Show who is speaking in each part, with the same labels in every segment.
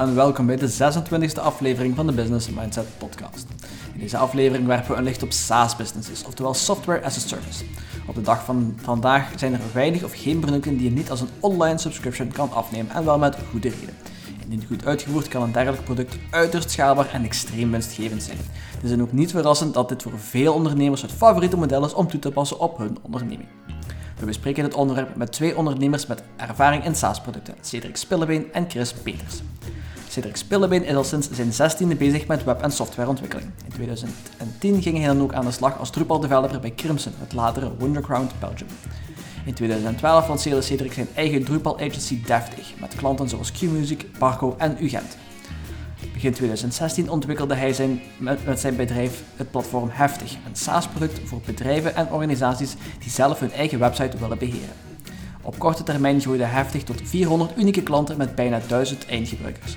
Speaker 1: en welkom bij de 26e aflevering van de Business Mindset Podcast. In deze aflevering werpen we een licht op SaaS-businesses, oftewel Software as a Service. Op de dag van vandaag zijn er weinig of geen producten die je niet als een online subscription kan afnemen en wel met goede reden. Indien goed uitgevoerd kan een dergelijk product uiterst schaalbaar en extreem winstgevend zijn. Het is dan ook niet verrassend dat dit voor veel ondernemers het favoriete model is om toe te passen op hun onderneming. We bespreken dit onderwerp met twee ondernemers met ervaring in SaaS-producten, Cedric Spillebeen en Chris Peters. Cedric Spillebeen is al sinds zijn 16e bezig met web- en softwareontwikkeling. In 2010 ging hij dan ook aan de slag als Drupal-developer bij Crimson, het latere Wonderground Belgium. In 2012 lanceerde Cedric zijn eigen Drupal agency Deftig, met klanten zoals Qmusic, Barco en UGent. Begin 2016 ontwikkelde hij zijn, met, met zijn bedrijf het platform Heftig, een SaaS-product voor bedrijven en organisaties die zelf hun eigen website willen beheren. Op korte termijn groeide Heftig tot 400 unieke klanten met bijna 1000 eindgebruikers.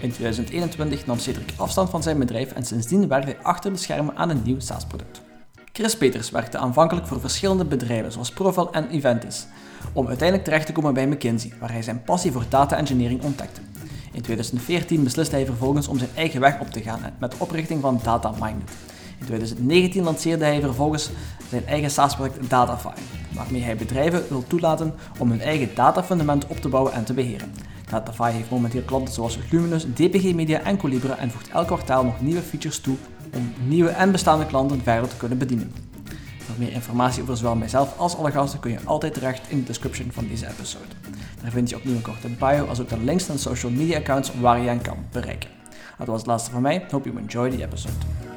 Speaker 1: In 2021 nam Cedric afstand van zijn bedrijf en sindsdien werkte hij achter de schermen aan een nieuw SaaS-product. Chris Peters werkte aanvankelijk voor verschillende bedrijven zoals Profil en Eventis, om uiteindelijk terecht te komen bij McKinsey, waar hij zijn passie voor data engineering ontdekte. In 2014 besliste hij vervolgens om zijn eigen weg op te gaan met de oprichting van DataMinded. In 2019 lanceerde hij vervolgens zijn eigen SaaS-product Datafy, waarmee hij bedrijven wil toelaten om hun eigen datafundament op te bouwen en te beheren. Datafy heeft momenteel klanten zoals Luminous, DPG Media en Colibra en voegt elk kwartaal nog nieuwe features toe om nieuwe en bestaande klanten verder te kunnen bedienen. Voor meer informatie over zowel mijzelf als alle gasten kun je altijd terecht in de description van deze episode. Daar vind je opnieuw een korte bio als ook de links naar social media accounts waar je hen kan bereiken. Dat was het laatste van mij. Hope you enjoy the episode.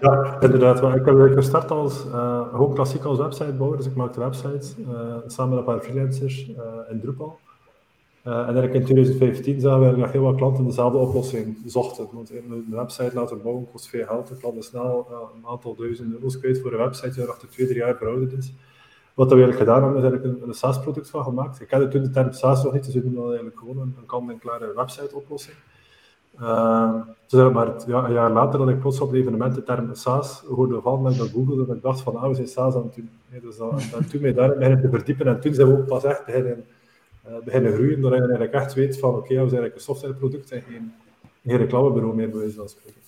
Speaker 2: Ja, inderdaad. Ik heb gestart als uh, gewoon klassiek als websitebouwer. Dus ik maakte websites uh, samen met een paar freelancers uh, in Drupal. En in 2015 zagen we dat heel wat klanten dezelfde oplossing zochten. Want een website laten bouwen kost veel geld. De klanten snel een aantal duizend euro's kwijt voor een website die achter twee, drie jaar verouderd is. Wat we eigenlijk gedaan hebben, is eigenlijk een, een SaaS-product van gemaakt. Ik kende toen de term SaaS nog niet, dus we doen eigenlijk gewoon een, een kant-en-klare website-oplossing. Uh, dus maar ja, een jaar later dat ik plots op de term SaaS hoorde vallen met dat Google, dat ik dacht van, ah, we zijn SaaS aan het doen. Nee, dus dat, toen mij daarin beginnen te verdiepen en toen zijn we ook pas echt beginnen uh, beginnen groeien, doordat je eigenlijk echt weet van oké, okay, we zijn eigenlijk een softwareproduct en geen, geen reclamebureau meer, bij wijze van spreken.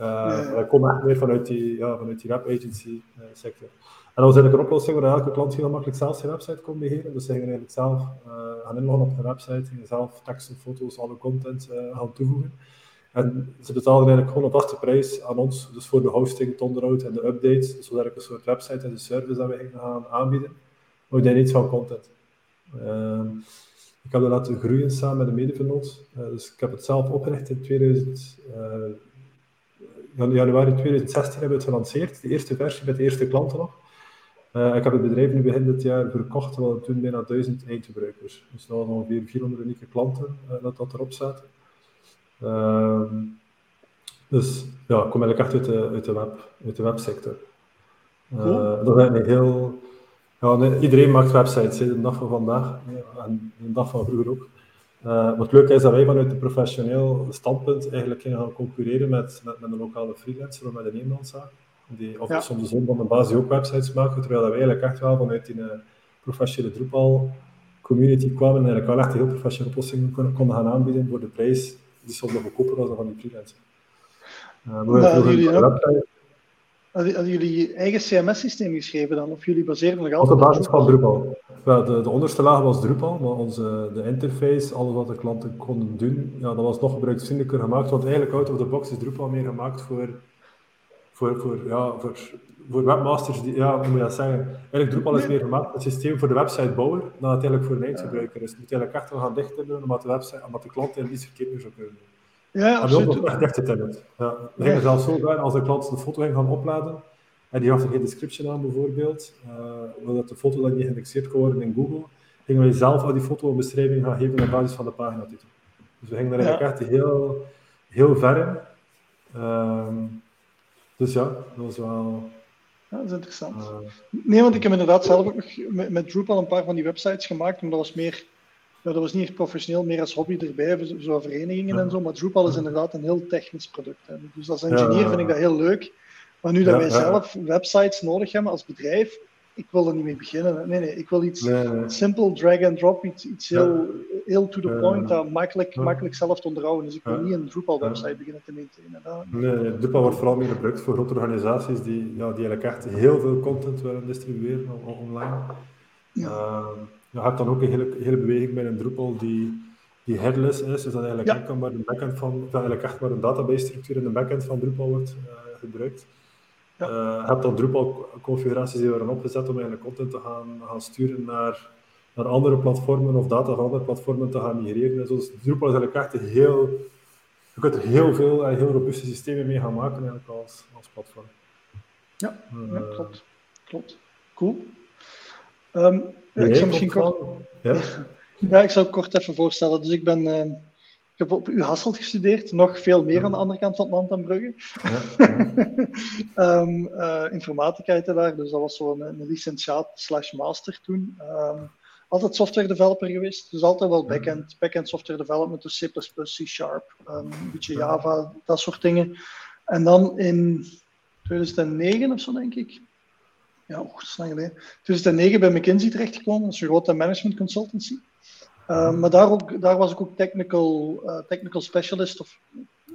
Speaker 2: Uh. Dat komt echt meer vanuit die, ja, vanuit die web agency uh, sector. En dat was eigenlijk een oplossing waar elke klant heel makkelijk zelf zijn website kon beheren. Dus ze gingen eigenlijk zelf gaan inloggen op hun website, gingen zelf teksten, foto's, alle content gaan toevoegen. En ze betaalden eigenlijk gewoon een vaste prijs aan ons, dus voor de hosting, het onderhoud en de updates. Dus ik een soort website en de service dat we gaan aanbieden. Maar we deden van content. Uh, ik heb dat laten groeien samen met een medevernoot. Uh, dus ik heb het zelf opgericht in 2000, uh, januari 2016 hebben we het gelanceerd. De eerste versie met de eerste klanten nog. Uh, ik heb het bedrijf nu begin dit jaar verkocht, we hadden toen bijna 1000 eindgebruikers. Dus dat waren ongeveer 400 unieke klanten dat dat erop zaten. Ehm, dus ja, ik kom eigenlijk echt uit de, uit de, web, uit de websector. Cool. dat is eigenlijk heel ja, iedereen maakt websites, de dag van vandaag en de dag van vroeger ook. Wat leuk is dat wij vanuit een professioneel standpunt eigenlijk gaan concurreren met, met, met een lokale freelancer of met een Nederlandse. Die, of ja. soms de zon van de baas die ook websites maken, terwijl wij eigenlijk echt wel vanuit die uh, professionele Drupal community kwamen en eigenlijk wel echt een heel professionele oplossingen konden, gaan aanbieden voor de prijs die soms nog goedkoper was dan van die freelancer. Uh,
Speaker 3: ja, jullie, website, Hadden jullie eigen CMS-systeem geschreven dan? Of jullie baseerden nog altijd
Speaker 2: op de basis van Drupal? Ja, de, de onderste laag was Drupal, maar onze, de interface, alles wat de klanten konden doen, ja, dat was nog gebruiksvriendelijker gemaakt. Want eigenlijk out of the box is Drupal meer gemaakt voor, voor, voor, ja, voor, voor webmasters. Die, ja, hoe moet je dat zeggen? Eigenlijk Drupal is meer gemaakt een systeem voor de websitebouwer dan het eigenlijk voor een eindgebruiker is. Je moet eigenlijk echt wel gaan dichter doen, omdat de, website, omdat de klant er iets verkeerd meer zou kunnen doen.
Speaker 3: Ja, absoluut.
Speaker 2: Dat echt echt het Ja. We gingen zelfs zo ver als de klant de foto ging gaan opladen en die had er geen description aan bijvoorbeeld, uh, omdat de foto dan niet geïndexeerd kon worden in Google, gingen we zelf al die foto een beschrijving gaan geven op basis van de paginatitel. Dus we gingen er eigenlijk echt heel, heel ver in. Uh, dus ja, dat was wel...
Speaker 3: Ja, dat is interessant. Uh, nee, want ik heb inderdaad zelf ook nog met, met Drupal een paar van die websites gemaakt, maar dat was meer ja, dat was niet echt professioneel, meer als hobby erbij, zo verenigingen en zo. Maar Drupal is inderdaad een heel technisch product. Hè. Dus als engineer vind ik dat heel leuk. Maar nu dat wij zelf websites nodig hebben als bedrijf, ik wil er niet mee beginnen. Nee, nee, ik wil iets simpel, drag and drop, iets, iets heel, heel to the point, dat makkelijk, makkelijk zelf te onderhouden. Dus ik wil niet een Drupal-website beginnen te maintainen.
Speaker 2: Nee, nee, Drupal wordt vooral meer gebruikt voor grote organisaties die, ja, die eigenlijk echt heel veel content willen distribueren online. Ja. Uh, je hebt dan ook een hele, hele beweging bij een Drupal die, die headless is, dus dat eigenlijk, ja. enkel maar de backend van, dat eigenlijk echt maar een database-structuur in de backend van Drupal wordt uh, gebruikt. Ja. Uh, je hebt dan Drupal-configuraties die worden opgezet om eigenlijk content te gaan, gaan sturen naar, naar andere platformen of data van andere platformen te gaan migreren. Dus Drupal is eigenlijk echt een heel... Je kunt er heel veel en heel robuuste systemen mee gaan maken eigenlijk als, als platform.
Speaker 3: Ja, ja klopt. klopt. Cool. Um, ik zou misschien kort... Ja? ja, ik zou kort even voorstellen. Dus ik ben... Uh, ik heb op U Hasselt gestudeerd, nog veel meer aan de andere kant van het land dan Brugge. Ja. um, uh, informatica heette daar, dus dat was zo'n een, een licentiaat slash master toen. Um, altijd software developer geweest, dus altijd wel backend, backend software development, dus C++, C Sharp, um, een beetje Java, dat soort dingen. En dan in 2009 of zo, denk ik, ja, oh, lang geleden. 2009 bij McKinsey terechtgekomen, dat is een grote management consultancy. Uh, maar daar, ook, daar was ik ook technical, uh, technical specialist, of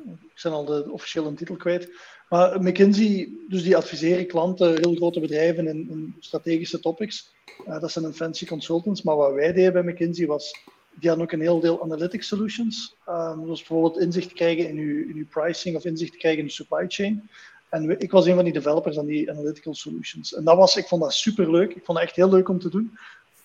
Speaker 3: ik ben al de officiële titel kwijt. Maar McKinsey, dus die adviseren klanten, heel grote bedrijven in, in strategische topics. Uh, dat zijn een fancy consultants. Maar wat wij deden bij McKinsey was, die hadden ook een heel deel analytics solutions. Um, dus bijvoorbeeld inzicht krijgen in uw, in uw pricing of inzicht krijgen in de supply chain. En ik was een van die developers aan die analytical solutions. En dat was, ik vond dat super leuk. Ik vond het echt heel leuk om te doen.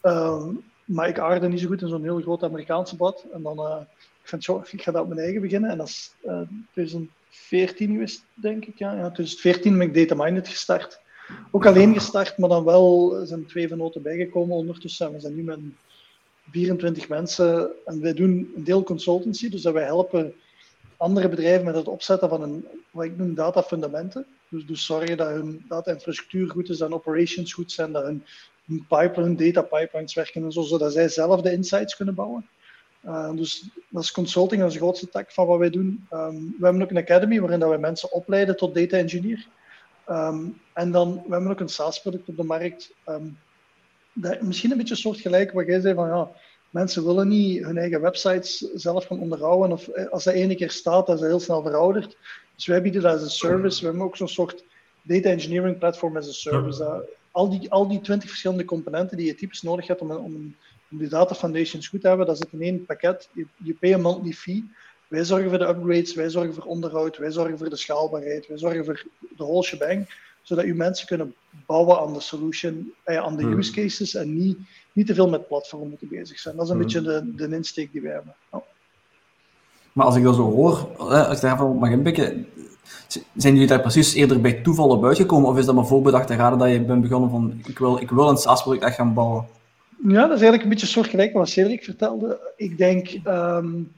Speaker 3: Um, maar ik aarde niet zo goed in zo'n heel groot Amerikaanse bad. En dan, uh, ik vind zo, ik ga dat op mijn eigen beginnen. En dat is uh, eh, 2014 geweest, denk ik. Ja. ja, 2014 ben ik Data Minded gestart. Ook alleen gestart, maar dan wel zijn twee venoten bijgekomen ondertussen. We zijn nu met 24 mensen en wij doen een deel consultancy, dus dat wij helpen andere bedrijven met het opzetten van een, wat ik noem data fundamenten. Dus, dus zorgen dat hun data-infrastructuur goed is, dat hun operations goed zijn, dat hun, pipeline, data pipelines werken en zo, zodat zij zelf de insights kunnen bouwen. Uh, dus dat is consulting, dat is de grootste tak van wat wij doen. Um, we hebben ook een academy waarin dat wij mensen opleiden tot data engineer. Um, en dan, we hebben ook een SaaS-product op de markt. Um, dat, misschien een beetje soortgelijk wat jij zei van ja, Mensen willen niet hun eigen websites zelf gaan onderhouden. Of eh, als dat ene keer staat, dat is dat heel snel verouderd. Dus wij bieden dat als een service. We hebben ook zo'n soort data engineering platform as a service. Al, die, al die twintig verschillende componenten die je typisch nodig hebt om, om, om die data foundations goed te hebben, dat zit in één pakket. Je, je pay a monthly fee. Wij zorgen voor de upgrades, wij zorgen voor onderhoud, wij zorgen voor de schaalbaarheid, wij zorgen voor de whole shebang, zodat je mensen kunnen bouwen aan de solution, eh, aan de hmm. use cases en niet niet te veel met platformen moeten bezig zijn. Dat is een mhm. beetje de, de insteek die wij hebben.
Speaker 1: Maar als ik dat zo hoor, als ik daarvan mag inpikken, zijn jullie daar precies eerder bij toeval op uitgekomen? Of is dat maar voorbedachte raden dat je bent begonnen van ik wil, ik wil een SaaS-product echt gaan bouwen?
Speaker 3: Ja, dat is eigenlijk een beetje soortgelijk wat Cedric vertelde. Ik denk, um,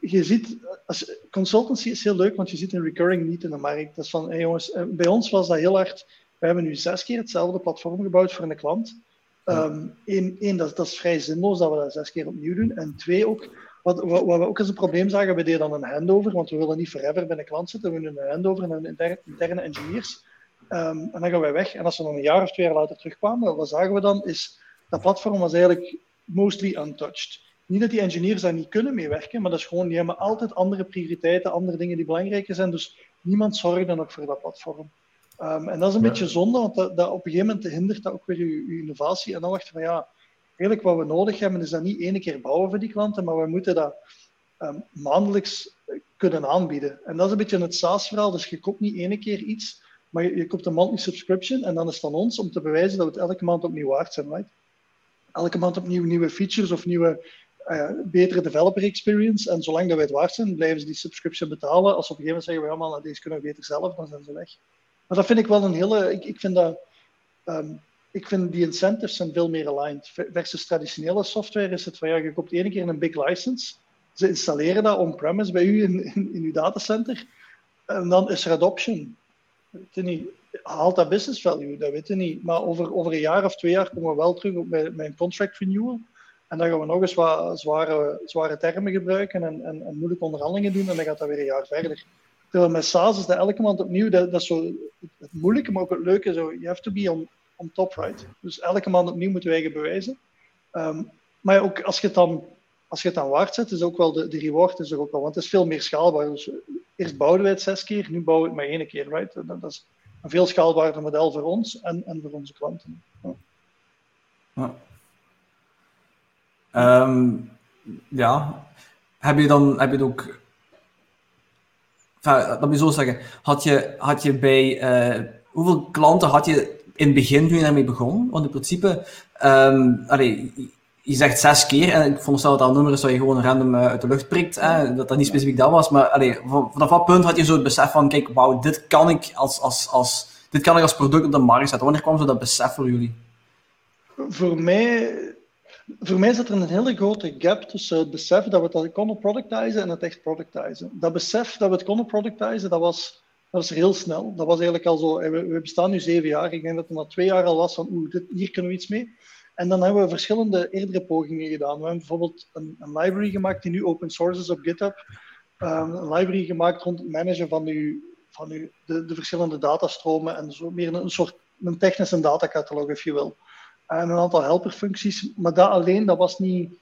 Speaker 3: je ziet, als, consultancy is heel leuk, want je ziet een recurring niet in de markt. Dat is van, hey jongens, eh, bij ons was dat heel hard. We hebben nu zes keer hetzelfde platform gebouwd voor een klant. Um, één, dat, dat, is vrij zinloos dat we dat zes keer opnieuw doen. En twee, ook, wat, wat, we ook als een probleem zagen, we deden dan een handover, want we willen niet forever bij een klant zitten. We doen een handover naar interne, interne engineers. Um, en dan gaan wij weg. En als we dan een jaar of twee jaar later terugkwamen, wat zagen we dan? Is dat platform was eigenlijk mostly untouched. Niet dat die engineers daar niet kunnen meewerken, maar dat is gewoon, die hebben altijd andere prioriteiten, andere dingen die belangrijker zijn. Dus niemand zorgde nog voor dat platform. Um, en dat is een beetje zonde, want dat, dat, op een gegeven moment hindert dat ook weer je, innovatie. En dan dacht je van ja, eigenlijk wat we nodig hebben is dat niet één keer bouwen voor die klanten, maar we moeten dat um, maandelijks kunnen aanbieden. En dat is een beetje het SaaS-verhaal. Dus je koopt niet één keer iets, maar je, koopt een monthly subscription en dan is het aan ons om te bewijzen dat we het elke maand opnieuw waard zijn. Right? Elke maand opnieuw nieuwe features of nieuwe uh, betere developer experience. En zolang dat wij het waard zijn, blijven ze die subscription betalen. Als op een gegeven moment zeggen, we allemaal, nou, deze kunnen beter zelf, dan zijn ze weg. Maar dat vind ik wel een hele. Ik, ik vind dat. Um, ik vind die incentives zijn veel meer aligned. Versus traditionele software is het van ja, je koopt één keer een big license. Ze installeren dat on-premise bij u in, in, uw datacenter. En dan is er adoption. Weet niet, haalt dat business value? Dat weet je niet. Maar over, over een jaar of twee jaar komen we wel terug op mijn, contract renewal. En dan gaan we nog eens wat zware, zware termen gebruiken en, en, en moeilijke onderhandelingen doen. En dan gaat dat weer een jaar verder. Terwijl met SaaS is dat elke maand opnieuw, dat, dat is zo het moeilijke, maar ook het leuke. Zo, you have to be on, on top, right? Dus elke maand opnieuw moeten wij bewijzen. Um, maar ook als je het dan, als je het dan waard zet, is ook wel de, de reward is er ook wel, want het is veel meer schaalbaar. Dus eerst bouwden wij het zes keer, nu bouwen we het maar één keer, right? Dat, dat is een veel schaalbaarder model voor ons en, en voor onze klanten. Ja.
Speaker 1: Ja. Um, ja. Heb je dan heb je het ook enfin, moet je zo zeggen, had je, had je bij, uh, hoeveel klanten had je in het begin toen je daarmee begon? Want in principe, um, allee, je zegt zes keer, en ik vond dat dat nummer is dat je gewoon random uh, uit de lucht prikt, hè, dat dat niet specifiek dat was, maar allee, vanaf wat punt had je zo het besef van, kijk, wauw, dit kan ik als, als, als, dit kan ik als product op de markt zetten. Wanneer kwam zo dat besef voor jullie?
Speaker 3: Voor mij voor mij zit er een hele grote gap tussen het besef dat we het konden productizen en het echt productizen. Dat besef dat we het konden productizen, dat was, dat was heel snel. Dat was eigenlijk al zo, we, we bestaan nu zeven jaar. Ik denk dat het na twee jaar al was van, oeh, dit, hier kunnen we iets mee. En dan hebben we verschillende eerdere pogingen gedaan. We hebben bijvoorbeeld een, een library gemaakt die nu open source is op GitHub. Um, een library gemaakt rond het managen van, uw, van uw, de, de verschillende datastromen en zo meer een, een soort een technische datacatalog, if je wil en een aantal helperfuncties. Maar dat alleen, dat was niet.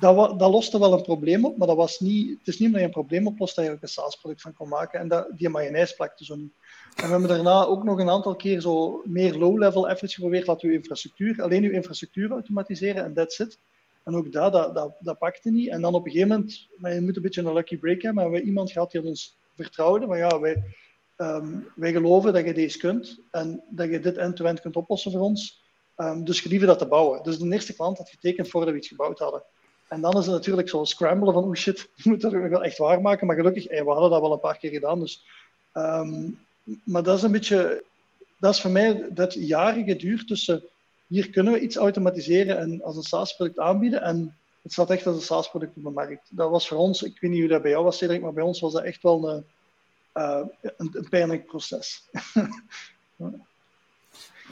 Speaker 3: Dat, dat loste wel een probleem op, maar dat was niet, het is niet omdat je een probleem oplost dat je ook een SaaS-product van kon maken. En dat, die mayonaise plakte zo niet. En we hebben daarna ook nog een aantal keer zo meer low-level efforts geprobeerd. Laten we infrastructuur, alleen uw infrastructuur automatiseren en that's it. En ook dat, dat, dat, dat pakte niet. En dan op een gegeven moment, maar je moet een beetje een lucky break hebben, maar we iemand gehad die ons vertrouwde. Maar ja, wij, um, wij geloven dat je deze kunt en dat je dit end-to-end -end kunt oplossen voor ons. Um, dus gelieve dat te bouwen. Dus de eerste klant had getekend voordat we iets gebouwd hadden. En dan is het natuurlijk zo scramblen van, oh shit, we moeten het wel echt waarmaken. Maar gelukkig, we hadden dat wel een paar keer gedaan. Dus, um, maar dat is een beetje, dat is voor mij dat jaren geduurd tussen, hier kunnen we iets automatiseren en als een SaaS-product aanbieden. En het staat echt als een SaaS-product op de markt. Dat was voor ons, ik weet niet hoe dat bij jou was, Cedric, maar bij ons was dat echt wel een, uh, een, een pijnlijk proces.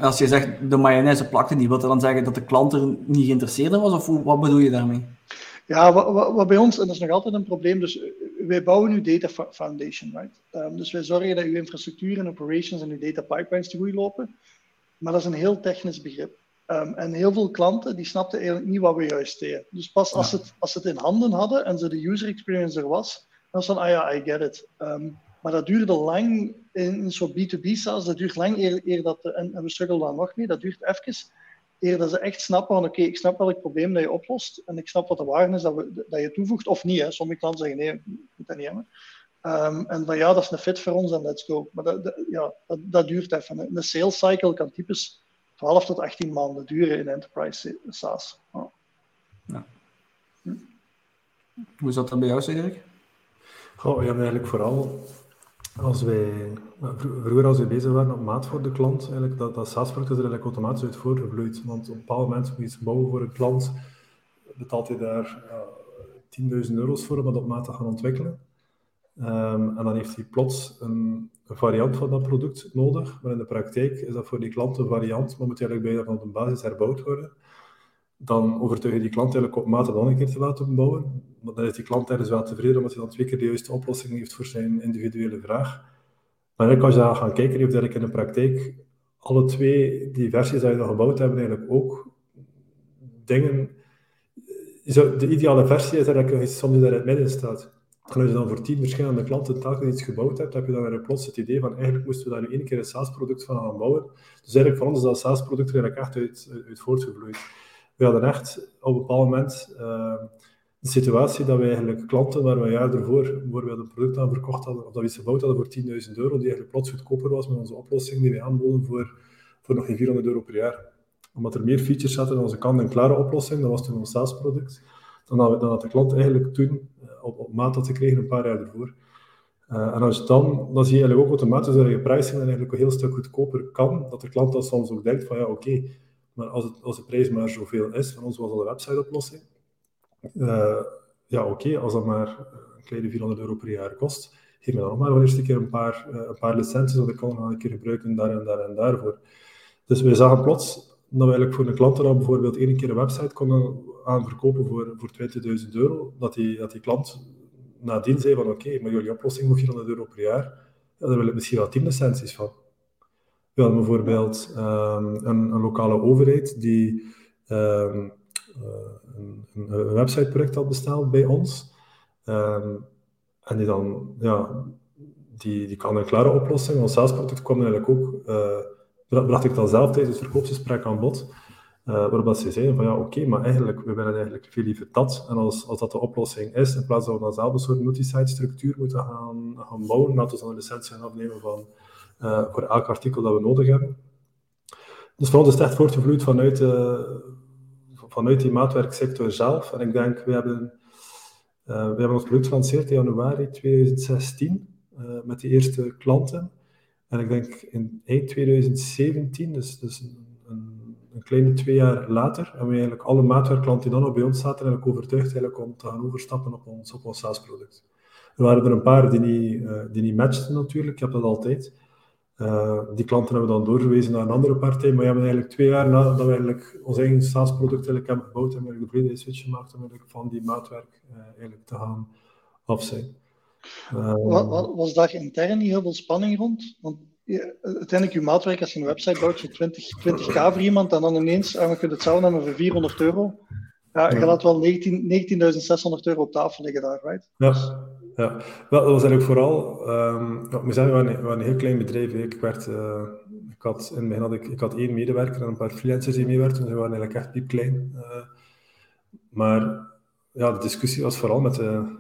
Speaker 1: Als je zegt de mayonaise plakte niet, wil dat dan zeggen dat de klant er niet geïnteresseerd in was? Of wat bedoel je daarmee?
Speaker 3: Ja, wat, wat, wat, bij ons, en dat is nog altijd een probleem, dus eh, wij bouwen nu data foundation, right? Um, dus wij zorgen dat uw infrastructuur en operations en uw data pipelines te goed lopen. Maar dat is een heel technisch begrip. Um, en heel veel klanten die snapten eigenlijk niet wat we juist deden. Dus pas als, ja. het, als ze het in handen hadden en ze de user experience er was, dan was van, ah ja, I get it. Um, maar dat duurde lang in zo'n B2B SaaS, dat duurt lang eer, eer dat, en, en we struggelen daar nog mee, dat duurt even, eer dat ze echt snappen van oké, okay, ik snap welk probleem dat je oplost en ik snap wat de waarde is dat, we, dat je toevoegt, of niet. Hè. Sommige klanten zeggen nee, ik moet dat niet hebben. Um, en van ja, dat is een fit voor ons en let's go. Maar dat, dat ja, dat, dat, duurt even. Een sales cycle kan typisch 12 tot 18 maanden duren in enterprise SaaS. Oh. Ja.
Speaker 1: Hm. Hoe is dat dan bij jou, Cedric?
Speaker 2: Goh, ja, eigenlijk vooral als wij, vroeger als we bezig waren op maat voor de klant, eigenlijk, dat, dat SaaS-product is er eigenlijk automatisch uit voorgevloeid. Want op een bepaald moment moet je iets bouwen voor een klant, betaalt hij daar uh, 10.000 euro's voor om dat op maat te gaan ontwikkelen. Um, en dan heeft hij plots een, variant van dat product nodig, maar in de praktijk is dat voor die klant een variant, maar moet eigenlijk bijna van de basis herbouwd worden dan overtuig je die klant eigenlijk op maat een keer te laten bouwen. Dan is die klant ergens wel tevreden omdat hij dan twee keer de juiste oplossing heeft voor zijn individuele vraag. Maar als je daar gaat kijken, heeft eigenlijk in de praktijk alle twee die versies die je dan gebouwd hebben eigenlijk ook dingen... De ideale versie is eigenlijk iets soms daar in het midden staat. En als je dan voor tien verschillende klanten telkens iets gebouwd hebt, heb je dan plots het idee van eigenlijk moesten we daar nu één keer een SaaS-product van gaan bouwen. Dus eigenlijk voor ons is dat SaaS-product er eigenlijk echt uit, uit voortgevloeid we hadden echt op een bepaald moment uh, een situatie dat we eigenlijk klanten waar we een jaar ervoor bijvoorbeeld een product aan verkocht hadden, of dat we iets gebouwd hadden voor 10.000 euro, die eigenlijk plots goedkoper was met onze oplossing die we aanboden voor, voor nog geen 400 euro per jaar. Omdat er meer features zaten in onze kant-en-klare oplossing, dat was toen ons SaaS-product, dan, dan had de klant eigenlijk toen eh, op, maat had gekregen een paar jaar ervoor. Uh, en als je dan, dan zie je eigenlijk ook automatisch dat je pricing dan eigenlijk een heel stuk goedkoper kan, dat de klant dan soms ook denkt van ja, oké, maar als, het, als de prijs maar zoveel is, van ons was al de website-oplossing, uh, ja oké, als dat maar een kleine 400 euro per jaar kost, geef me dan nog maar wel eerst een keer een paar, uh, een paar licenties, want ik kan nog een keer gebruiken daar en daar en daarvoor. Dus wij zagen plots dat we eigenlijk voor een klant dan bijvoorbeeld één keer een website konden aanverkopen voor, voor 20.000 euro, dat die, dat die klant nadien zei van oké, maar jullie oplossing moet 400 euro per jaar, ja, daar wil ik misschien wel 10 licenties van. We hadden bijvoorbeeld ehm, een, een, lokale overheid die um, een, een, websiteproject had besteld bij ons. Um, en die dan, ja, die, die kan een klare oplossing. Ons salesproduct kwam eigenlijk ook, uh, bracht ik dan zelf tijdens het aan bod. Uh, waarop ze zeiden van ja, oké, maar eigenlijk, we willen eigenlijk veel liever dat. En als, als dat de oplossing is, in plaats van we dan zelf een soort multisite structuur moeten gaan, gaan bouwen, laten we dan een licentie gaan afnemen van, voor elk artikel dat we nodig hebben. Dus voor ons is het echt voortgevloeid vanuit, uh, vanuit die maatwerksector zelf. En ik denk, we hebben, we hebben ons product gelanceerd in januari 2016 met die eerste klanten. En ik denk in eind 2017, dus, dus een kleine twee jaar later hebben we eigenlijk alle maatwerkklanten die dan nog bij ons zaten eigenlijk overtuigd eigenlijk om te gaan overstappen op ons, op ons SaaS-product. Er waren er een paar die niet, uh, die niet matchten natuurlijk, ik heb dat altijd. Uh, die klanten hebben we dan doorgewezen naar een andere partij, maar we hebben eigenlijk twee jaar nadat we eigenlijk ons eigen SaaS-product eigenlijk hebben gebouwd en we de volledige switch gemaakt om eigenlijk van die maatwerk uh, eigenlijk te gaan afzijn.
Speaker 3: was daar intern niet heel veel spanning rond? Want uiteindelijk je maatwerk als je een website bouwt voor 20, 20k voor iemand en dan ineens, en we kunnen het zelf nemen voor 400 euro. Ja, je laat wel 19.600 19 euro op tafel liggen daar, right?
Speaker 2: Ja, ja. Wel, dat was eigenlijk vooral, um, we zijn een, een heel klein bedrijf. Ik, werd, uh, ik had in het begin had ik, ik had één medewerker en een paar freelancers die meewerkten, dus we waren eigenlijk echt piepklein. Uh, maar ja, de discussie was vooral met de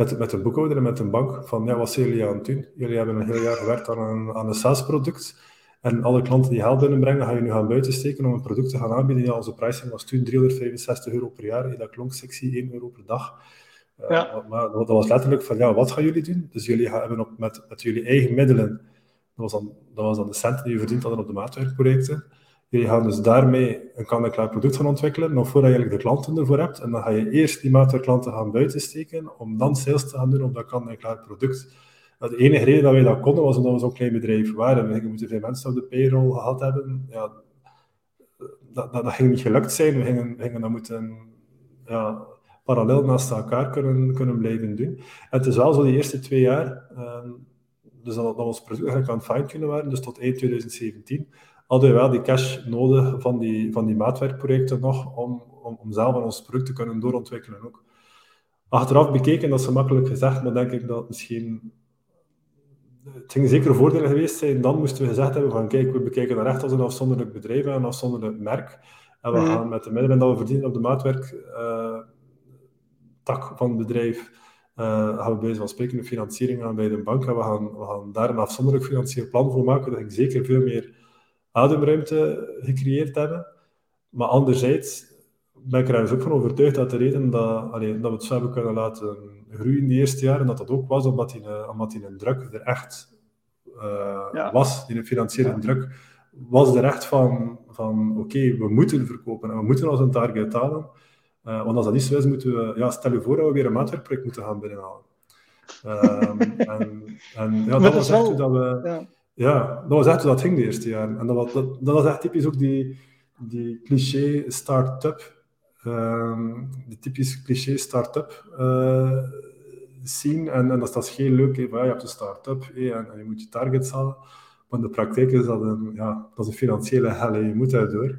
Speaker 2: met, met een boekhouder en met een bank van ja, wat zijn jullie aan het doen? Jullie hebben een heel jaar gewerkt aan een, aan een SaaS-product en alle klanten die geld binnenbrengen, ga je nu gaan buitensteken om een product te gaan aanbieden. Ja, onze pricing was toen 365 euro per jaar. Dat klonk sexy, 1 euro per dag. Ja. Maar dat was letterlijk van, ja, wat gaan jullie doen? Dus jullie hebben op, met, met jullie eigen middelen, dat was, dan, dat was dan de centen die je verdiend hadden op de maatwerkprojecten, Jullie gaan dus daarmee een kan-en-klaar product gaan ontwikkelen, nog voordat je eigenlijk de klanten ervoor hebt. En dan ga je eerst die maatwerkklanten gaan buitensteken, om dan sales te gaan doen op dat kan-en-klaar product. De enige reden dat wij dat konden, was omdat we zo'n klein bedrijf waren. We gingen veel mensen op de payroll gehad hebben. Ja, dat, dat, dat ging niet gelukt zijn. We gingen, we gingen dat moeten ja, parallel naast elkaar kunnen, kunnen blijven doen. En het is wel zo, die eerste twee jaar, uh, dus dat, dat ons product eigenlijk aan het fine-tunen waren, dus tot eind 2017, hadden we wel die cash nodig van die, van die maatwerkprojecten nog om, om, om zelf aan ons product te kunnen doorontwikkelen ook. Achteraf bekeken, dat is makkelijk gezegd, maar denk ik dat misschien... Het ging zeker voordelen geweest zijn. Dan moesten we gezegd hebben van kijk, we bekijken dat echt als een afzonderlijk bedrijf en een afzonderlijk merk. En we mhm. gaan met de middelen dat we verdienen op de maatwerk uh, tak van het bedrijf, uh, gaan we bij van spreken de financiering aan bij de bank en we gaan, we gaan daar een afzonderlijk financieel plan voor maken. Dat ik zeker veel meer ademruimte gecreëerd hebben. Maar anderzijds ben ik er dus ook van overtuigd dat de reden dat, allee, dat we het zo hebben kunnen laten groeien de eerste jaren, dat dat ook was omdat die, omdat die een druk er echt uh, was, die financiële druk, was er echt van, van oké, we moeten verkopen en we moeten als een target halen. Uh, want als dat niet zo is, moeten we, ja, stel je voor dat we weer een maatwerkproject moeten gaan binnenhalen. Um, en, en ja, dat was echt dat we... Ja ja, dat was echt hoe dat ging de eerste jaar. En dat was, dat, dat was echt typisch ook die, die cliché start-up, um, die typisch cliché start-up uh, scene. En, en dat, dat is heel leuk, je hebt een start-up en, en, je moet je targets halen. Maar in de praktijk is dat een, ja, dat is een financiële hel, je moet daardoor.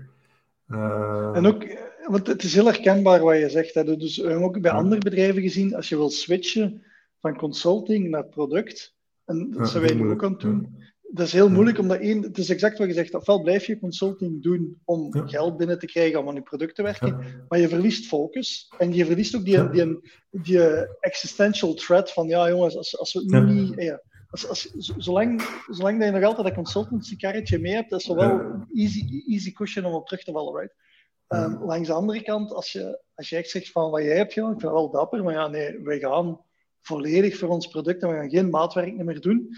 Speaker 3: Uh, en ook, want het is heel herkenbaar wat je zegt. Hè. Dus we hebben ook bij andere bedrijven gezien, als je wil switchen van consulting naar product, en dat zijn wij ook aan het doen, dat is heel moeilijk, omdat één, het is exact wat je zegt, ofwel blijf je consulting doen om geld binnen te krijgen om aan je product te werken, maar je verliest focus en je verliest ook die, die, die, existential threat van, ja jongens, als, als we het nu niet... Ja, als, als, zolang, zolang dat je nog altijd dat consultancy karretje mee hebt, is het wel easy, easy cushion om op terug te vallen, right? Um, langs de andere kant, als je, als je echt zegt van wat jij hebt gedaan, ik vind het wel dapper, maar ja, nee, wij gaan volledig voor ons product en we gaan geen maatwerk meer doen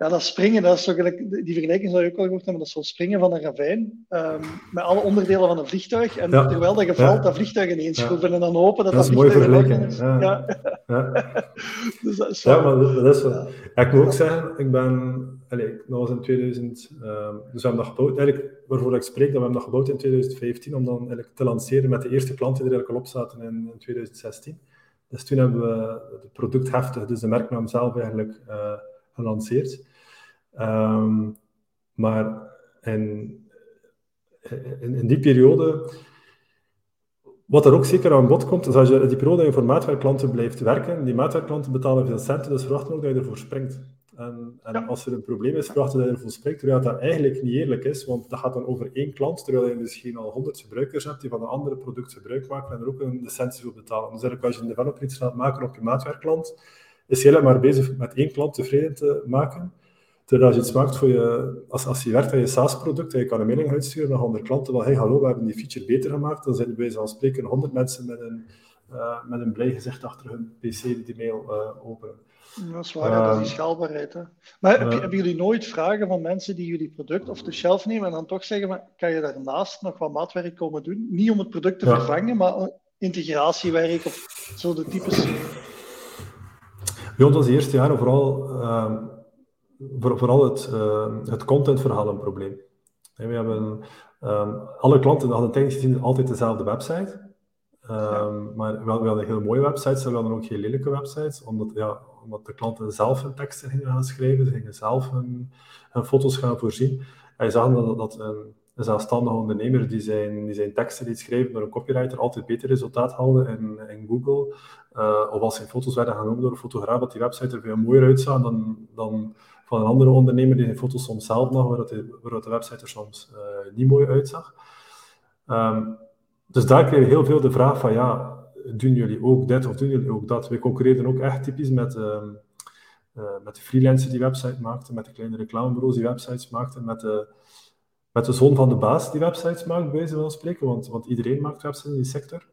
Speaker 3: ja, dat springen, dat is zo gelijk, die vergelijking zou je ook al gehoord hebben, dat is zo springen van een ravijn, um, met alle onderdelen van een vliegtuig. En terwijl dat je valt, dat vliegtuig ineens schroeven en dan hopen dat
Speaker 2: dat,
Speaker 3: dat vliegtuig...
Speaker 2: Dat is. Ja. Ja. dus dat is ja, maar dat is wel... ik moet ook zeggen, ik ben... Allez, dat was in 2000... Um, ehm, dus we hebben dat gebouwd, eigenlijk, waarvoor ik spreek, dat we hebben dat gebouwd in 2015, om dan eigenlijk te lanceren met de eerste klanten die er eigenlijk op zaten in, in 2016. Dus toen hebben we het product heftig, dus de merknaam zelf eigenlijk... Uh, gelanceerd. Um, Maar in, in, in die periode wat er ook zeker aan bod komt, is als je die periode in voor maatwerkklanten blijft werken, die maatwerkklanten betalen veel centen, dus verwachten ook dat je ervoor springt. En, en als er een probleem is, dat je ervoor springt, terwijl dat eigenlijk niet eerlijk is, want dat gaat dan over één klant, terwijl je misschien al honderd gebruikers hebt die van een andere product gebruik maken en er ook een licentie voor betalen. Dus eigenlijk als je een developer iets gaat maken op je maatwerkklant, is je helemaal maar bezig met één klant tevreden te maken. Terwijl als je iets maakt voor je, als, als je werkt aan je SaaS-product en je kan een mailing uitsturen naar 100 klanten, van hey, hallo, we hebben die feature beter gemaakt, dan zijn er bij wijze van spreken 100 mensen met een, uh, met een blij gezicht achter hun pc die die mail uh, openen.
Speaker 3: Dat is waar, dat is die schaalbaarheid. Hè. Maar heb, hebben jullie nooit vragen van mensen die jullie product of de shelf nemen en dan toch zeggen, maar, kan je daarnaast nog wat maatwerk komen doen? Niet om het product te vervangen, maar integratiewerk of zo de types...
Speaker 2: Bij ons eerste jaar vooral voor, vooral het, uh, het contentverhaal een probleem. we hebben um, alle klanten hadden technisch gezien altijd dezelfde website. Um, maar we hadden heel mooie websites, we hadden ook heel lelijke websites, omdat, ja, omdat de klanten zelf hun teksten gingen gaan schrijven, ze gingen zelf hun, hun foto's gaan voorzien. En je zag dat, dat een, een zelfstandige ondernemer die zijn, die zijn teksten liet schrijven door een copywriter altijd beter resultaat haalde in, in Google. Uh, of als zijn foto's werden genomen door een fotograaf, dat die website er veel mooier uitzag dan, dan van een andere ondernemer die zijn foto's soms zelf nog, waar, de, waar de website er soms uh, niet mooi uitzag. Um, dus daar kreeg je heel veel de vraag van, ja, doen jullie ook dit of doen jullie ook dat? We concurreerden ook echt typisch met, um, uh, met de freelancers die website maakten, met de kleine reclamebureaus die websites maakten, met de, met de zoon van de baas die websites maakt, bij wijze van spreken, want, want iedereen maakt websites in die sector.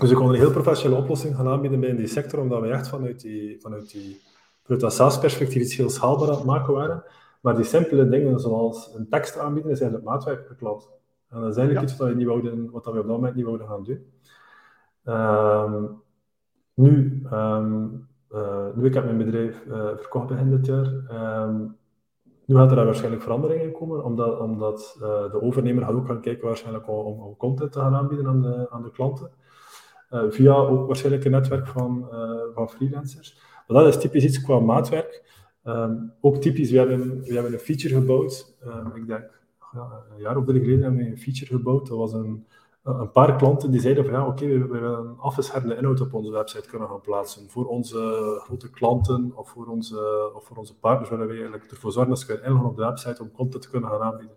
Speaker 2: Dus we konden een heel professionele oplossing gaan aanbieden bij in die sector, omdat we echt vanuit die, vanuit die vanuit SaaS-perspectief iets heel schaalbaar aan het maken waren. Maar die simpele dingen, zoals een tekst aanbieden, is eigenlijk maatwerk klant. En dat is eigenlijk iets wat we, niet wouden, wat we op dat moment niet wouden gaan doen. Um, nu, um, uh, nu, ik heb mijn bedrijf uh, verkocht begin dit jaar. Um, nu gaat er daar waarschijnlijk veranderingen komen, omdat, omdat uh, de overnemer gaat ook gaan kijken waarschijnlijk om, om, content te gaan aanbieden aan de, aan de klanten. via ook waarschijnlijk een netwerk van, van freelancers dat is typisch iets qua maatwerk. Ook typisch, we hebben, we hebben een feature gebouwd. Ik denk, ja, een jaar of drie geleden hebben we een feature gebouwd. Dat was een, een paar klanten die zeiden van ja, oké, we, we willen een afgescherde inhoud op onze website kunnen gaan plaatsen. Voor onze grote klanten of voor onze, of voor onze partners willen we eigenlijk ervoor zorgen dat ze kunnen op de website om content te kunnen gaan aanbieden.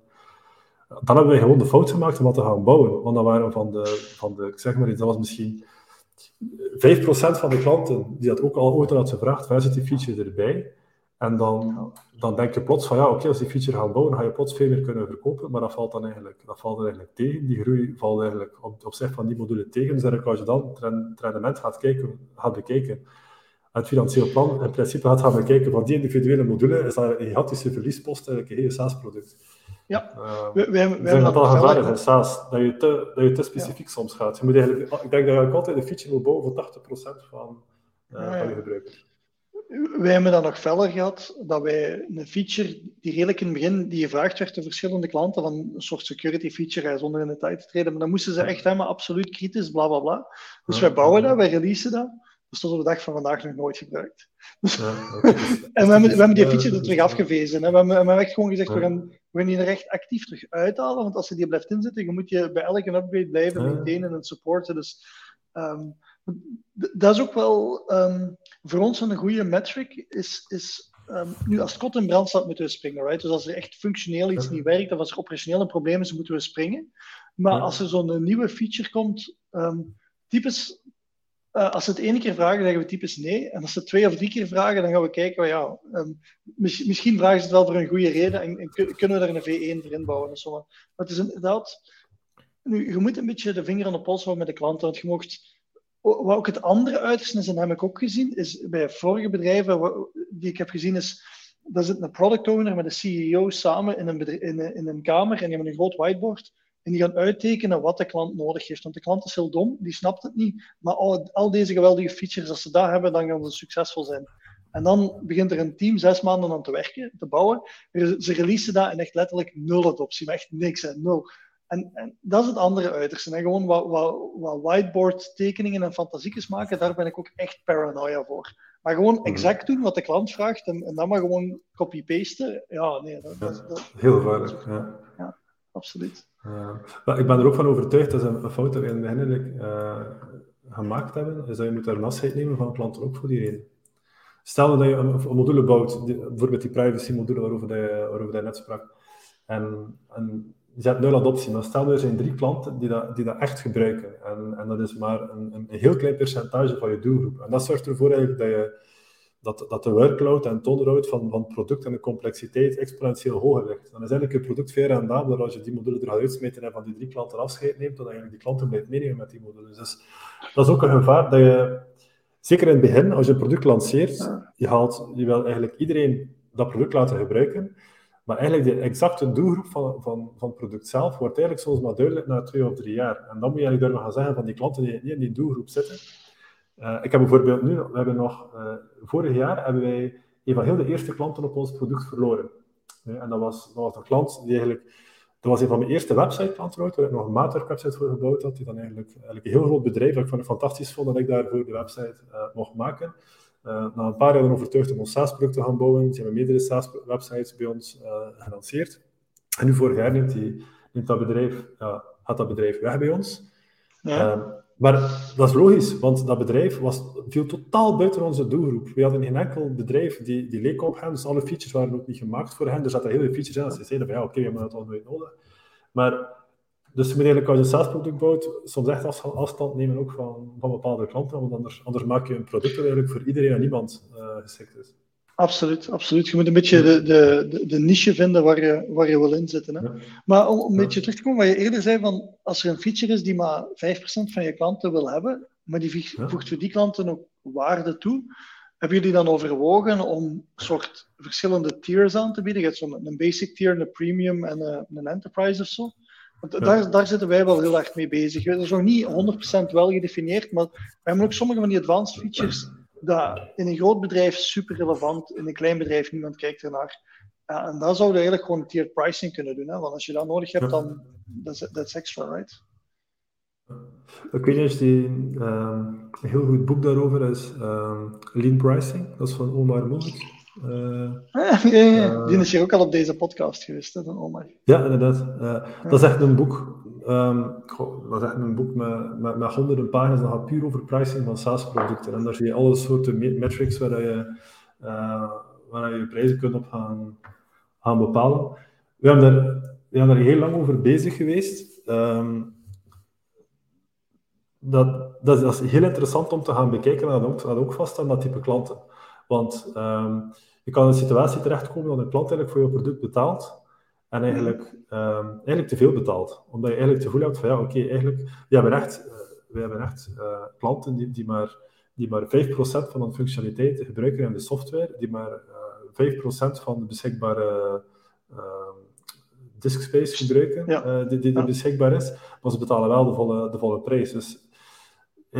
Speaker 2: Dan hebben we gewoon de fout gemaakt om wat te gaan bouwen. Want dan waren van de, van de ik zeg maar iets, dat was misschien 5% van de klanten die dat ook al ooit had gevraagd, waar zit die feature erbij? En dan, dan denk je plots van ja, oké, als die feature gaan bouwen, dan ga je plots veel meer kunnen verkopen, maar dat valt dan eigenlijk, dat valt eigenlijk tegen. Die groei valt eigenlijk op, op zich van die module tegen. Dus eigenlijk als je dan het rendement gaat, kijken, gaat bekijken, het financieel plan in principe gaat gaan bekijken van die individuele module, is dat een gigantische verliespost eigenlijk een hele SaaS-product.
Speaker 3: Ja, uh, we, we,
Speaker 2: we hebben dat al gevaarlijk in SaaS, dat je te, dat je te specifiek ja. soms gaat. Je moet eigenlijk, ik denk dat je altijd een feature wil bouwen voor 80% van, uh, ja, van je gebruikers.
Speaker 3: Wij hebben dan nog feller gehad dat wij een feature die redelijk in het begin die gevraagd werd door verschillende klanten van een soort security feature zonder in de tijd te treden, maar dan moesten ze echt helemaal absoluut kritisch, bla bla bla. Dus wij bouwen dat, wij releasen dat. Dus tot op de dag van vandaag nog nooit gebruikt. Ja, en we hebben, we hebben die feature er terug afgewezen. Hè. We, hebben, we hebben echt gewoon gezegd, we, gaan, we gaan die er echt actief terug uithalen. Want als je die blijft inzetten, dan moet je bij elke upgrade blijven maintainen en supporten. Dus um, dat is ook wel um, voor ons een goede metric. Is, is um, nu, als het kot in brand staat, moeten we springen. Right? Dus als er echt functioneel iets niet werkt, of als er operationeel een probleem is, moeten we springen. Maar als er zo'n nieuwe feature komt, typisch uh, als ze het één keer vragen, zeggen we typisch nee. En als ze het twee of drie keer vragen, dan gaan we kijken, well, ja, um, mis, misschien vragen ze het wel voor een goede reden en, en kunnen we er een V1 voor inbouwen. En zo. Maar het is inderdaad, nu, je moet een beetje de vinger aan de pols houden met de klanten, want je mocht, wat ook het andere uiterste is, en dat heb ik ook gezien, is bij vorige bedrijven die ik heb gezien, is daar zit een product owner met de CEO samen in een, in een, een kamer en die hebben een groot whiteboard en die gaan uittekenen wat de klant nodig heeft. Want de klant is heel dom, die snapt het niet. Maar al, al deze geweldige features, als ze dat hebben, dan gaan ze succesvol zijn. En dan begint er een team zes maanden aan te werken, te bouwen. Ze releasen dat en echt letterlijk nul adoptie, maar echt niks, hè, nul. En, en, dat is het andere uiterste. En gewoon wat, wat, wat whiteboard tekeningen en fantasiekjes maken, daar ben ik ook echt paranoia voor. Maar gewoon mhm. exact doen wat de klant vraagt en, en dan maar gewoon copy-pasten. Ja, nee. Dat, dat,
Speaker 2: Heel gevaarlijk, ja.
Speaker 3: ja. absoluut.
Speaker 2: Ja. ik ben er ook van overtuigd, dat een, fout dat we in het begin uh, gemaakt hebben, is dat je moet daar een afscheid nemen van klanten ook voor die reden. Stel dat je een, module bouwt, bijvoorbeeld die privacy module waarover je, waarover je net sprak, en, en je hebt nul adoptie, maar stel er zijn drie klanten die dat, die dat echt gebruiken. En, en dat is maar een, een, heel klein percentage van je doelgroep. En dat zorgt ervoor dat, je, dat, dat de workload en tonerhoud van, van het product en de complexiteit exponentieel hoger ligt. Dan is eigenlijk je product veel rendabeler als je die module er gaat uitsmeten en van die drie klanten afscheid neemt, dan eigenlijk die klanten blijft meenemen met die modules. Dus dat is ook een gevaar dat je, zeker in het begin, als je een product lanceert, je, haalt, je wil eigenlijk iedereen dat product laten gebruiken. Maar eigenlijk de exacte doelgroep van, van, van het product zelf wordt eigenlijk soms maar duidelijk na twee of drie jaar. En dan moet je eigenlijk durven gaan zeggen van die klanten die niet in die doelgroep zitten. Uh, ik heb bijvoorbeeld nu, we hebben nog, uh, vorig jaar hebben wij een van heel de eerste klanten op ons product verloren. En dat was, dat was een klant die eigenlijk, dat was een van mijn eerste website-klanten ooit, waar ik nog een maatwerk-website voor gebouwd had, die dan eigenlijk, eigenlijk een heel groot bedrijf, dat ik fantastisch vond dat ik daarvoor de website mocht maken. Uh, na een paar jaar overtuigd om ons SaaS-product te gaan bouwen. Ze hebben meerdere SaaS-websites bij ons uh, gelanceerd. En nu vorig jaar neemt, die, neemt dat bedrijf, gaat dat bedrijf weg bij ons. Ja. Ehm, maar dat is logisch, want dat bedrijf was, viel totaal buiten onze doelgroep. We hadden geen enkel bedrijf die, die leek op hen, dus alle features waren ook niet gemaakt voor hen. Er zaten heel veel features in, als ze zeiden van ja, oké, okay, we hebben dat al nooit nodig. Maar dus je moet eigenlijk als je een SaaS-product bouwt, soms echt afstand nemen ook van, van bepaalde klanten, want anders, anders maak je een product dat eigenlijk voor iedereen en niemand uh, geschikt is.
Speaker 3: Absoluut, absoluut. Je moet een beetje de, de, de, niche vinden waar je, waar je wil inzetten. Hè? Maar om, een beetje terug te komen wat je eerder zei, van als er een feature is die maar 5% van je klanten wil hebben, maar die voegt voor die klanten ook waarde toe, hebben jullie dan overwogen om een soort verschillende tiers aan te bieden? Je hebt zo'n een basic tier, een premium en een, een enterprise of zo. Daar, daar zitten wij wel heel erg mee bezig. Dat is nog niet 100% wel gedefinieerd, maar we hebben ook sommige van die advanced features dat in een groot bedrijf super relevant, in een klein bedrijf niemand kijkt ernaar. Ja, en daar zouden we eigenlijk gewoon tiered pricing kunnen doen. Hè? Want als je dat nodig hebt, dan dat is extra, right?
Speaker 2: Ik weet niet of die um, een heel goed boek daarover is, um, Lean Pricing, dat is van Omar Moelik.
Speaker 3: Uh, ja, ja, Die is hier ook al op deze podcast geweest, hè, dan Omar.
Speaker 2: Ja, inderdaad. Dat is echt een boek. Um, dat is echt een boek met, met, met honderden pagina's. Dat gaat puur over pricing van SaaS-producten. En daar zie je alle soorten metrics waar je, waar je prijzen kunt op gaan, gaan bepalen. We hebben, daar, we hebben daar heel lang over bezig geweest. Um, dat, dat, is heel interessant om te gaan bekijken en dat ook, dat ook vast aan dat type klanten. Want um, je kan in een situatie terechtkomen dat een klant eigenlijk voor je product betaalt en eigenlijk, um, eigenlijk te veel betaalt. Omdat je eigenlijk te gevoel hebt van ja, oké, eigenlijk, we hebben echt, uh, we hebben echt uh, klanten die, die, maar, die maar 5% van de functionaliteit gebruiken in de software, die maar uh, eh, 5% van de beschikbare ehm, disk space gebruiken, ja. die, die, die beschikbaar is, maar ze betalen wel de volle, de volle prijs. Dus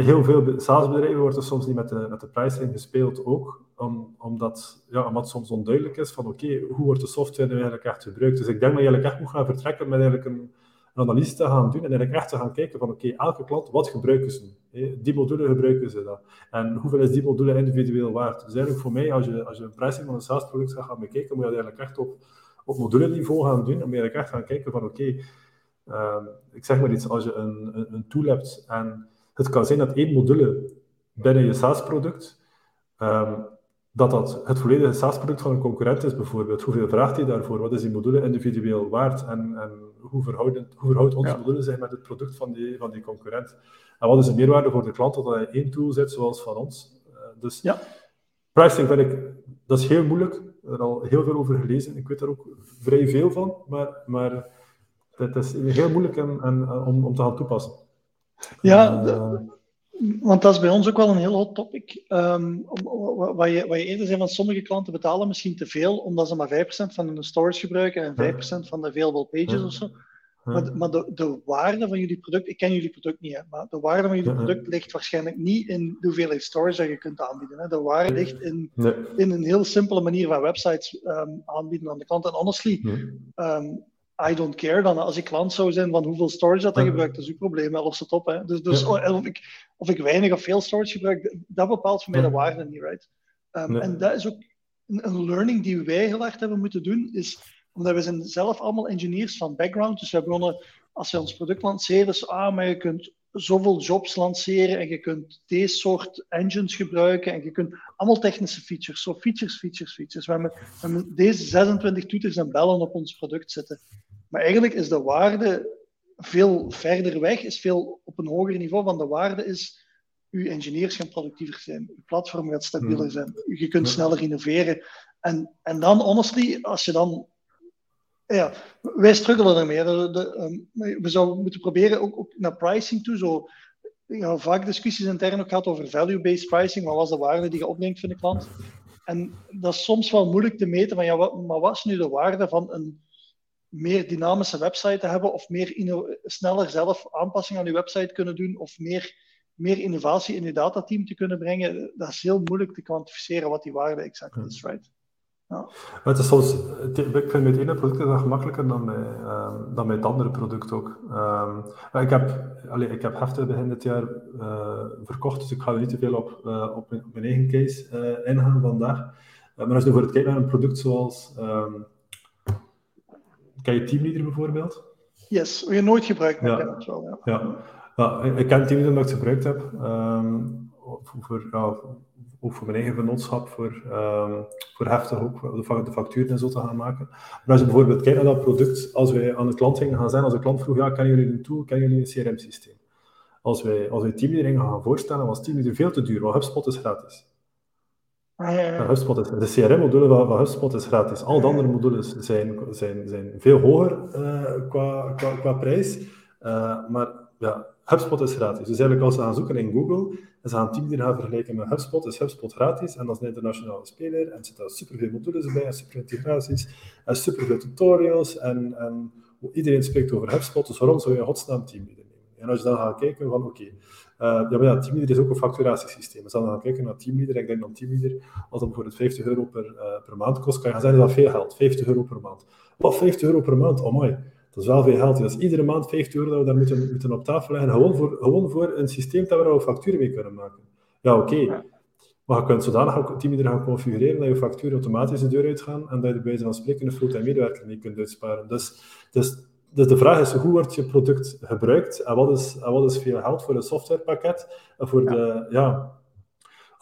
Speaker 2: heel veel SaaS-bedrijven wordt er soms niet met de, met de pricing gespeeld ook, om, omdat, ja, omdat soms onduidelijk is van oké, hoe wordt de software nu eigenlijk echt gebruikt. Dus ik denk dat je eigenlijk echt moet gaan vertrekken met eigenlijk een, een analyse te gaan doen en eigenlijk echt te gaan kijken van oké, elke klant, wat gebruiken ze? Die module gebruiken ze dat. En hoeveel is die module individueel waard? Dus eigenlijk voor mij, als je, als je een pricing van een SaaS-product gaat gaan bekijken, moet je dat eigenlijk echt op, op module-niveau gaan doen. Je eigenlijk echt gaan kijken van oké, uh, ik zeg maar iets, als je een, een, een tool hebt en het kan zijn dat één module binnen je SaaS-product, um, dat dat het volledige SaaS-product van een concurrent is bijvoorbeeld. Hoeveel vraagt hij daarvoor? Wat is die module individueel waard? En, en hoe, verhoudt, hoe verhoudt onze module zich met het product van die, van die concurrent? En wat is de meerwaarde voor de klant dat hij in één tool zit, zoals van ons? Uh, dus ja. pricing vind ik, dat is heel moeilijk. Ik heb er al heel veel over gelezen. Ik weet er ook vrij veel van, maar, maar het is heel moeilijk en, en, om, om te gaan toepassen.
Speaker 3: Ja, want dat is bij ons ook wel een heel hot topic. Um, wat, je, wat je eerder zei, van sommige klanten betalen misschien te veel, omdat ze maar 5% van hun storage gebruiken en 5% van de available pages of zo. Maar, maar de, de, waarde van jullie product, ik ken jullie product niet, hè, maar de waarde van jullie product ligt waarschijnlijk niet in de hoeveelheid storage dat je kunt aanbieden. Hè. De waarde ligt in, in een heel simpele manier van websites um, aanbieden aan de klant. En honestly, um, I don't care dan als ik klant zou zijn van hoeveel storage dat hij gebruikt, dat is uw probleem, dat lost het op. Hè. Dus, dus of, ik, of ik weinig of veel storage gebruik, dat bepaalt voor mij de waarde niet, right? Um, En dat is ook een, een, learning die wij heel hard hebben moeten doen, is omdat we zijn zelf allemaal engineers van background, dus we begonnen, als we ons product lanceren, dus, ah, maar je kunt zoveel jobs lanceren en je kunt deze soort engines gebruiken en je kunt allemaal technische features, zo features, features, features. We hebben, we hebben deze 26 toeters en bellen op ons product zitten. Maar eigenlijk is de waarde veel verder weg, is veel op een hoger niveau van de waarde is uw engineers gaan productiever zijn, uw platform gaat stabieler hmm. zijn, je kunt sneller innoveren. En, en dan, honestly, als je dan ja, wij struggelen ermee. De, de, um, we zouden moeten proberen ook, ook, naar pricing toe. Zo, ja, vaak discussies intern ook gehad over value-based pricing. Wat was de waarde die je opbrengt voor de klant? En dat is soms wel moeilijk te meten. Van, ja, wat, maar wat is nu de waarde van een meer dynamische website te hebben? Of meer sneller zelf aanpassingen aan je website kunnen doen? Of meer, meer innovatie in je datateam te kunnen brengen? Dat is heel moeilijk te kwantificeren wat die waarde exact is. Right?
Speaker 2: Ja. Het is soms, ik vind met het ene product dat gemakkelijker dan met, uh, dan met het andere product ook. Um, ik, heb, allez, ik heb heftig begin dit jaar uh, verkocht, dus ik ga er niet te veel op, uh, op, mijn, op, mijn, eigen case uh, ingaan vandaag. maar als je voor het kijken naar een product zoals, um, ken je Teamleader bijvoorbeeld?
Speaker 3: Yes, je nooit gebruikt, maar
Speaker 2: ja.
Speaker 3: ik ken het wel.
Speaker 2: Ja. ja. ja ik ken Teamleader omdat ik het gebruikt heb. Voor, ook voor mijn eigen vennootschap, voor, um, voor heftig ook de, de facturen en zo te gaan maken. Maar als je bijvoorbeeld kijkt naar dat product, als wij aan de klant gingen gaan zijn, als de klant vroeg, ja, kennen jullie een tool, kennen jullie een CRM-systeem? Als wij, als wij Teamleader gaan voorstellen, was Teamleader veel te duur, want HubSpot is gratis.
Speaker 3: Ah, ja, ja.
Speaker 2: HubSpot is, de CRM-module van, van HubSpot is gratis. Al de andere modules zijn, zijn, zijn veel hoger uh, qua, qua, qua prijs, uh, maar ja, HubSpot is gratis. Dus eigenlijk als ze gaan zoeken in Google en ze gaan Teamleader gaan vergelijken met HubSpot, is HubSpot gratis en dat is een internationale speler en er zitten superveel modules bij en super integraties en superveel tutorials en, en iedereen spreekt over HubSpot, dus waarom zou je een godsnaam Teamleader nemen? En als je dan gaat kijken van oké, uh, ja, maar ja, Teamleader is ook een facturatiesysteem. Als je dan gaan kijken naar Teamleader, ik denk dat Teamleader, als dat bijvoorbeeld 50 euro per, uh, per maand kost, kan je gaan zeggen dat veel geld, 50 euro per maand. Wat, 50 euro per maand? Oh mooi. Dat is wel veel geld. Is iedere maand 50 euro dat we daar moeten, moeten op tafel leggen. Gewoon voor, gewoon voor een systeem dat we nou facturen mee kunnen maken. Ja, oké. Okay. Maar je kunt zodanig ook team gaan configureren dat je facturen automatisch de deur uitgaan en dat je bij wijze van spreken een fulltime medewerker mee kunt uitsparen. Dus, dus, dus de vraag is, hoe wordt je product gebruikt en wat is, en wat is veel geld voor een softwarepakket? En voor de, ja,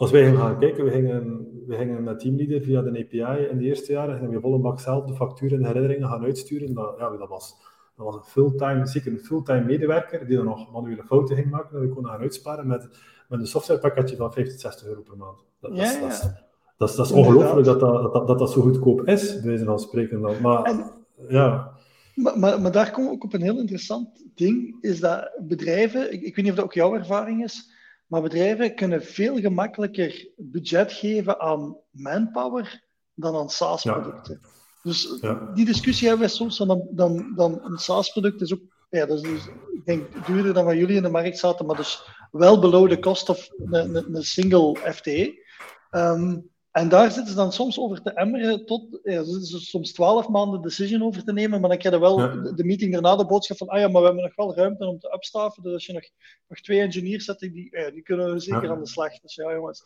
Speaker 2: als wij gaan kijken, we gingen, we gingen met Teamleader via de API in de eerste jaren, en we volle bak zelf de facturen en herinneringen gaan uitsturen. Dat, ja, dat, was, dat was een fulltime, zeker een fulltime medewerker, die dan nog manuele fouten ging maken, dat we konden gaan uitsparen met, met een softwarepakketje van 50, 60 euro per maand. Dat,
Speaker 3: ja,
Speaker 2: dat, ja. dat, is, dat is ongelooflijk dat dat, dat, dat zo goedkoop is, bij wijze van spreken. Dan. Maar,
Speaker 3: en,
Speaker 2: ja...
Speaker 3: Maar, maar, maar, daar kom ik ook op een heel interessant ding, is dat bedrijven, ik, ik weet niet of dat ook jouw ervaring is, maar bedrijven kunnen veel gemakkelijker budget geven aan manpower dan aan SaaS-producten. Ja. Dus
Speaker 2: ja.
Speaker 3: die discussie hebben we soms dan, dan, dan een SaaS-product is ook, ja, dat is dus, ik denk duurder dan wat jullie in de markt zaten, maar dus wel below the cost of een, single FTE. Um, en daar zitten ze dan soms over te emmeren tot ja, soms twaalf maanden decision over te nemen, maar dan krijg je wel de meeting daarna de boodschap van ah ja, maar we hebben nog wel ruimte om te upstaffen, dus als je nog, nog twee engineers zet, die, ja, die kunnen zeker aan de slag. Dus ja jongens,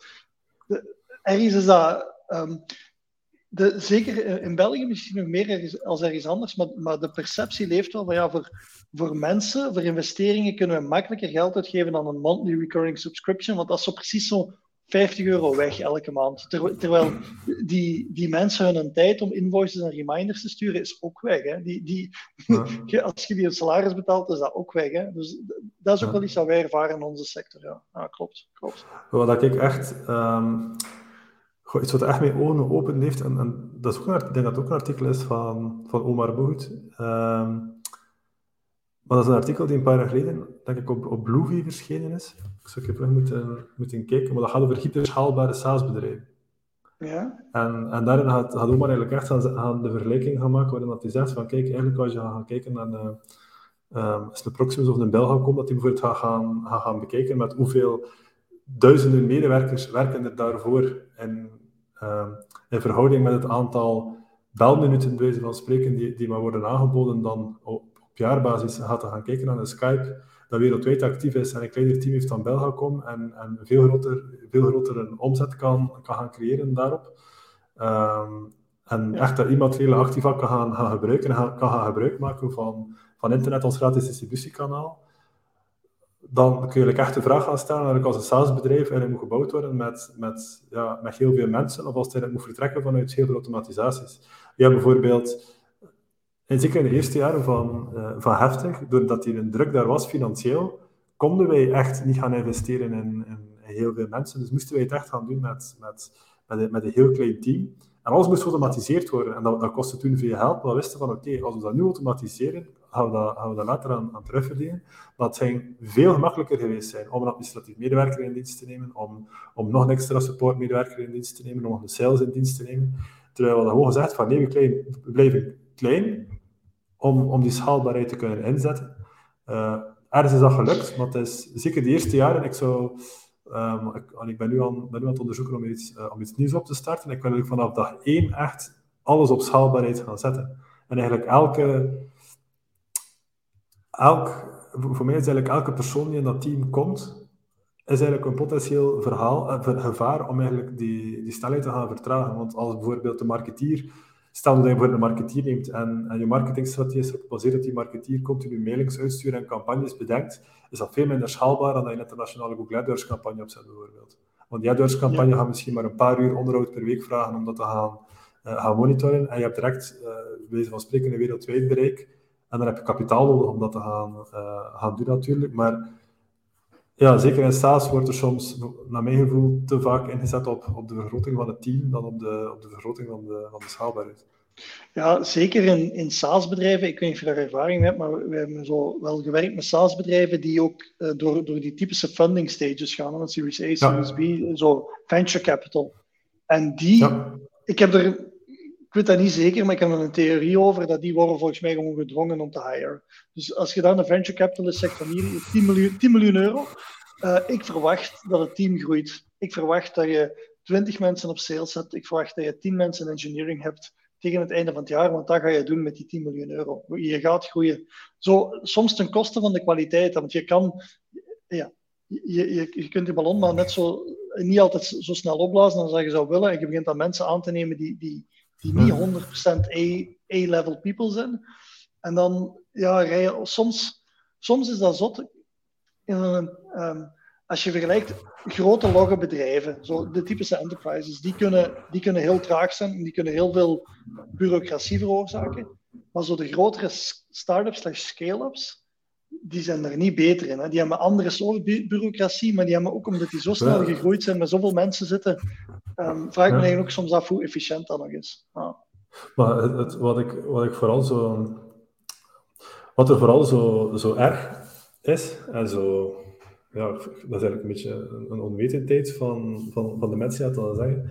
Speaker 3: de, ergens is dat... Um, de, zeker in België misschien nog meer als ergens anders, maar, maar de perceptie leeft wel van ja, voor, voor mensen, voor investeringen kunnen we makkelijker geld uitgeven dan een monthly recurring subscription, want dat is zo precies zo 50 euro weg elke maand. terwijl die, die mensen hun tijd om invoices en reminders te sturen is ook weg. Hè. Die, die, ja. als je die een salaris betaalt, is dat ook weg. Hè. Dus dat is ook wel iets wat wij ervaren in onze sector. Ja, klopt. klopt.
Speaker 2: Wat ik echt... Um, iets wat echt mijn ogen open heeft, en, en dat is ook een, ik denk dat het ook een artikel is van, van Omar Boet. Um, maar dat is een artikel die een paar jaar geleden, denk ik, op, op Bluevie verschenen is. Ik zou even moeten, moeten kijken, maar dat gaat over hyperschaalbare SaaS-bedrijven.
Speaker 3: Ja.
Speaker 2: En, en daarin gaat, gaat Omar eigenlijk echt aan, aan de vergelijking gaan maken, waarin hij zegt van, kijk, eigenlijk als je gaat kijken naar een, um, als de Proximus of een Bel gaat komen, dat hij bijvoorbeeld gaat gaan, gaat gaan bekijken met hoeveel duizenden medewerkers werken er daarvoor in, um, in verhouding met het aantal belminuten, bij wijze van spreken, die, die maar worden aangeboden, dan jaarbasis gaat te gaan kijken naar een Skype dat wereldwijd actief is en een kleiner team heeft dan Belgacom en, en veel, groter, veel grotere omzet kan, kan gaan creëren daarop. Ehm, en echt dat immateriële activa kan gaan, gaan gebruiken en kan gaan gebruik maken van, van internet als gratis distributiekanaal dan kun je echt de vraag gaan stellen dat als een SaaS-bedrijf eigenlijk moet gebouwd worden met, met, ja, met heel veel mensen, of als het moet vertrekken vanuit heel veel automatisaties. Ja, bijvoorbeeld, en zeker in de eerste jaren van, uh, van Heftig, doordat hier een druk daar was financieel, konden wij echt niet gaan investeren in, in, heel veel mensen. Dus moesten wij het echt gaan doen met, met, met, een, met een heel klein team. En alles moest geautomatiseerd worden. En dat, dat kostte toen veel geld. We wisten van, oké, als we dat nu automatiseren, gaan we dat, gaan we dat later aan, aan terugverdienen. Maar het veel gemakkelijker geweest zijn om een administratief medewerker in dienst te nemen, om, om nog een extra supportmedewerker in dienst te nemen, om nog een sales in dienst te nemen. Terwijl we dat gewoon gezegd van, nee, we, klein, we blijven klein om, om die schaalbaarheid te kunnen inzetten. Uh, ergens is dat gelukt, maar het is zeker de eerste jaren, ik zou... Um, ik, ben, nu aan, ben nu aan het onderzoeken om iets, uh, om iets nieuws op te starten. Ik wil vanaf dag één echt alles op schaalbaarheid gaan zetten. En eigenlijk elke, elk, voor mij is eigenlijk elke persoon die in dat team komt, is eigenlijk een potentieel verhaal, uh, gevaar om eigenlijk die, die snelheid te gaan vertragen. Want als bijvoorbeeld de marketeer, stel dat je voor een marketeer neemt en, en je marketingstrategie is erop gebaseerd dat die marketeer continu mailings uitstuurt en campagnes bedenkt, is dat veel minder schaalbaar dan dat je een internationale Google AdWords campagne opzet bijvoorbeeld. Want die AdWords campagne ja. gaat misschien maar een paar uur onderhoud per week vragen om dat te gaan, uh, gaan monitoren en je hebt direct, uh, bij van spreken, een wereldwijd bereik en dan heb je kapitaal nodig om dat te gaan, uh, gaan doen natuurlijk. Maar ja, zeker in SaaS wordt er soms, naar mijn gevoel, te vaak ingezet op, op de vergroting van het team dan op de, op de vergroting van de, van de schaalbaarheid.
Speaker 3: Ja, zeker in, in SaaS-bedrijven. Ik weet niet of je daar ervaring mee hebt, maar we hebben zo wel gewerkt met SaaS-bedrijven die ook uh, door, door die typische funding stages gaan. Met Series A, Series ja. B, zo venture capital. En die, ja. ik heb er ik weet dat niet zeker, maar ik heb er een theorie over dat die worden volgens mij gewoon gedwongen om te hiren. Dus als je dan een venture capitalist zegt van hier, 10 miljoen, 10 miljoen euro, uh, ik verwacht dat het team groeit. Ik verwacht dat je 20 mensen op sales hebt. Ik verwacht dat je 10 mensen in engineering hebt tegen het einde van het jaar, want dat ga je doen met die 10 miljoen euro. Je gaat groeien. Zo, soms ten koste van de kwaliteit, want je kan, ja, je, je, je kunt die ballon maar net zo, niet altijd zo snel opblazen als je zou willen. En je begint dan mensen aan te nemen die, die, die niet 100% A-level people zijn. En dan ja, rij je, soms, soms is dat zot. In een, um, als je vergelijkt grote logge bedrijven, zo de typische enterprises, die kunnen, die kunnen heel traag zijn en die kunnen heel veel bureaucratie veroorzaken. Maar zo de grotere start-ups slash scale-ups, die zijn er niet beter in. Hè. Die hebben andere soort bu bureaucratie, maar die hebben ook omdat die zo snel gegroeid zijn, met zoveel mensen zitten, um, vraag ik me eigenlijk ook soms af hoe efficiënt dat nog is. Ja.
Speaker 2: Maar het, het, wat, ik, wat ik vooral zo... Wat er vooral zo, zo erg is, en zo... Ja, dat is eigenlijk een beetje een onwetendheid van, van, van de mensen die dat zeggen.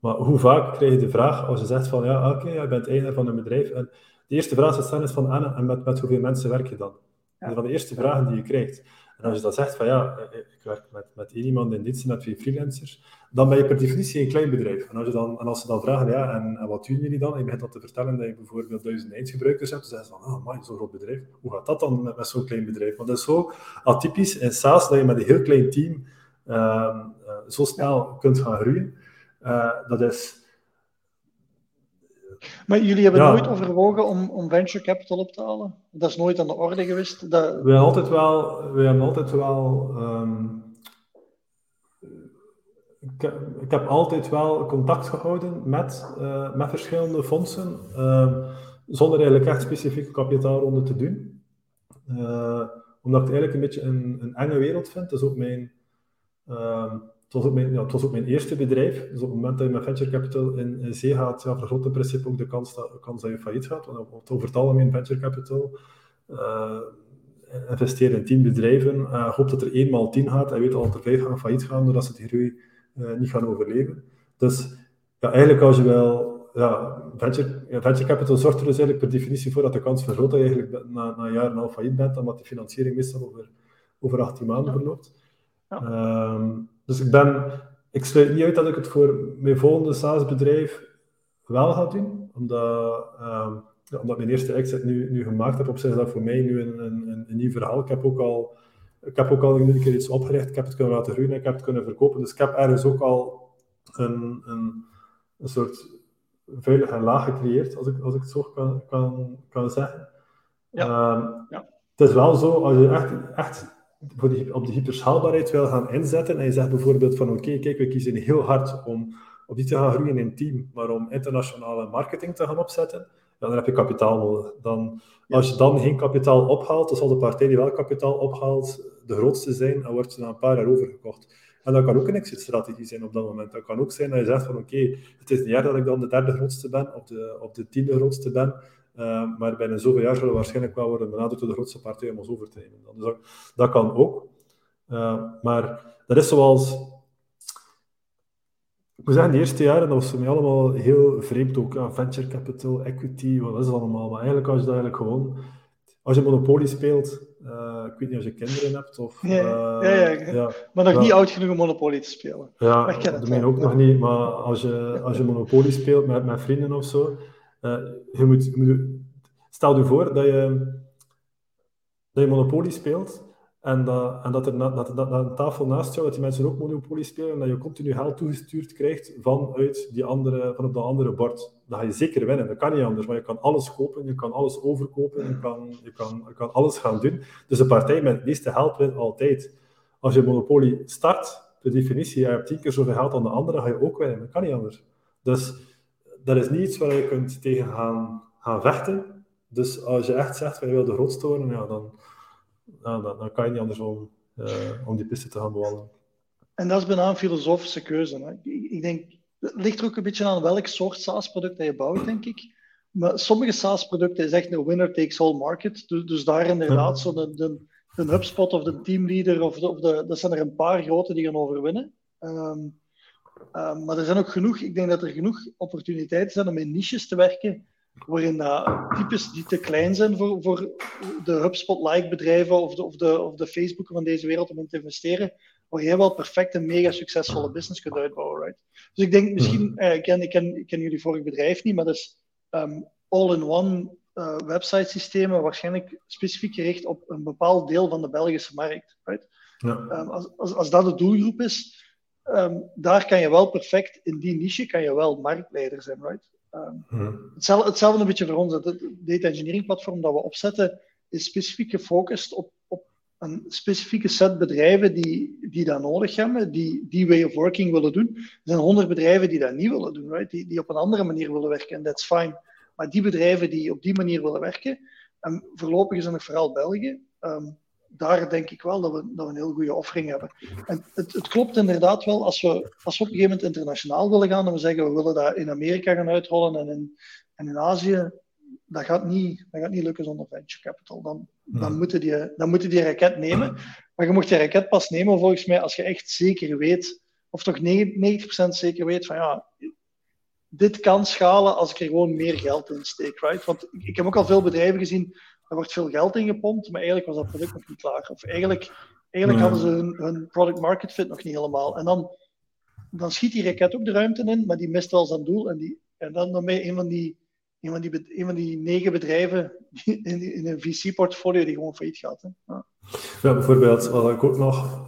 Speaker 2: Maar hoe vaak krijg je de vraag als je zegt van ja, oké, okay, je bent eigenaar van een bedrijf. En de eerste vraag is dan is van Anne, en met, met hoeveel mensen werk je dan? Dat is van de eerste vragen die je krijgt. En als je dat zegt van ja, ik werk met, met één iemand in dienst, met twee freelancers, dan ben je per definitie een klein bedrijf. En als, je dan, en als ze dan vragen, ja, en, wat doen jullie dan? En je begint dan te vertellen dat je bijvoorbeeld duizend eindgebruikers hebt, dan zeggen ze van, oh man, zo'n groot bedrijf. Hoe gaat dat dan met, zo'n klein bedrijf? Want dat is zo atypisch in SaaS dat je met een heel klein team uh, uh, zo snel kunt gaan groeien. Dat is
Speaker 3: maar jullie hebben ja. nooit overwogen om, om venture capital op te halen? Dat is nooit aan de orde geweest? Dat...
Speaker 2: We, hebben altijd wel, we hebben altijd wel um, ik, ik, heb altijd wel contact gehouden met, uh, met verschillende fondsen, uh, zonder eigenlijk echt specifieke kapitaalronde te doen. Uh, omdat ik het eigenlijk een beetje een, een enge wereld vind. Dat is ook mijn het was, ook mijn, ja, het was ook mijn eerste bedrijf. Dus op het moment dat je met venture capital in, in zee gaat, ja, vergroot in principe ook de kans dat, kans dat je failliet gaat. Want over het algemeen venture capital uh, investeert in tien bedrijven, uh, hoopt dat er eenmaal tien gaat en weet al dat er vijf gaan failliet gaan, doordat ze die groei uh, niet gaan overleven. Dus ja, eigenlijk als je wel ja, venture, ja, venture capital zorgt er dus eigenlijk per definitie voor dat de kans vergroot dat je eigenlijk na, na een jaar en een half failliet bent, omdat die financiering meestal over, over 18 maanden verloopt. Ja. Um, dus ik ben, ik sluit niet uit dat ik het voor mijn volgende SaaS-bedrijf wel ga doen, omdat, uh, ja, omdat mijn eerste exit nu, nu gemaakt heb op zich, is dat voor mij nu een, een, een nieuw verhaal. Ik heb ook al, ik heb ook al een keer iets opgericht, ik heb het kunnen laten groeien, ik heb het kunnen verkopen, dus ik heb ergens ook al een, een, een soort veilige laag gecreëerd, als ik, als ik het zo kan, kan, kan zeggen. Ja. Ehm, ja. Het is wel zo, als je echt, echt voor die, op de hyperschaalbaarheid wil gaan inzetten, en je zegt bijvoorbeeld van oké, kijk, we kiezen heel hard om op die te gaan groeien in team, maar om internationale marketing te gaan opzetten, dan heb je kapitaal nodig. Dan, Als je dan geen kapitaal ophaalt, dan zal de partij die wel kapitaal ophaalt de grootste zijn en wordt ze na een paar jaar overgekocht. En dat kan ook een exit-strategie zijn op dat moment. Dat kan ook zijn dat je zegt van oké, het is een jaar dat ik dan de derde grootste ben, of de, of de tiende grootste ben, uh, maar binnen zoveel jaar zullen we waarschijnlijk wel worden benaderd door de grootste partij om ons over te nemen. Dus dat, dat kan ook. Uh, maar dat is zoals... Ik moet zeggen, de eerste jaren, dat was voor mij allemaal heel vreemd ook. Ja, venture capital, equity, wat is dat allemaal? Maar eigenlijk als je dat eigenlijk gewoon... Als je Monopoly speelt, uh, ik weet niet of je kinderen hebt of...
Speaker 3: Ja, ja, ja, ja, maar nog niet oud genoeg om Monopoly te spelen.
Speaker 2: Ja, dat meen ook nog niet. Maar als je, als je Monopoly speelt met, met vrienden of zo, moet, stel je voor dat je, dat je Monopoly speelt en, dat, en dat er na, dat, dat, een tafel naast jou, dat die mensen ook Monopoly spelen en dat je continu geld toegestuurd krijgt vanuit die andere, van op dat andere bord. Dan ga je zeker winnen. Dat kan niet anders, maar je kan alles kopen, je kan alles overkopen, je kan, je kan, kan alles gaan doen. Dus de partij met het meeste geld wint altijd. Als je Monopoly start, per definitie, je hebt tien keer zoveel geld dan de andere, ga je ook winnen. Dat kan niet anders. Dus dat is niet iets waar je kunt tegen gaan, gaan vechten. Dus als je echt zegt, van je wil de grootste worden, ja, dan, dan, dan, kan je niet anders om, uh, om die piste te gaan bewandelen.
Speaker 3: En dat is bijna een filosofische keuze. Hè. Ik, ik denk, het ligt er ook een beetje aan welk soort SaaS-product je bouwt, denk ik. Maar sommige SaaS-producten is echt een winner takes all market. Dus, dus daar inderdaad, zo de, de, de, HubSpot of de teamleader, of, de, of de, dat zijn er een paar grote die gaan overwinnen. Um, um, maar er zijn ook genoeg, ik denk dat er genoeg opportuniteiten zijn om in niches te werken waarin dat types die te klein zijn voor, voor de HubSpot-like bedrijven of de, of, de, of de Facebook van deze wereld om in te investeren, waar jij wel perfect een mega succesvolle business kunt uitbouwen. Right? Dus ik denk misschien, mhm. eh, ik, ken, ik, ken, ik ken jullie vorig bedrijf niet, maar dat is um, all-in-one uh, website systemen, waarschijnlijk specifiek gericht op een bepaald deel van de Belgische markt. Right? Ja. Um, als, als, als dat de doelgroep is, um, daar kan je wel perfect, in die niche kan je wel marktleider zijn. Right? Um, hetzelfde, hetzelfde een beetje voor ons. Het data engineering platform dat we opzetten is specifiek gefocust op, op een specifieke set bedrijven die, die dat nodig hebben, die die way of working willen doen. Er zijn honderd bedrijven die dat niet willen doen, right? die, die op een andere manier willen werken. En that's fine. Maar die bedrijven die op die manier willen werken, en voorlopig is het vooral België, um, daar denk ik wel dat we, dat we een heel goede offering hebben. En het, het, klopt inderdaad wel, als we, als we op een gegeven moment internationaal willen gaan, en we zeggen we willen dat in Amerika gaan uitrollen en in, en in Azië, dat gaat, niet, dat gaat niet lukken zonder venture capital. Dan, dan, moeten die, dan moeten die raket nemen. Maar je mocht die raket pas nemen volgens mij als je echt zeker weet, of toch 90% zeker weet van ja, dit kan schalen als ik er gewoon meer geld in steek. Right? Want ik heb ook al veel bedrijven gezien er wordt veel geld in gepompt, maar eigenlijk was dat product nog niet klaar. Of eigenlijk, eigenlijk hadden ze hun, hun, product market fit nog niet helemaal. En dan, dan schiet die raket ook de ruimte in, maar die mist wel zijn doel. En, die, en dan, dan ben je een van die, een van die, een van die negen bedrijven in, in een VC-portfolio die gewoon failliet gaat. Hè. Ja.
Speaker 2: ja. bijvoorbeeld, wat ik ook nog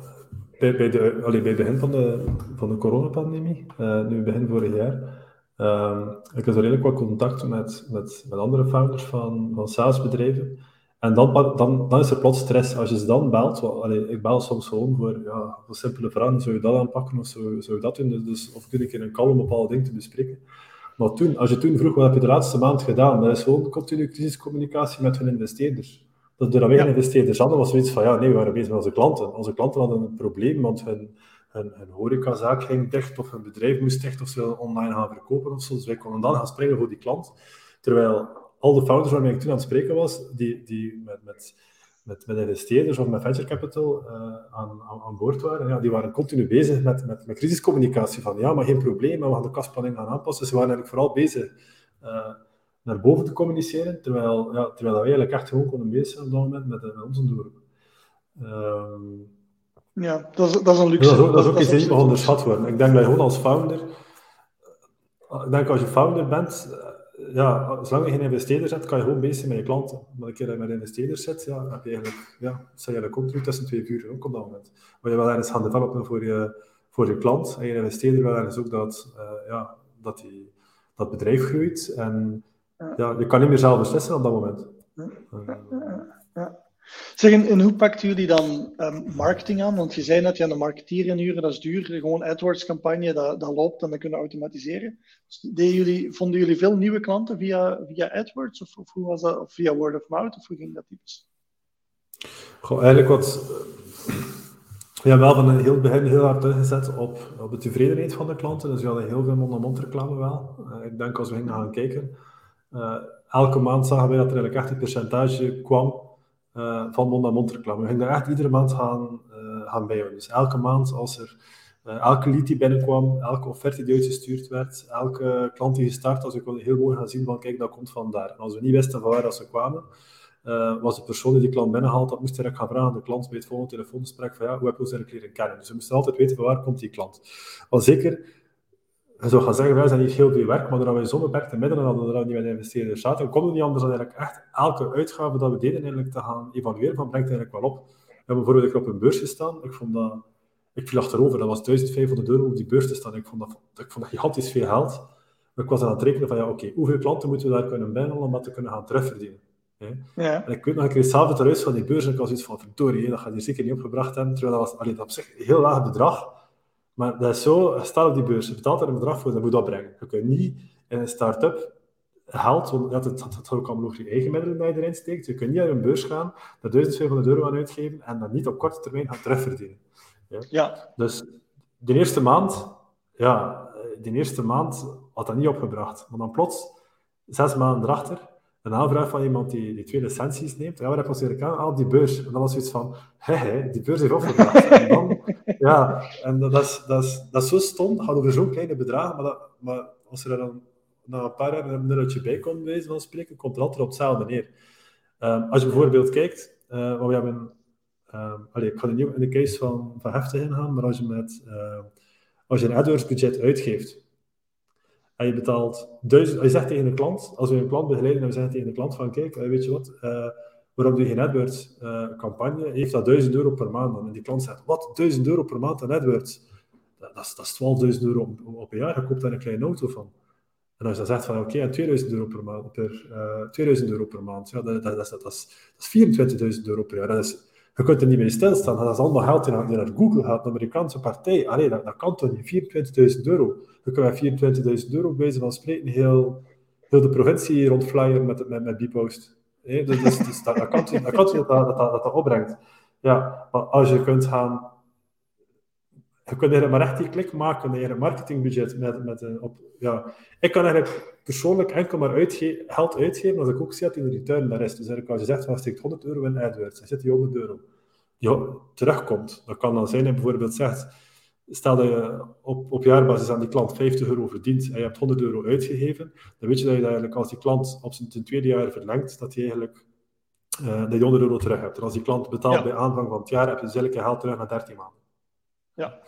Speaker 2: bij, bij, de, allee, bij het begin van de, van de coronapandemie, uh, nu begin vorig jaar, Um, ik heb redelijk wat contact met, met, met andere founders van, van SaaS-bedrijven. En dan, dan, dan is er plots stress. Als je ze dan belt, wel, allee, ik bel soms gewoon voor, ja, voor simpele vragen, zou je dat aanpakken of zou, zou je dat doen? Dus, dus, of kun ik in een een bepaalde ding te bespreken. Maar toen, als je toen vroeg, wat heb je de laatste maand gedaan? Dat is gewoon continu crisiscommunicatie met hun investeerders. Dat doordat wij ja. investeerders hadden, was zoiets van, ja, nee, we waren bezig met onze klanten. Onze klanten hadden een probleem, want hun, hun horecazaak ging dicht of hun bedrijf moest dicht of ze online gaan verkopen of zo. Dus wij konden dan gaan springen voor die klant. Terwijl al de founders waarmee ik toen aan het spreken was, die, die met, met, met, met investeerders of met venture capital uh, aan, aan, boord waren, ja, die waren continu bezig met, met, met crisiscommunicatie. Van ja, maar geen probleem, we gaan de kastplanning gaan aanpassen. Ze waren eigenlijk vooral bezig uh, naar boven te communiceren, terwijl, ja, terwijl wij eigenlijk echt gewoon konden bezig zijn op dat moment met, met onze doelen. Um,
Speaker 3: ja, dat is, dat is een luxe.
Speaker 2: Dat is ook, dat is ook iets die niet onderschat worden. Ik denk dat je gewoon als founder, ik denk als je founder bent, ja, zolang je geen investeerders hebt, kan je gewoon bezig zijn met je klanten. Maar een keer dat je met investeerders zit, ja, heb je eigenlijk, ja, sta je eigenlijk tussen twee vuren ook op dat moment. Maar je wil ergens gaan developen voor je, voor je klant en je investeerder wil ergens ook dat, uh, ja, dat die, dat bedrijf groeit. En ja, je kan niet meer zelf beslissen op dat moment.
Speaker 3: Ja. Zeg, en, hoe pakten jullie dan um, marketing aan? Want je zei net, ja, de marketeer inhuren, dat is duur. Gewoon AdWords-campagne, dat, dat loopt en dat kunnen automatiseren. Dus jullie, vonden jullie veel nieuwe klanten via, via AdWords? Of, of, hoe was dat? Of via word of mouth? Of hoe ging dat typisch?
Speaker 2: Goh, eigenlijk wat... Hebben wel van een heel begin heel hard ingezet op, op de tevredenheid van de klanten. Dus we hadden heel veel mond-aan-mond reclame wel. Uh, ik denk als we gingen gaan kijken, uh, elke maand zagen wij dat er eigenlijk echt een percentage kwam uh, van mond-aan-mond reclame. We gingen daar echt iedere maand gaan, uh, gaan bijhouden. Dus elke maand, als er uh, elke lead die binnenkwam, elke offerte die uitgestuurd werd, elke klant die gestart was, ik wilde heel mooi gaan zien van, kijk, dat komt van daar. En als we niet wisten van waar dat ze kwamen, was de persoon die die klant binnenhaalt, dat moest direct gaan vragen aan de klant bij het volgende telefoongesprek van, ja, hoe heb je ons eigenlijk leren kennen? Dus we moesten altijd weten van waar komt die klant. Want zeker je zou gaan zeggen, wij zijn niet heel veel werk, maar doordat wij zo'n beperkte middelen hadden, doordat we niet met investeerders zaten, konden we niet anders dan eigenlijk echt elke uitgave dat we deden eigenlijk te gaan evalueren van brengt eigenlijk wel op. We hebben bijvoorbeeld op een beurs gestaan, ik vond dat, ik viel achterover, dat was 1500 euro op die beurs te staan, ik vond dat, ik vond dat gigantisch veel geld. Maar ik was aan het rekenen van, ja oké, hoeveel klanten moeten we daar kunnen binnenhalen om dat te kunnen gaan terugverdienen? Ja. En ik weet nog, ik kreeg het eruit van die beurs en ik was iets van, verdorie, dat gaat hier zeker niet opgebracht hebben, terwijl dat was alleen op zich een heel laag bedrag. Maar dat is zo, je staat op die beurs, je betaalt er een bedrag voor, dat moet dat brengen. Je kunt niet in een start-up geld, want dat, het, dat, dat ook allemaal nog je eigen middelen bij erin steekt. Je kunt niet naar een beurs gaan, daar 1500 euro aan uitgeven en dat niet op korte termijn gaan terugverdienen. Ja. ja. Dus de eerste maand, ja, de eerste maand had dat niet opgebracht. Maar dan plots, zes maanden erachter, een aanvraag van iemand die, die twee licenties neemt. Ja, waar heb je ons aan? Ah, die beurs. En dan was zoiets van, hé, hé, die beurs heeft opgebracht. en dan, ja, en dat is, dat, is, dat is zo stom. Het gaat over zo'n kleine bedragen, maar, dat, maar als er dan na een paar jaar een nullertje bij komt, wijze van spreken, komt het altijd op hetzelfde neer. Um, als je bijvoorbeeld kijkt, uh, wat we hebben... Um, allez, ik ga er niet in de case van, van Heftig ingaan, maar als je, met, uh, als je een AdWords budget uitgeeft, en je betaalt duizend, je zegt tegen de klant, als we een klant begeleiden en we zeggen tegen de klant van kijk, eh, weet je wat, uh, waarom doe je geen AdWords uh, campagne, heeft dat 1000 euro per maand dan. En die klant zegt, wat, 1000 euro per maand aan AdWords? Dat, dat is, dat is 12.000 euro op, op, een jaar, je koopt daar een kleine auto van. En als je dan zegt van oké, okay, 2000 euro per maand, per, uh, 2000 euro per maand, ja, dat, dat, dat, dat, is, dat is 24.000 euro per jaar. Dat is, je kunt er niet mee stilstaan. Dat is allemaal geld die naar, Google gaat, de Amerikaanse partij. Allee, dat, dat kan toch niet? 24.000 euro. Je kunt met 24.000 euro bij van spreken heel, heel de provincie rondflyeren met, met, met Bpost. Dus, dus, dus dat, dat kan dat, kan dat, dat, dat, dat opbrengt. Ja, maar als je kunt gaan... Je kunt er maar echt die klik maken naar je marketingbudget. Met, met een, op, ja. Ik kan eigenlijk persoonlijk enkel maar uitge geld uitgeven als ik ook zie dat in de return daar is. Dus als je zegt, van steekt 100 euro in AdWords, dan zit die 100 euro ja, terugkomt. Dat kan dan zijn dat je bijvoorbeeld zegt, stel dat je op, op jaarbasis aan die klant 50 euro verdient en je hebt 100 euro uitgegeven, dan weet je dat je eigenlijk als die klant op zijn tweede jaar verlengt, dat hij eigenlijk uh, die 100 euro terug hebt. En als die klant betaalt bij aanvang van het jaar, heb je zelke geld terug na 13 maanden. Ja.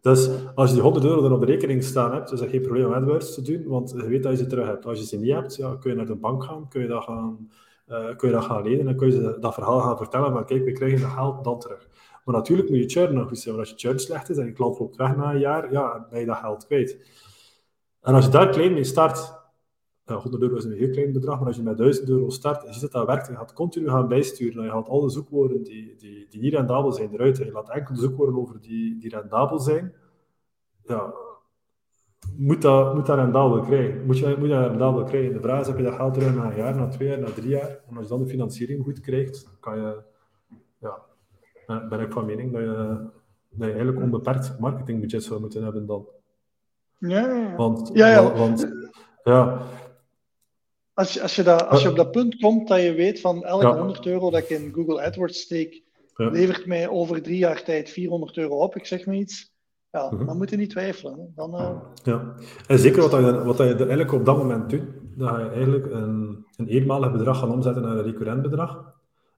Speaker 2: Dus als je die 100 euro dan op de rekening staan hebt, is dat geen probleem om AdWords te doen, want je weet dat je ze terug hebt. Als je ze niet hebt, ja, kun je naar de bank gaan, kun je dat gaan, uh, kun je dat gaan lenen en kun je dat verhaal gaan vertellen van kijk, we krijgen dat geld dan terug. Maar natuurlijk moet je churn nog eens zijn. Want als je churn slecht is en je klant loopt weg na een jaar, ja, ben je dat geld kwijt. En als je daar klein mee start, 100 euro is een heel klein bedrag, maar als je met 1000 euro start en je ziet dat dat werkt, je gaat continu gaan bijsturen en je haalt alle zoekwoorden die, die, die niet rendabel zijn eruit en je laat enkel de zoekwoorden over die, die rendabel zijn, ja, moet dat, moet dat rendabel krijgen. Moet je, moet dat rendabel krijgen. De vraag is, heb je dat geld terug na een jaar, na twee jaar, na drie jaar? En als je dan de financiering goed krijgt, kan je ja, ben ik van mening dat je, dat je eigenlijk onbeperkt marketingbudget zou moeten hebben dan.
Speaker 3: Ja, ja.
Speaker 2: Want,
Speaker 3: ja, ja.
Speaker 2: want ja.
Speaker 3: Als je, als, je dat, als je op dat punt komt dat je weet van elke 100 euro dat ik in Google AdWords steek, levert mij over drie jaar tijd 400 euro op, ik zeg maar iets. Ja, mhm. dan moet je niet twijfelen. Dan, uh...
Speaker 2: Ja, en zeker wat, je, wat je eigenlijk op dat moment doet, dat je eigenlijk een, een eenmalig bedrag gaan omzetten naar een recurrent bedrag.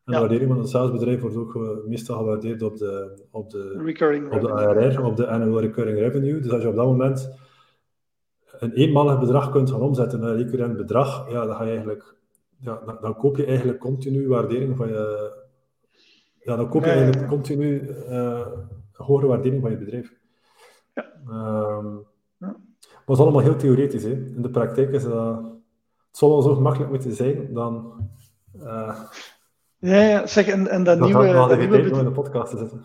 Speaker 2: En de waardering van een SaaS-bedrijf wordt ook meestal gewaardeerd op de, op de,
Speaker 3: recurring
Speaker 2: op de ARR, op de annual recurring revenue. Dus als je op dat moment een eenmalig bedrag kunt gaan omzetten naar een recurrent bedrag, ja, dan, ga je eigenlijk, ja, dan, dan, koop je eigenlijk continu waardering van je... Ja, dan koop je eigenlijk continu uh, hogere waardering van je bedrijf. Ja. Um, ja. Maar het is allemaal heel theoretisch. Hè. In de praktijk is dat... Het zal wel zo gemakkelijk moeten zijn dan... Uh,
Speaker 3: ja, ja, zeg, en, en dat, nieuwe...
Speaker 2: Dat nieuwe bedrijf... in de podcast te zetten.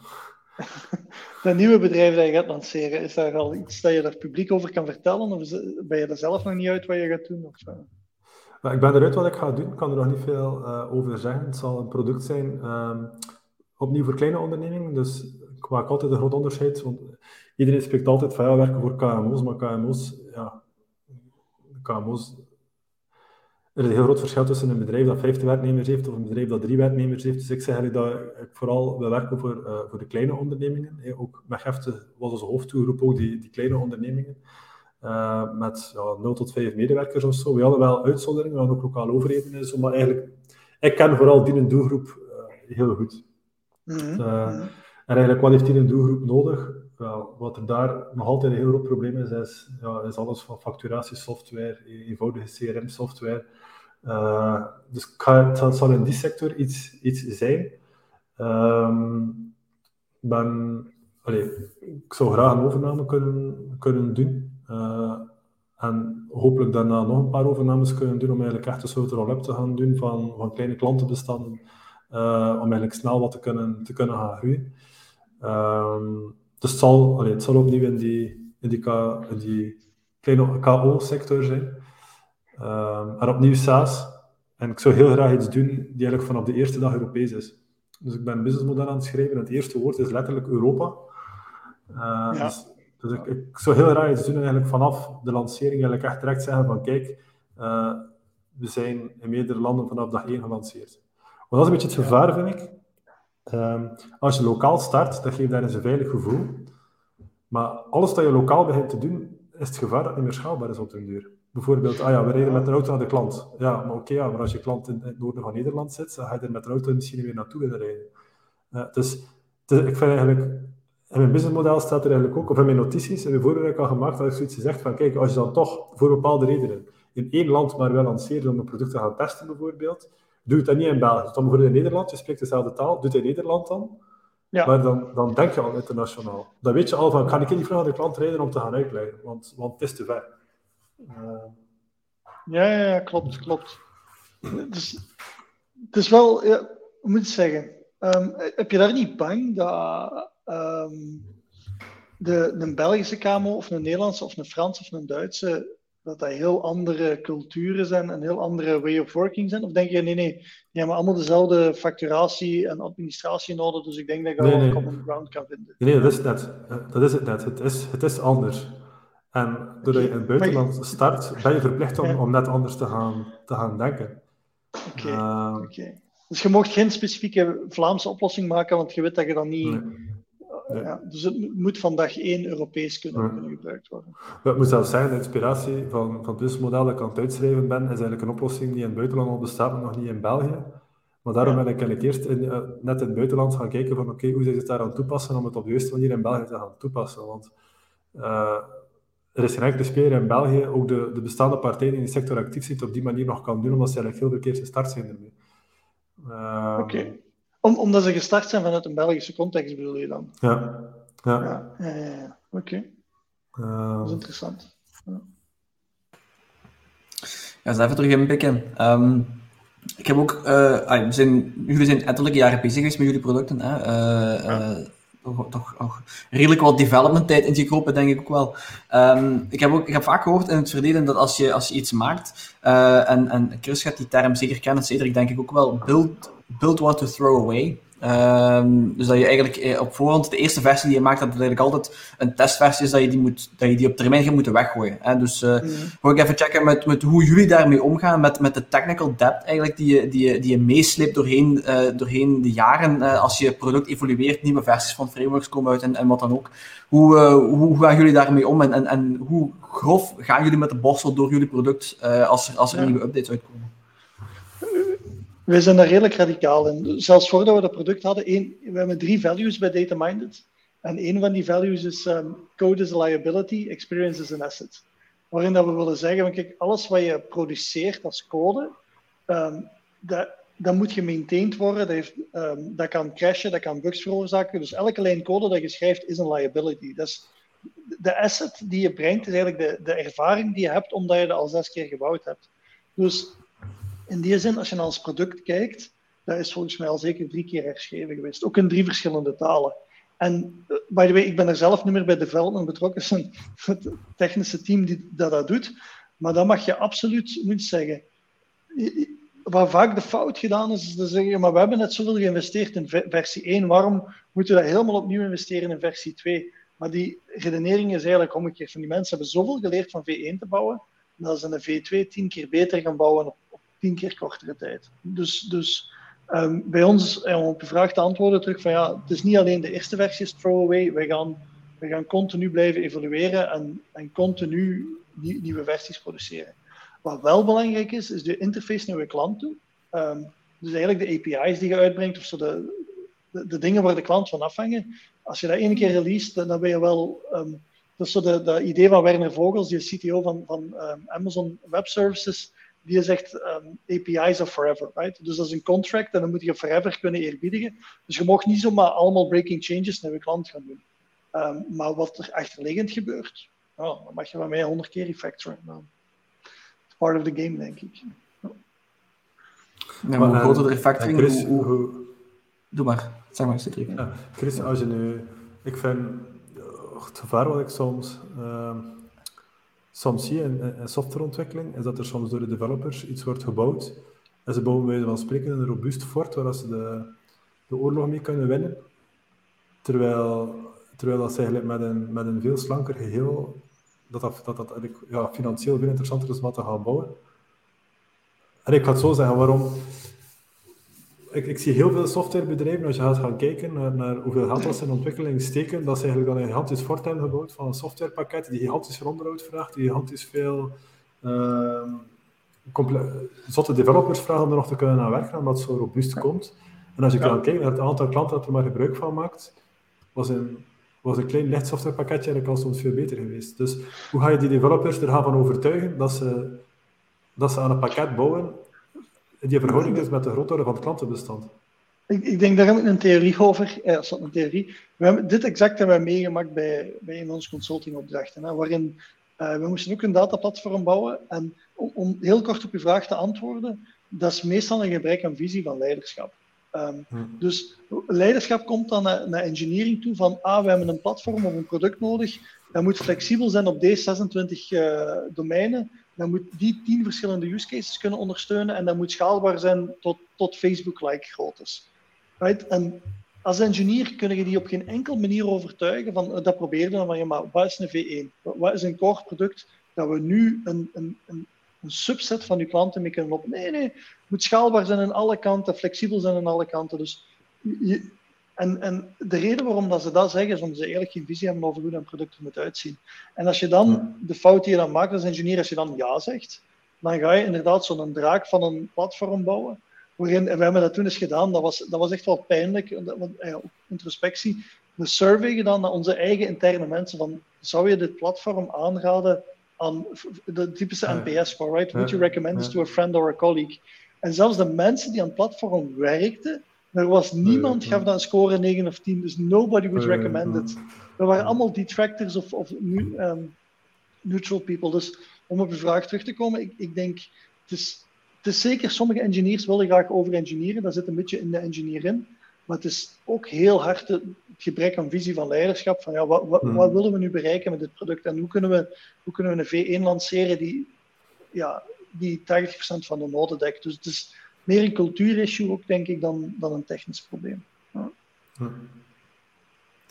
Speaker 3: dat nieuwe bedrijf dat je gaat lanceren, is daar al iets dat je daar publiek over kan vertellen? Of ben je er zelf nog niet uit wat je gaat doen? Of,
Speaker 2: uh... ik ben eruit wat ik ga doen. Ik kan er nog niet veel uh, over zeggen. Het zal een product zijn, um, opnieuw voor kleine ondernemingen. Dus ik maak altijd een groot onderscheid. Want iedereen spreekt altijd van ja, werken voor KMO's. Maar KMO's, ja, KMO's er is een heel groot verschil tussen een bedrijf dat 50 werknemers heeft of een bedrijf dat drie werknemers heeft. Dus ik zeg eigenlijk dat ik vooral wil werken voor, uh, voor de kleine ondernemingen. ook met Gefte was onze hoofddoelgroep ook die, die kleine ondernemingen. Uh, met ja, 0 tot 5 medewerkers of zo. We hadden wel uitzonderingen, we hadden ook lokale overheden en zo, maar eigenlijk, ik ken vooral die doelgroep uh, heel goed. Mm -hmm. En eigenlijk, wat heeft die doelgroep nodig? Wel, wat er daar nog altijd een heel groot probleem is, is, ja, is alles van facturatiesoftware, eenvoudige CRM-software. Uh, dus het zal in die sector iets, iets zijn. Allez, ik zou graag een overname kunnen, kunnen doen. Uh, en hopelijk daarna nog een paar overnames kunnen doen om eigenlijk echt een soort roll-up te gaan doen van, van kleine klantenbestanden. Uh, om eigenlijk snel wat te kunnen, te kunnen gaan groeien. Um, dus het zal, allee, zal opnieuw in die, in die, in die kleine KO-sector zijn. Um, en opnieuw SaaS. En ik zou heel graag iets doen die eigenlijk vanaf de eerste dag Europees is. Dus ik ben een businessmodel aan het schrijven. Het eerste woord is letterlijk Europa. Uh, ja. Dus, dus ik, ik, zou heel graag iets doen eigenlijk vanaf de lancering eigenlijk echt direct zeggen van kijk, uh, we zijn in meerdere landen vanaf dag één gelanceerd. Want dat is een beetje het gevaar, vind ik. Um, als je lokaal start, dat geeft daar een veilig gevoel. Maar alles dat je lokaal begint te doen, is het gevaar dat het niet meer schaalbaar is op de duur. Bijvoorbeeld, ah ja, we rijden met een auto naar de klant. Ja, maar oké, ja, maar als je klant in, het noorden van Nederland zit, dan ga je er met de auto misschien weer naartoe willen rijden. Uh, dus, dus, ik vind eigenlijk, in mijn businessmodel staat er eigenlijk ook, of in mijn notities, in mijn ik al gemaakt, dat ik zoiets gezegd van, kijk, als je dan toch voor bepaalde redenen in één land maar wel lanceert om een product te gaan testen bijvoorbeeld, Doe het dan niet in België. Dus dan bijvoorbeeld in Nederland, je spreekt dezelfde taal, doe het in Nederland dan. Ja. Maar dan, dan denk je al internationaal. Dan weet je al van, kan ik niet vragen de klant rijden om te gaan uitleggen, want, want het is te ver.
Speaker 3: Uh... Ja, ja, klopt, klopt. Dus, het is wel, ja, moet ik zeggen, um, heb je daar niet bang dat um, de, een Belgische kamer of een Nederlandse of een Franse of een Duitse dat dat heel andere culturen zijn en heel andere way of working zijn? Of denk je, nee, nee, die hebben allemaal dezelfde facturatie en administratie nodig, dus ik denk dat je nee, wel een common ground kan vinden.
Speaker 2: Nee, dat is het net. Dat is het net. Het is, het is anders. En doordat je in het buitenland start, ben je verplicht om, om net anders te gaan, te gaan denken.
Speaker 3: Oké. Okay. Uh, Dus je mocht geen specifieke Vlaamse oplossing maken, want je weet dat je dan niet ja, dus het moet van dag één Europees kunnen, kunnen gebruikt worden.
Speaker 2: Het moet zelfs zijn, de inspiratie van, van het businessmodel dat ik aan het uitschrijven ben, is eigenlijk een oplossing die in het buitenland al bestaat, maar nog niet in België. Maar daarom ben ik eigenlijk eerst in, uh, net in het buitenland gaan kijken van oké, hoe ze het daar aan toepassen om het op de juiste manier in België te gaan toepassen. Want uh, er is geen enkele speler in België, ook de, de bestaande partijen die in de sector actief zitten, op die manier nog kan doen, omdat ze eigenlijk veel verkeerd gestart zijn ermee.
Speaker 3: Uh, oké. Om, omdat ze gestart zijn vanuit een Belgische context, bedoel je dan?
Speaker 2: Ja. Ja.
Speaker 3: ja, ja, ja. Oké. Uh... Dat is interessant. Ja.
Speaker 1: Ja, even terug inpikken. Um, ik heb ook, uh, we zijn, jullie zijn ettelijke jaren bezig geweest met jullie producten. Hè? Uh, ja. uh, toch, toch, redelijk wat development tijd ingekropen, denk ik ook wel. Um, ik, heb ook, ik heb vaak gehoord in het verleden dat als je, als je iets maakt, en, en Chris gaat die term zeker kennen, Cedric denk ik ook wel, build build what to throw away. Um, dus dat je eigenlijk eh, op voorhand de eerste versie die je maakt, dat het eigenlijk altijd een testversie is dat je die, moet, dat je die op termijn gaat moeten weggooien. Hè? Dus uh, mm. ik even checken met, met hoe jullie daarmee omgaan, met, met de technical debt eigenlijk die je, die je, die je meesleept doorheen, uh, doorheen de jaren. als je product evolueert, nieuwe versies van frameworks komen uit en, en wat dan ook. Hoe, hoe, hoe gaan jullie daarmee om en, en, en hoe grof gaan jullie met de borstel door jullie product als er, als er nieuwe updates uitkomen?
Speaker 3: Wij zijn daar redelijk radicaal in. Zelfs voordat we dat product hadden, één, we hebben drie values bij DataMinded. En één van die values is um, code is a liability, experience is an asset. waarin dat we willen zeggen, kijk, alles wat je produceert als code, um, dat, dat moet gemaintained worden, dat, heeft, um, dat kan crashen, dat kan bugs veroorzaken. Dus elke lijn code dat je schrijft is een liability. Dat is, de asset die je brengt is eigenlijk de, de ervaring die je hebt omdat je dat al zes keer gebouwd hebt. Dus in die zin, als je naar ons product kijkt, dat is volgens mij al zeker drie keer herschreven geweest. Ook in drie verschillende talen. En uh, by the way, ik ben er zelf niet meer bij development betrokken. Het is het technische team die dat, dat doet. Maar dan mag je absoluut moet zeggen. Waar vaak de fout gedaan is, is te zeggen, maar we hebben net zoveel geïnvesteerd in versie 1, waarom moeten we dat helemaal opnieuw investeren in versie 2? Maar die redenering is eigenlijk omgekeerd. Van die mensen hebben zoveel geleerd van V1 te bouwen, dat ze een V2 tien keer beter gaan bouwen op tien keer kortere tijd. Dus, dus um, bij ons, om op je vraag te antwoorden terug, van ja, het is niet alleen de eerste versie is throwaway, we gaan, we gaan continu blijven evolueren en, en continu nieuwe versies produceren. Wat wel belangrijk is, is de interface naar je klant toe. Um, dus eigenlijk de API's die je uitbrengt, of zo de, de, dingen waar de klant van afhangen. Als je dat één keer release, dan, ben je wel. Um, dat zo de, de idee van Werner Vogels, die CTO van, van Amazon Web Services. Die zegt um, API's are forever, right? Dus dat is een contract en dan moet je forever kunnen eerbiedigen. Dus je mag niet zomaar allemaal breaking changes naar je klant gaan doen. Um, maar wat er achterliggend gebeurt, oh, dan mag je van mij honderd keer refactoren. Nou, it's part of the game, denk ik.
Speaker 1: Ja, maar hoe groter de refactoring, Chris, hoe, hoe... Doe maar. Zeg maar, Cedric.
Speaker 2: Ja, Chris, als je nu... Ik vind het gevaar wat ik soms, uh, soms zie in, in, softwareontwikkeling, is dat er soms door de developers iets wordt gebouwd en ze bouwen bij van spreken een robuust fort waar ze de, de oorlog mee kunnen winnen. Terwijl, terwijl dat ze eigenlijk met een, met een veel slanker geheel, dat dat, dat, dat ja, financieel veel interessanter is om dat te gaan bouwen. En ik ga het zo zeggen, waarom, ik, ik, zie heel veel softwarebedrijven, als je gaat gaan kijken naar, naar hoeveel geld ze in ontwikkeling steken, dat ze eigenlijk al een gigantisch fort hebben gebouwd van een softwarepakket die gigantisch veel onderhoud vraagt, die gigantisch veel uh, zotte developers vragen om er nog te kunnen aan werken, omdat het zo robuust komt. En als je ja. kijken naar het aantal klanten dat er maar gebruik van maakt, was een, was een klein licht softwarepakketje eigenlijk al soms veel beter geweest. Dus hoe ga je die developers er gaan van overtuigen dat ze, dat ze aan een pakket bouwen die verhouding is met de grootte van het klantenbestand.
Speaker 3: Ik, ik, denk, daar heb ik een theorie over. Ja, dat is een theorie. We hebben, dit exact hebben we meegemaakt bij, bij een van onze consultingopdrachten, hè, waarin uh, we moesten ook een dataplatform bouwen. En om, om, heel kort op uw vraag te antwoorden, dat is meestal een gebrek aan visie van leiderschap. Um, hmm. Dus leiderschap komt dan naar, naar, engineering toe van, ah, we hebben een platform of een product nodig, dat moet flexibel zijn op deze 26 uh, domeinen, dan moet die tien verschillende use cases kunnen ondersteunen en dat moet schaalbaar zijn tot, tot Facebook-like groottes. Right? En als engineer kun je die op geen enkele manier overtuigen van, dat probeerde dan van, ja, maar wat is een V1? Wat is een core product dat we nu een, een, een, subset van uw klanten mee kunnen op? Nee, nee, het moet schaalbaar zijn aan alle kanten, flexibel zijn aan alle kanten. Dus je, en, en de reden waarom dat ze dat zeggen, is omdat ze eigenlijk geen visie hebben over hoe een product er moet uitzien. En als je dan, de fout die je dan maakt als ingenieur, als je dan ja zegt, dan ga je inderdaad zo'n draak van een platform bouwen. Waarin, en we hebben dat toen eens gedaan, dat was, dat was echt wel pijnlijk, introspectie. Een survey gedaan naar onze eigen interne mensen, van zou je dit platform aanraden aan de typische NPS-score, right? Would you recommend this to a friend or a colleague? En zelfs de mensen die aan het platform werkten, er was niemand, gaf dat een score 9 of 10, dus nobody would recommend it. Er waren allemaal detractors of, of um, neutral people. Dus om op uw vraag terug te komen, ik, ik denk, het is, het is zeker, sommige engineers willen graag over engineeren, dat zit een beetje in de engineer in. Maar het is ook heel hard het gebrek aan visie van leiderschap. Van ja, wat, wat, hmm. wat, willen we nu bereiken met dit product en hoe kunnen we, hoe kunnen we een V1 lanceren die, ja, die 80% van de noden dekt. Dus het is, meer een cultuurissue ook, denk ik, dan, dan een technisch probleem. Ja.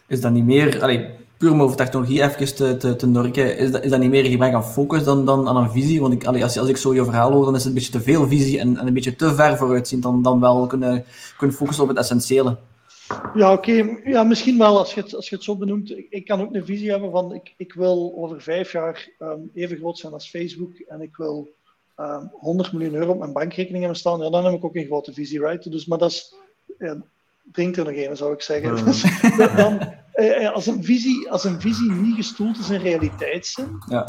Speaker 1: Is dat niet meer, allee, puur om over technologie even te, te, te norken, is dat, is dat niet meer een gebrek aan focus dan, dan aan een visie? Want ik, allee, als, als ik zo je verhaal hoor, dan is het een beetje te veel visie en, en een beetje te ver vooruitzien dan, dan wel kunnen, kunnen focussen op het essentiële.
Speaker 3: Ja, oké. Ja, misschien wel als je, het, als je het zo benoemt. Ik, ik, kan ook een visie hebben van ik, ik wil over vijf jaar um, even groot zijn als Facebook en ik wil 100 ehm, miljoen euro op mijn bankrekening hebben staan, ja, dan heb ik ook een grote visie, right? Dus, maar dat is, ja, drinkt er nog een, zou ik zeggen. Dus, dan, eh, eh, als, een visie, als een visie niet gestoeld is in realiteitszin, ja.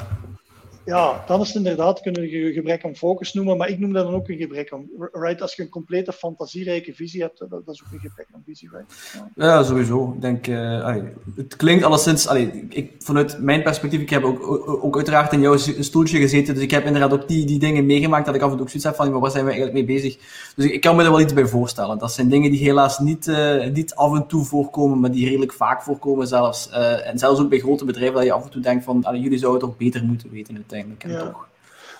Speaker 3: Ja, dan is het inderdaad, kunnen we een gebrek aan focus noemen, maar ik noem dat dan ook een gebrek aan, right? Als je een complete fantasierijke visie hebt, dat, dat is ook een gebrek aan visie, right?
Speaker 1: Ja, sowieso. Ik denk, uh, het klinkt alleszins, allee, ik, vanuit mijn perspectief, ik heb ook, ook, uiteraard in jouw stoeltje gezeten, dus ik heb inderdaad ook die, die dingen meegemaakt dat ik af en toe zoiets heb van, maar waar zijn we eigenlijk mee bezig? Dus ik, kan me er wel iets bij voorstellen. Dat zijn dingen die helaas niet, uh, niet af en toe voorkomen, maar die redelijk vaak voorkomen zelfs. Uh, en zelfs ook bij grote bedrijven, dat je af en toe denkt van, jullie zouden het toch beter moeten weten uiteindelijk ja. toch.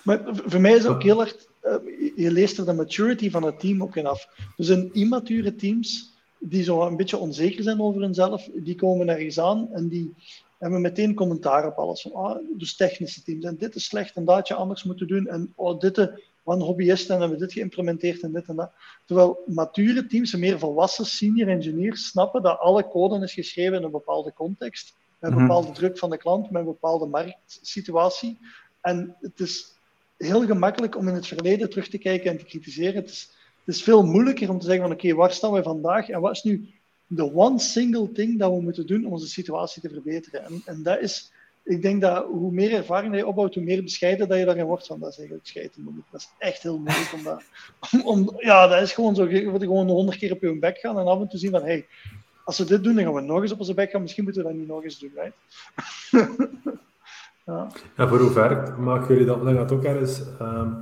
Speaker 3: Maar voor mij is het ook heel erg, uh, je leest er de maturity van het team ook in af. Dus in immature teams, die zo een beetje onzeker zijn over hunzelf, die komen ergens aan en die hebben meteen commentaar op alles. Van, ah, dus technische teams, en dit is slecht en dat je anders moeten doen, en oh, dit van hobbyisten en hebben we dit geïmplementeerd en dit en dat. Terwijl mature teams, meer volwassen senior engineers, snappen dat alle code is geschreven in een bepaalde context, met een mhm. bepaalde druk van de klant, met een bepaalde marktsituatie. En het is heel gemakkelijk om in het verleden terug te kijken en te kritiseren. Het is, het is veel moeilijker om te zeggen van oké, waar staan we vandaag en wat is nu de one single thing dat we moeten doen om onze situatie te verbeteren. En, en dat is, ik denk dat hoe meer ervaring je opbouwt, hoe meer bescheiden dat je daarin wordt. Van, dat is eigenlijk scheiden moeilijk. Dat is echt heel moeilijk om dat... Om, ja, dat is gewoon zo. Je moet gewoon honderd keer op je bek gaan en af en toe zien van hey, als we dit doen, dan gaan we nog eens op onze bek gaan. Misschien moeten we dat niet nog eens doen, right?
Speaker 2: Ja. Voor hoe ver maken jullie dat? Dan gaat ook ergens, um,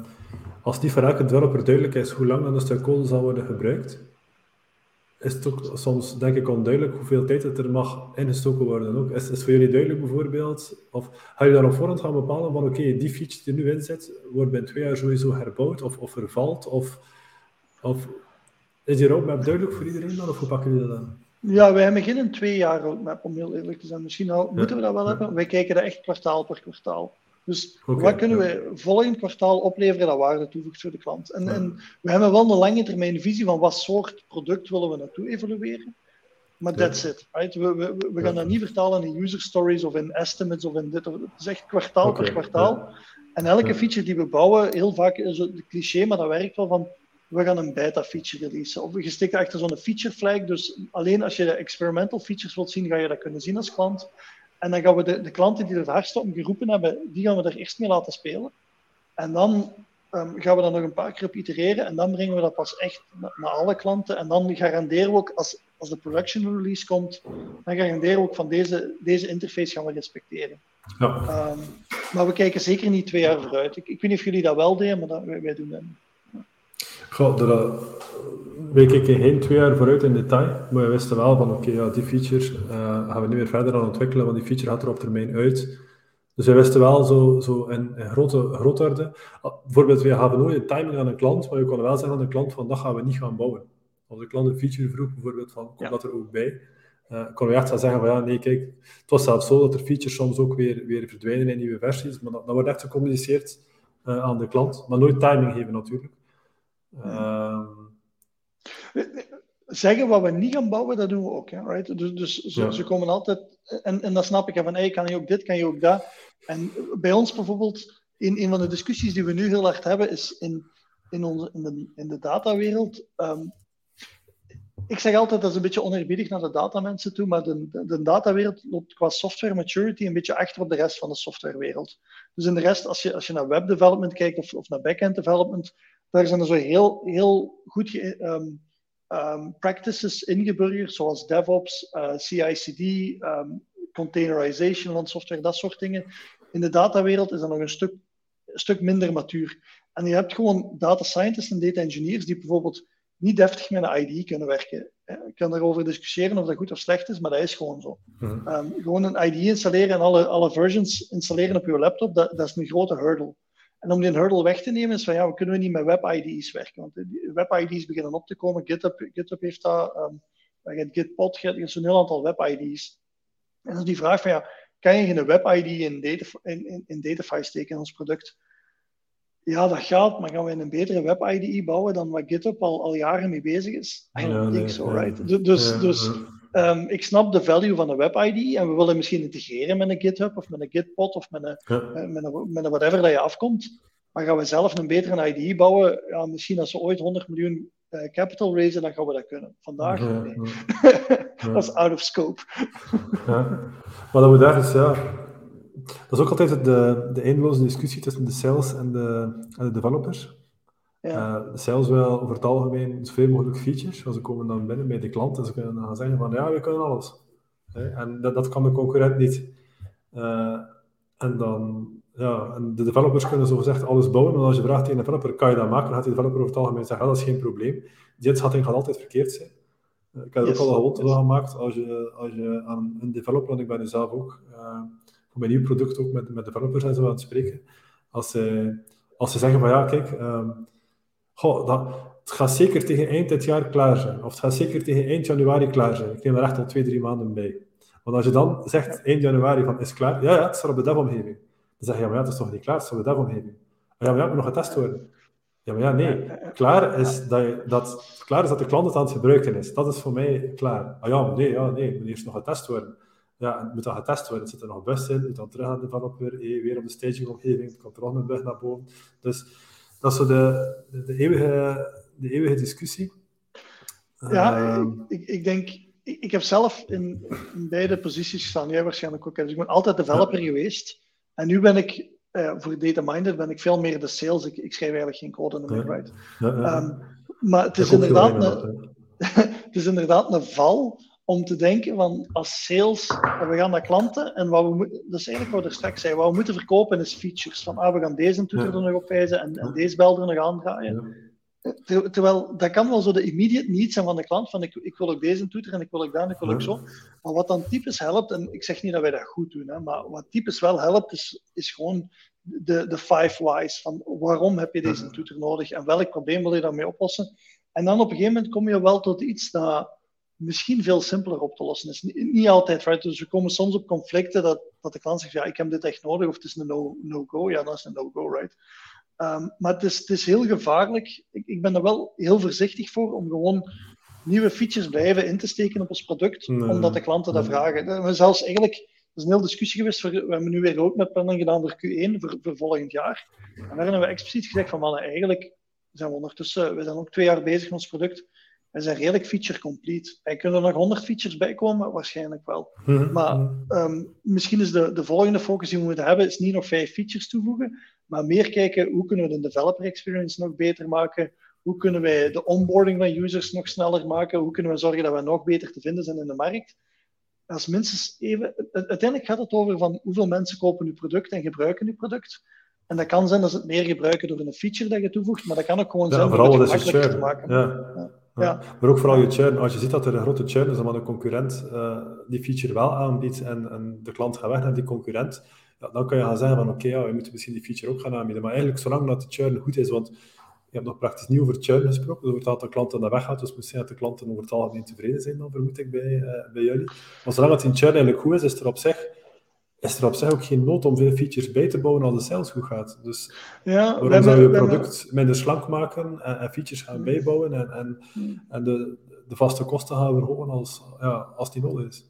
Speaker 2: als niet voor elke developer duidelijk is hoe lang dan een stuk code zal worden gebruikt, is het ook soms, denk ik, onduidelijk hoeveel tijd het er mag ingestoken worden. Ook. Is, is voor jullie duidelijk bijvoorbeeld, of ga je daar op voorhand gaan bepalen van oké, die feature die nu in zit, wordt binnen twee jaar sowieso herbouwd of, of vervalt? Of, of is die roadmap duidelijk voor iedereen dan, of hoe pakken jullie dat aan?
Speaker 3: Ja, wij hebben geen twee jaar roadmap, om heel eerlijk te zijn. Misschien al, moeten we dat wel hebben. Wij kijken dat echt kwartaal per kwartaal. Dus wat kunnen we volgend kwartaal opleveren dat waarde toevoegt voor de klant? En, en, we hebben wel een lange termijn visie van wat soort product willen we naartoe evalueren. Maar that's it. Right? We, we, we gaan dat niet vertalen in user stories of in estimates of in dit. Het is echt kwartaal per kwartaal. En elke feature die we bouwen, heel vaak is het cliché, maar dat werkt wel van we gaan een beta-feature releasen. Of je steekt achter zo'n feature flag. Dus alleen als je de experimental features wilt zien, ga je dat kunnen zien als klant. En dan gaan we de, de klanten die het hardste om geroepen hebben, die gaan we er eerst mee laten spelen. En dan um, gaan we dat nog een paar keer op itereren. En dan brengen we dat pas echt naar, alle klanten. En dan garanderen we ook, als, als de production release komt, dan garanderen we ook van deze, deze interface gaan we respecteren. Ja. Um, maar we kijken zeker niet twee jaar vooruit. Ik, ik weet niet of jullie dat wel deden, maar dat, wij, wij doen dat niet.
Speaker 2: Goh, daar weet ik geen twee jaar vooruit in detail, maar we wisten wel van oké, ja, die feature uh, gaan we nu weer verder aan ontwikkelen, want die feature gaat er op termijn uit. Dus we wisten wel zo, zo in, in grote grootorde. Ah, bijvoorbeeld, we gaven nooit een timing aan een klant, maar we konden wel zeggen aan de klant van dat gaan we niet gaan bouwen. Als de klant een feature vroeg, bijvoorbeeld, van komt dat er ook bij? Uh, konden we echt wel zeggen van ja, nee, kijk, het was zelfs zo dat er features soms ook weer, weer verdwijnen in nieuwe versies, maar dat, dat wordt echt gecommuniceerd aan de klant, maar nooit timing geven natuurlijk.
Speaker 3: Ehm, Zeggen wat we niet gaan bouwen, dat doen we ook. Hè, right? Dus, dus ze, ze, komen altijd, en, en dan snap ik, van hey, kan je ook dit, kan je ook dat. En bij ons bijvoorbeeld, in een van de discussies die we nu heel hard hebben, is in, in, onze, in, de, in de datawereld. Um, ik zeg altijd, dat is een beetje oneerbiedig naar de datamensen toe, maar de, de, de, datawereld loopt qua software maturity een beetje achter op de rest van de softwarewereld. Dus in de rest, als je, als je naar web development kijkt of, of naar backend development, daar zijn er zo heel, heel goed um, um, practices ingeburgerd, zoals DevOps, uh, CI/CD, um, containerization van software, dat soort dingen. In de datawereld is dat nog een stuk, een stuk minder matuur. En je hebt gewoon data scientists en data engineers die bijvoorbeeld niet deftig met een IDE kunnen werken. Ik kan daarover discussiëren of dat goed of slecht is, maar dat is gewoon zo. Mhm. gewoon een IDE installeren en alle, alle versions installeren op je laptop, dat, dat is een grote hurdle. En om die hurdle weg te nemen is van ja, we kunnen we niet met web-ID's werken. Want web-ID's beginnen op te komen. GitHub, GitHub heeft dat, um, je hebt Gitpod, je hebt een heel aantal web-ID's. En dan is die vraag van ja, kan je geen web-ID in, data, in, in, in Datafy steken in ons product? Ja, dat gaat, maar gaan we een betere web-IDE bouwen dan wat GitHub al, al jaren mee bezig is? I so, right? Dus, dus Um, ik snap de value van een web-ID en we willen misschien integreren met een GitHub of met een Gitpod of met een, eh, met een, met een whatever dat je afkomt. Maar gaan we zelf een betere IDE bouwen? Ja, misschien als we ooit 100 miljoen uh, capital raisen, dan gaan we dat kunnen. Vandaag, nee. dat is out of scope.
Speaker 2: ja. Maar dat moet ergens, ja, dat is ook altijd de, de eindeloze discussie tussen de sales en de, en de developers. Ja. Uh, de sales wil over het algemeen zoveel mogelijk features. Ze komen dan binnen bij de klant en ze kunnen dan zeggen van ja, we kunnen alles. En dat, dat kan de concurrent niet. Uh, en dan, ja, en de developers kunnen zo gezegd alles bouwen, maar als je vraagt tegen een developer, kan je dat maken? Dan gaat die developer over het algemeen zeggen, dat is geen probleem. Die inschatting gaat altijd verkeerd zijn. Uh, ik heb yes. ook al een gewoonte gemaakt, als je, als je aan een developer, en ik ben nu zelf ook, voor mijn nieuw product ook met, met developers en zo aan het spreken, als ze, als ze zeggen van ja, kijk, um, goh, dat, het gaat zeker tegen eind dit jaar klaar zijn. Of het gaat zeker tegen eind januari klaar zijn. Ik neem er echt al twee, drie maanden bij. Want als je dan zegt eind januari van is klaar, ja, ja, het staat op de dev-omgeving. Dan zeg je, ja, maar ja, het is toch niet klaar, het staat op de dev-omgeving. Ja, maar ja, het moet nog getest worden. Ja, maar ja, nee. Klaar is dat, je, dat, klaar is dat de klant het aan het gebruiken is. Dat is voor mij klaar. Ah ja, nee, ja, nee, het moet eerst nog getest worden. Ja, het moet dan getest worden. Er zit er nog bus in, het moet dan terug aan de developer, weer op de staging-omgeving, het komt er nog een bug naar boven. Dus dat is zo de, de, de eeuwige de eeuwige discussie.
Speaker 3: Ja, uh, ik, ik, denk, ik, ik, heb zelf in, in, beide posities gestaan, jij waarschijnlijk ook. Dus ik ben altijd developer ja. geweest. En nu ben ik, uh, voor DataMinder, ben ik veel meer de sales. Ik, ik schrijf eigenlijk geen code ja. Ja, um, maar het is, inderdaad een, het is inderdaad een val om te denken van als sales, we gaan naar klanten en wat we moeten, dat is eigenlijk wat er straks zei, wat we moeten verkopen is features. Van ah, we gaan deze toeter er nog op wijzen en, en deze bel er nog aandraaien. Terwijl dat kan wel zo de immediate need zijn van de klant, van ik, ik wil ook deze toeter en ik wil ook dat en ik wil ook zo. Maar wat dan typisch helpt, en ik zeg niet dat wij dat goed doen, hè, maar wat typisch wel helpt, is, is gewoon de, de five whys. Van waarom heb je deze toeter nodig en welk probleem wil je daarmee oplossen? En dan op een gegeven moment kom je wel tot iets dat misschien veel simpeler op te lossen is. Niet, niet altijd, right? Dus we komen soms op conflicten dat, dat de klant zegt, ja, ik heb dit echt nodig, of het is een no-go. No ja, dat is een no-go, right? Um, maar het is, het is, heel gevaarlijk. Ik, ik, ben er wel heel voorzichtig voor om gewoon nieuwe features blijven in te steken op ons product, nee. omdat de klanten dat vragen. We hebben zelfs eigenlijk, dat is een hele discussie geweest, voor, we hebben nu weer ook met planning gedaan voor Q1, voor, voor, volgend jaar. En daar hebben we expliciet gezegd van, mannen, eigenlijk zijn we ondertussen, we zijn ook twee jaar bezig met ons product, we zijn redelijk feature complete. Er kunnen er nog 100 features bij komen? Waarschijnlijk wel.
Speaker 2: Mhm.
Speaker 3: Maar um, misschien is de, de volgende focus die we moeten hebben, is niet nog vijf features toevoegen, maar meer kijken hoe kunnen we de developer experience nog beter maken, hoe kunnen wij de onboarding van users nog sneller maken, hoe kunnen we zorgen dat we nog beter te vinden zijn in de markt. Als minstens even, uiteindelijk gaat het over van hoeveel mensen kopen uw product en gebruiken uw product. En dat kan zijn dat ze het meer gebruiken door een feature dat je toevoegt, maar dat kan ook gewoon
Speaker 2: ja,
Speaker 3: zijn door
Speaker 2: het
Speaker 3: het makkelijker te
Speaker 2: maken.
Speaker 3: Ja. Ja.
Speaker 2: Ja. Maar ook vooral je churn. Als je ziet dat er een grote churn is, dan een concurrent uh, die feature wel aanbiedt en, en, de klant gaat weg naar die concurrent, ja, dan kan je gaan zeggen van oké, ja, we moeten misschien die feature ook gaan aanbieden. Maar eigenlijk, zolang dat de churn goed is, want je hebt nog praktisch niet over churn gesproken, over het aantal klanten dat weggaat, dus misschien dat de klanten over het algemeen tevreden zijn, dan vermoed ik bij, uh, bij jullie. Maar zolang dat die churn eigenlijk goed is, is er op zich is er op zich ook geen nood om veel features bij te bouwen als de sales goed gaat. Dus
Speaker 3: ja,
Speaker 2: waarom zou je product minder slank maken en, en features gaan bijbouwen en, en, en de, de, vaste kosten gaan verhogen als, ja, als die nodig is?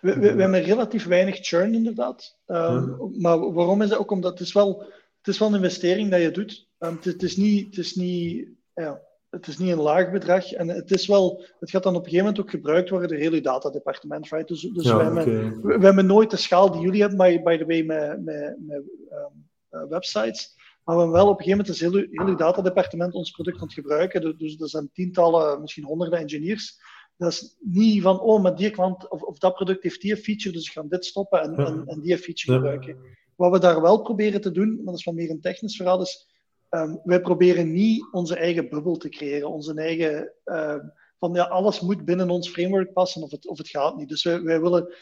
Speaker 3: We, we, we, hebben relatief weinig churn inderdaad. Um, ja. Maar waarom is dat ook? Omdat het is wel, het is wel een investering dat je doet. Um, het, het, is niet, het is niet ja, het is niet een laag bedrag. En het, is wel, het gaat dan op een gegeven moment ook gebruikt worden door het hele datadepartement. Right? Dus, dus
Speaker 2: ja,
Speaker 3: we, hebben,
Speaker 2: okay.
Speaker 3: we, we, hebben nooit de schaal die jullie hebben, by, by the way, met, met, met um, uh, websites. Maar we hebben wel op een gegeven moment het hele, hele datadepartement ons product aan het gebruiken. Dus, dus er zijn tientallen, misschien honderden engineers. Dat is niet van, oh, maar die klant of, of dat product heeft die feature, dus ik ga dit stoppen en,
Speaker 2: Ja.
Speaker 3: en, en die feature
Speaker 2: Ja.
Speaker 3: gebruiken. Wat we daar wel proberen te doen, maar dat is van meer een technisch verhaal, is Um, wij proberen niet onze eigen bubbel te creëren, onze eigen. Uh, van ja, alles moet binnen ons framework passen of het, of het gaat niet. Dus wij, wij willen.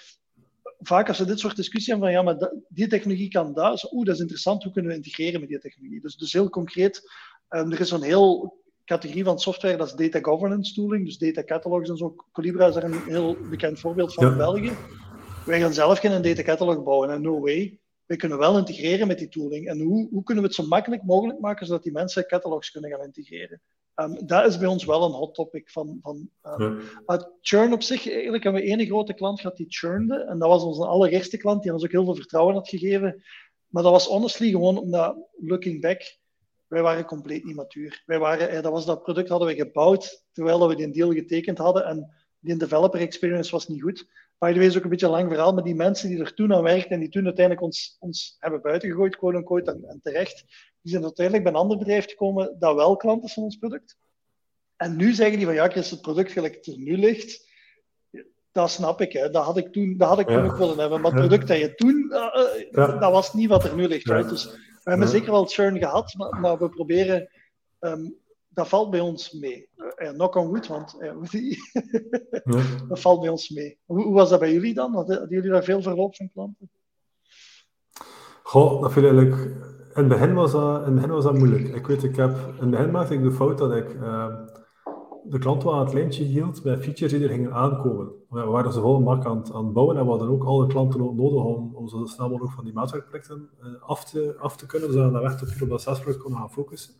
Speaker 3: Vaak als we dit soort discussie hebben van ja, maar die technologie kan. Dus, Oeh, dat is interessant, hoe kunnen we integreren met die technologie? Dus, dus heel concreet, um, er is zo'n heel categorie van software, dat is data governance tooling, dus data catalogs en zo. Colibra is daar een heel bekend voorbeeld van
Speaker 2: Ja.
Speaker 3: in België. Wij gaan zelf geen data catalog bouwen, en no way we kunnen wel integreren met die tooling. En hoe, hoe kunnen we het zo makkelijk mogelijk maken zodat die mensen catalogs kunnen gaan integreren? Um, dat is bij ons wel een hot topic. Van, van, um, ja. churn op zich, eigenlijk hebben we één grote klant gehad die churnde. En dat was onze allereerste klant die ons ook heel veel vertrouwen had gegeven. Maar dat was honestly gewoon omdat, looking back, wij waren compleet niet matuur. Wij waren, eh, dat, was dat product hadden we gebouwd terwijl we die deal getekend hadden. En die developer experience was niet goed. By the way is ook een beetje een lang verhaal, maar die mensen die er toen aan werkten en die toen uiteindelijk ons, ons hebben buitengegooid, quote unquote, en, en terecht, die zijn uiteindelijk bij een ander bedrijf gekomen dat wel klant is van ons product. En nu zeggen die van ja, Chris, het product gelijk het er nu ligt, dat snap ik. Hè. Dat had ik toen, dat had ik toen ook willen hebben. Maar het product dat je toen, uh, dat was niet wat er nu ligt. Right? Dus we hebben zeker wel churn gehad, maar, maar we proberen um, dat valt bij ons mee. Uh, knock on wood, want uh, dat valt bij ons mee. Hoe, hoe, was dat bij jullie dan? Hadden jullie daar veel verloop van klanten?
Speaker 2: Goh, dat vind ik eigenlijk... In het begin was dat, in het begin was dat moeilijk. Ik weet, ik heb... In het begin maakte ik de fout dat ik uh, de klant wel aan het lijntje hield met features die er gingen aankomen. We waren ze vol mak aan, aan het bouwen en we hadden ook alle klanten nodig om, om zo snel mogelijk van die maatwerkprojecten af te, af te kunnen, zodat we echt op, op dat SaaS-project konden gaan focussen.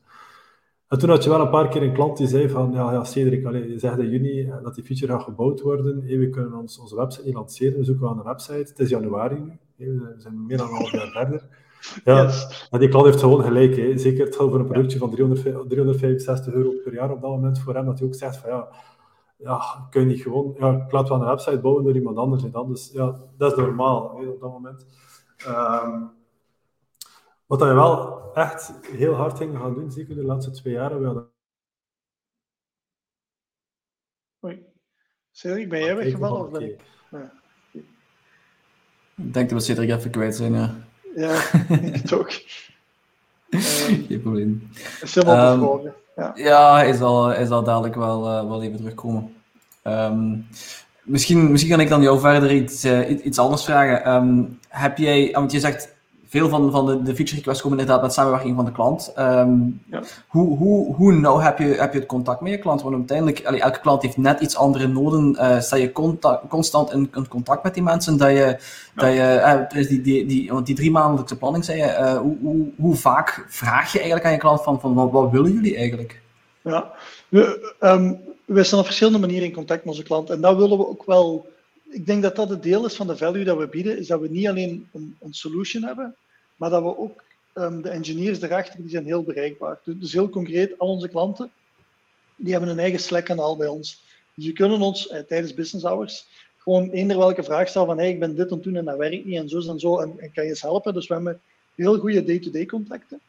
Speaker 2: En toen had je wel een paar keer een klant die zei van, ja, ja Cedric, allez, je zegt in juni dat die feature gaat gebouwd worden. Hey, we kunnen ons, onze website niet lanceren, we zoeken aan een website. Het is januari nu, we zijn meer dan een half jaar verder. Ja, en die klant heeft gewoon gelijk. Hè. Zeker het voor een productje van 300, 365 euro per jaar op dat moment voor hem, dat hij ook zegt van, ja, ja kun je niet gewoon, ja, ik laat wel een website bouwen door iemand anders. En dan. Dus ja, dat is normaal hè, op dat moment. Um, wat je wel echt heel hard ging gaan doen, zeker de laatste twee jaren. We hadden...
Speaker 3: Oei. Cedric, ben jij weggevallen? Of ben ik... Ja.
Speaker 1: Ik denk dat we Cedric even kwijt zijn, ja.
Speaker 3: Ja, ik ook.
Speaker 1: Geen probleem.
Speaker 3: Is helemaal um, ja.
Speaker 1: ja, hij zal, hij zal dadelijk wel, uh, wel even terugkomen. Um, misschien, misschien kan ik dan jou verder iets, uh, iets anders vragen. Um, heb jij, want je zegt veel van, van de, de feature requests komen inderdaad met samenwerking van de klant. Um, ja. hoe, hoe, hoe nou heb je, heb je het contact met je klant? Want uiteindelijk, allee, elke klant heeft net iets andere noden. Uh, sta je contact, constant in, in, contact met die mensen? Dat je, ja. dat je uh, die, die, die, want die drie maandelijkse planning zei je, uh, hoe, hoe, hoe, vaak vraag je eigenlijk aan je klant van, van wat, wat willen jullie eigenlijk?
Speaker 3: Ja, we, um, we zijn op verschillende manieren in contact met onze klant. En dat willen we ook wel ik denk dat dat het deel is van de value dat we bieden, is dat we niet alleen een, een solution hebben, maar dat we ook um, de engineers erachter, die zijn heel bereikbaar. Dus, dus heel concreet, al onze klanten, die hebben een eigen Slack-kanaal bij ons. Dus je kunnen ons eh, tijdens business hours gewoon eender welke vraag stellen van hey, ik ben dit aan het doen en dat werkt niet en zo en zo en, en kan je eens helpen. Dus we hebben heel goede day-to-day contacten.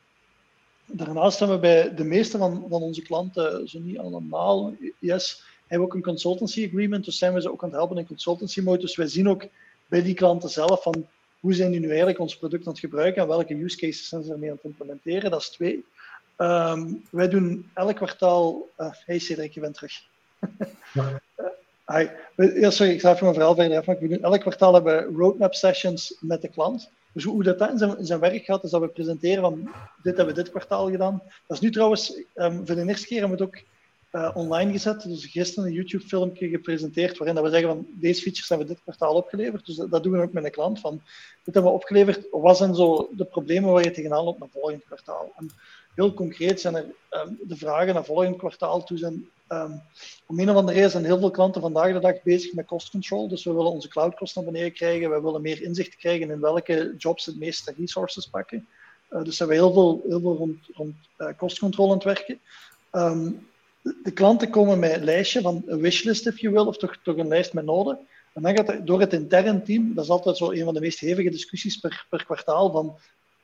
Speaker 3: Daarnaast hebben we bij de meeste van, van onze klanten, zo niet allemaal, yes, hebben we ook een consultancy agreement. Dus zijn we ze ook aan het helpen in consultancy mode. Dus wij zien ook bij die klanten zelf van hoe zijn die nu eigenlijk ons product aan het gebruiken en welke use cases zijn ze ermee aan het implementeren. Dat is twee. Um, wij doen elk kwartaal. Uh, hey Cedric, je bent terug. ja. uh, hi. Ja, sorry, ik ga even mijn verhaal verder afmaken. We doen elk kwartaal hebben we roadmap sessions met de klant. Dus hoe dat, dat in zijn, in zijn werk gaat, is dat we presenteren van dit hebben we dit kwartaal gedaan. Dat is nu trouwens, um, voor de eerste keer hebben we het ook uh, online gezet. Dus gisteren een YouTube-filmpje gepresenteerd waarin dat we zeggen van deze features hebben we dit kwartaal opgeleverd. Dus dat, doen we ook met een klant. Van, dit hebben we opgeleverd. Wat zijn zo de problemen waar je tegenaan loopt naar volgend kwartaal? En heel concreet zijn er um, de vragen naar volgend kwartaal toe zijn. Um, om een of andere reden zijn heel veel klanten vandaag de dag bezig met cost control. Dus we willen onze cloudkosten naar beneden krijgen. We willen meer inzicht krijgen in welke jobs het meeste resources pakken. Uh, dus zijn we heel veel, heel veel rond, rond uh, kostcontrole aan het werken. Um, de klanten komen met een lijstje van een wishlist, if you will, of toch, toch een lijst met noden. En dan gaat het door het intern team, dat is altijd zo een van de meest hevige discussies per, per kwartaal, van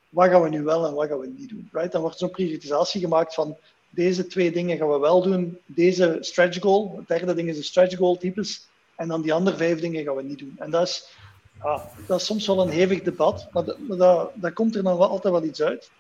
Speaker 3: wat gaan we nu wel en wat gaan we niet doen. Right? Dan wordt zo'n prioritisatie gemaakt van deze twee dingen gaan we wel doen, deze stretch goal, het derde ding is de stretch goal types, en dan die andere vijf dingen gaan we niet doen. En dat is, ja, dat is soms wel een hevig debat, maar, maar dat, dat komt er dan wel altijd wel iets uit.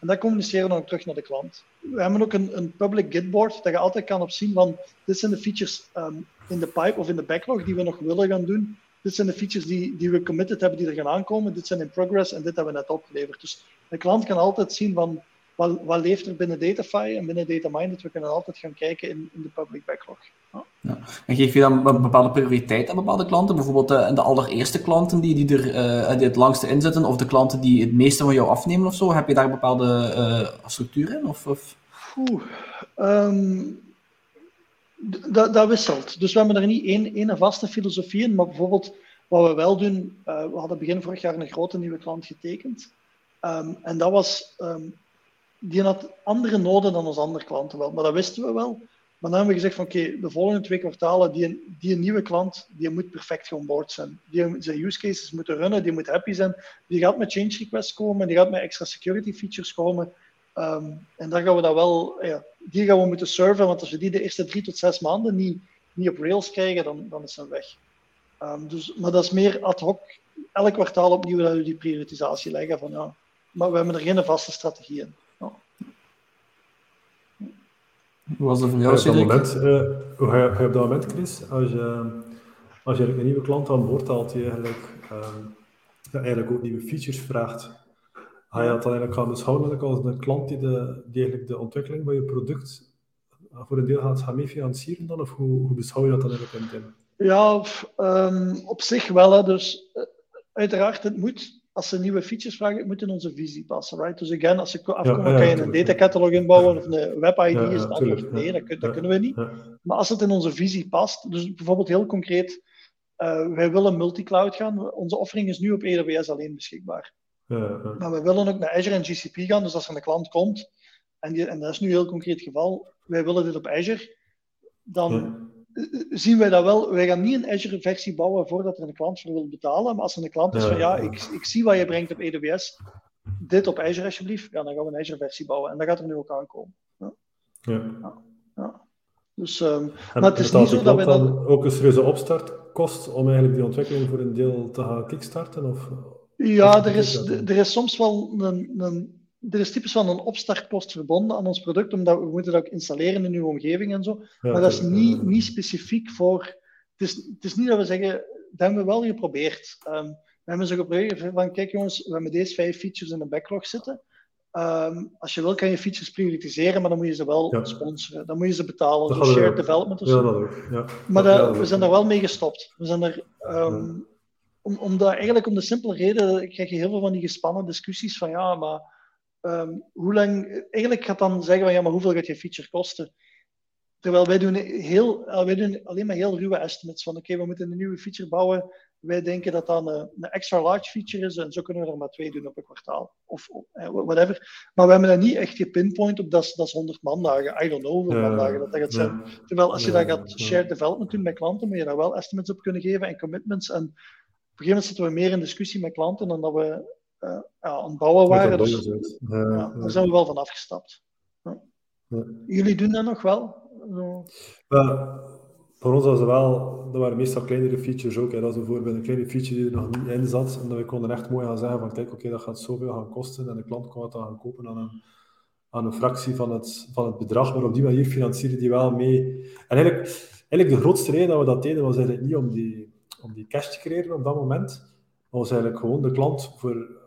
Speaker 3: En dat communiceren we dan ook terug naar de klant. We hebben ook een, een public gitboard dat je altijd kan opzien van dit zijn de features um, in de pipe of in de backlog die we nog willen gaan doen. Dit zijn de features die, die we committed hebben die er gaan aankomen. Dit zijn in progress en dit hebben we net opgeleverd. Dus de klant kan altijd zien van wat, wat leeft er binnen Datafy en binnen DataMinded. We kunnen altijd gaan kijken in, in de public backlog. Ja.
Speaker 1: Ja. En geef je dan een bepaalde prioriteit aan bepaalde klanten? Bijvoorbeeld de, de allereerste klanten die, die er uh, die het langste in zitten, of de klanten die het meeste van jou afnemen of zo? Heb je daar een bepaalde uh, structuur in? Of, of?
Speaker 3: Oeh, um, dat, dat wisselt. Dus we hebben er niet één, één vaste filosofie in, maar bijvoorbeeld wat we wel doen, uh, we hadden begin vorig jaar een grote nieuwe klant getekend. Um, en dat was um, die had andere noden dan onze andere klanten wel, maar dat wisten we wel. Maar dan hebben we gezegd van oké, de volgende twee kwartalen, die, die nieuwe klant, die moet perfect geonboard zijn. Die, zijn use cases moeten runnen, die moet happy zijn. Die gaat met change requests komen, die gaat met extra security features komen. Ehm, en daar gaan we dat wel, ja, die gaan we moeten serven, want als we die de eerste drie tot zes maanden niet, niet op rails krijgen, dan, dan is dat weg. Um, dus, maar dat is meer ad hoc, elk kwartaal opnieuw dat we die prioritisatie leggen van ja, maar we hebben er geen vaste strategie in. Ja.
Speaker 1: Hoe was dat voor jou, Cedric?
Speaker 2: Moment, uh, hoe ga je, op dat moment, Chris, als je, als je een nieuwe klant aan boord haalt die eigenlijk, um, eigenlijk ook nieuwe features vraagt, ga je dat dan eigenlijk gaan beschouwen als een klant die, de, die eigenlijk de ontwikkeling van je product voor een deel gaat gaan mee financieren dan? Of hoe, hoe beschouw je dat dan eigenlijk in?
Speaker 3: Ja, um, op zich wel. Hè. Dus uh, uiteraard, het moet als ze nieuwe features vragen, het moet in onze visie passen. Right? Dus again, als ze afkomen, ja, kan je een data catalog inbouwen of een web ID, is antwoord nee, dat, dat kunnen we niet. Maar als het in onze visie past, dus bijvoorbeeld heel concreet, uh, wij willen multi-cloud gaan. Onze offering is nu op AWS alleen beschikbaar. Maar we willen ook naar Azure en GCP gaan, dus als er een klant komt, en, die, en dat is nu een heel concreet geval, wij willen dit op Azure, dan zien wij dat wel. Wij gaan niet een Azure-versie bouwen voordat er een klant voor wil betalen. Maar als er een klant is van ja, ik, ik zie wat je brengt op AWS, dit op Azure alsjeblieft, ja, dan gaan we een Azure-versie bouwen. En dat gaat er nu ook aankomen. Ja. ja. ja. Dus, um, maar het is niet zo dat we dan...
Speaker 2: ook een serieuze opstart kost om eigenlijk die ontwikkeling voor een deel te gaan kickstarten? Of,
Speaker 3: ja, er is, er is soms wel een, een er is typisch van een opstartpost verbonden aan ons product, omdat we moeten dat ook installeren in uw omgeving en zo. maar dat is niet, niet specifiek voor... Het is, het is niet dat we zeggen, dat hebben we wel geprobeerd. Um, we hebben zo geprobeerd van, kijk jongens, we hebben deze vijf features in de backlog zitten. Um, als je wil, kan je features prioritiseren, maar dan moet je ze wel ja. sponsoren. Dan moet je ze betalen, zo shared development of zo. Ja, dat ook. Ja. Maar dat, we zijn daar wel mee gestopt. We zijn er... Um, om, om eigenlijk om de simpele reden, ik krijg je heel veel van die gespannen discussies van ja, maar Um, hoe lang, eigenlijk gaat dan zeggen van ja, maar hoeveel gaat je feature kosten? Terwijl wij doen, heel, eh, wij doen alleen maar heel ruwe estimates van oké, okay, we moeten een nieuwe feature bouwen. Wij denken dat dat een, een, extra large feature is en zo kunnen we er maar twee doen op een kwartaal. Of eh, whatever. Maar we hebben dat niet echt gepinpoint op dat, dat is 100 mandagen. I don't know hoeveel mandagen dat, dat gaat zijn. Terwijl als je dat gaat shared development doen met klanten, moet je daar wel estimates op kunnen geven en commitments. En op een gegeven moment zitten we meer in discussie met klanten dan dat we ja, aan het bouwen waren. Dus, daar zijn we wel van afgestapt. Jullie doen dat nog wel?
Speaker 2: voor ons was het wel, dat waren meestal kleinere features ook. Hè. Dat was bijvoorbeeld een kleine feature die er nog niet in zat. En dat we konden echt mooi gaan zeggen van kijk, oké, dat gaat zoveel gaan kosten. En de klant kon het dan gaan kopen aan een, aan een fractie van het, van het bedrag. Maar op die manier financieren die wel mee. En eigenlijk, eigenlijk de grootste reden dat we dat deden was eigenlijk niet om die, om die cash te creëren op dat moment. Maar was eigenlijk gewoon de klant voor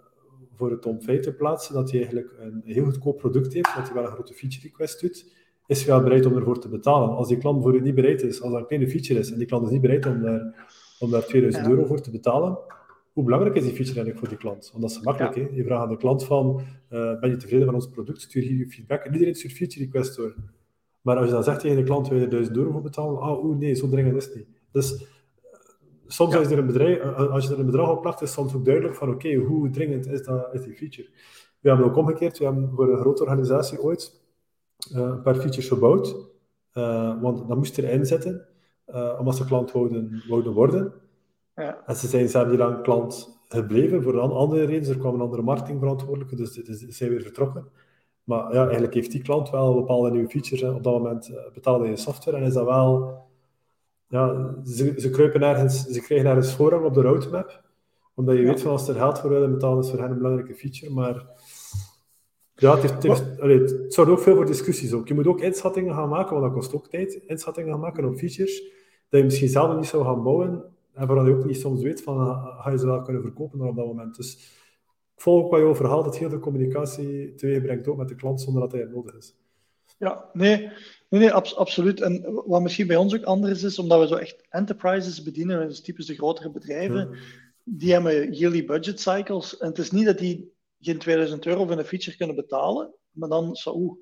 Speaker 2: voor het om feit te plaatsen dat hij eigenlijk een heel goedkoop product heeft, dat hij wel een grote feature request doet, is hij wel bereid om ervoor te betalen. Als die klant voor het niet bereid is, als dat een kleine feature is, en die klant is niet bereid om daar, om daar 2000 euro voor te betalen, hoe belangrijk is die feature eigenlijk voor die klant? Want dat is makkelijk. Hè? Je vraagt aan de klant van, uh, ben je tevreden van ons product? Stuur hier je feedback. En iedereen stuurt feature request door. Maar als je dan zegt tegen de klant, wil je er 1000 euro voor betalen? Ah, oeh, nee, zo dringend is het niet. Dus soms is er een bedrijf, eh, eh, als je er een bedrag op plakt, is soms ook duidelijk van oké, hoe dringend is, dat, is die feature. We hebben ook omgekeerd, we hebben voor een grote organisatie ooit uh, een paar features gebouwd, uh, want dat moest erin zitten, uh, omdat ze klant wouden, wouden worden. Ja. En ze zijn, ze hebben die lang klant gebleven voor een andere reden. Er kwam een andere marketingverantwoordelijke, dus ze zijn weer vertrokken. Maar ja, eigenlijk heeft die klant wel bepaalde nieuwe features. Hè. Op dat moment betaalde je software en is dat wel ja, ze, ze kruipen nergens, ze krijgen nergens voorrang op de roadmap. Omdat je weet van als er geld voor willen betalen, is voor hen een belangrijke feature. Maar ja, het, heeft, het, zorgt ook veel voor discussies. Ook. Je moet ook inschattingen gaan maken, want dat kost ook tijd. Inschattingen gaan maken op features dat je misschien zelf niet zou gaan bouwen. En vooral je ook niet soms weet van, ga je ze wel kunnen verkopen op dat moment. Dus ik volg ook wat je verhaal, dat heel de communicatie teweeg brengt ook met de klant zonder dat hij nodig is.
Speaker 3: Ja, nee, nee, nee absoluut. En wat misschien bij ons ook anders is, omdat we zo echt enterprises bedienen, dus typisch de grotere bedrijven, die hebben yearly budget cycles. En het is niet dat die geen 2000 euro voor een feature kunnen betalen, maar dan zo, oeh,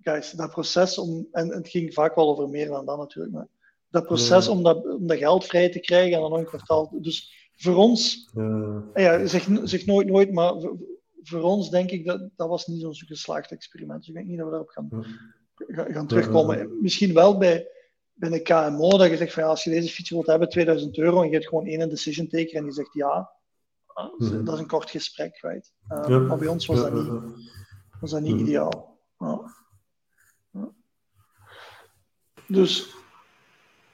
Speaker 3: guys, dat proces om, en het ging vaak wel over meer dan dat natuurlijk, maar dat proces om, dat, om dat geld vrij te krijgen en dan nog een kwartaal. Dus voor ons, ja, zeg, zeg nooit nooit, maar voor, voor ons denk ik dat dat was niet zo'n geslaagd experiment. Dus ik denk niet dat we daarop gaan, gaan terugkomen. Misschien wel bij, bij een KMO, dat je zegt van ja, als je deze fiets wilt hebben, 2000 euro, en je hebt gewoon één decision taker en die zegt ja, ah, mhm. dat is een kort gesprek, right? Uh, Maar bij ons was dat niet, was dat niet mhm. ideaal. Dus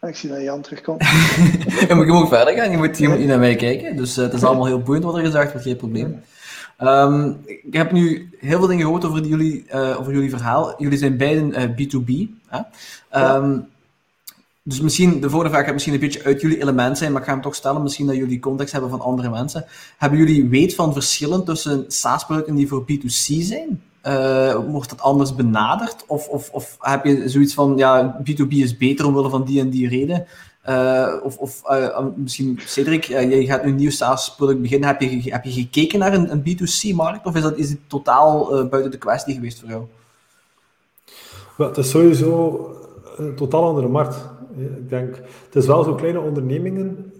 Speaker 3: ik zie dat Jan terugkomt.
Speaker 1: je, moet, verder gaan, je moet, je moet naar mij kijken. Dus uh, het is allemaal heel boeiend wat er gezegd wordt, geen probleem. Um, ik heb nu heel veel dingen gehoord over jullie, uh, over jullie verhaal. Jullie zijn beiden uh, B2B. Hè? Um, dus misschien, de vorige vraag gaat misschien een beetje uit jullie element zijn, maar ik ga hem toch stellen, misschien dat jullie context hebben van andere mensen. Hebben jullie weet van verschillen tussen SaaS-producten die voor B2C zijn? Uh, wordt dat anders benaderd? Of, of, of heb je zoiets van, ja, B2B is beter omwille van die en die reden? Uh, of of uh, misschien, Cedric, je gaat nu een nieuw SaaS-product beginnen. Heb je, heb je gekeken naar een, een B2C-markt? Of is, dat, is het totaal buiten de kwestie geweest voor jou?
Speaker 2: Het is sowieso een totaal andere markt. Ik denk, het is wel zo kleine ondernemingen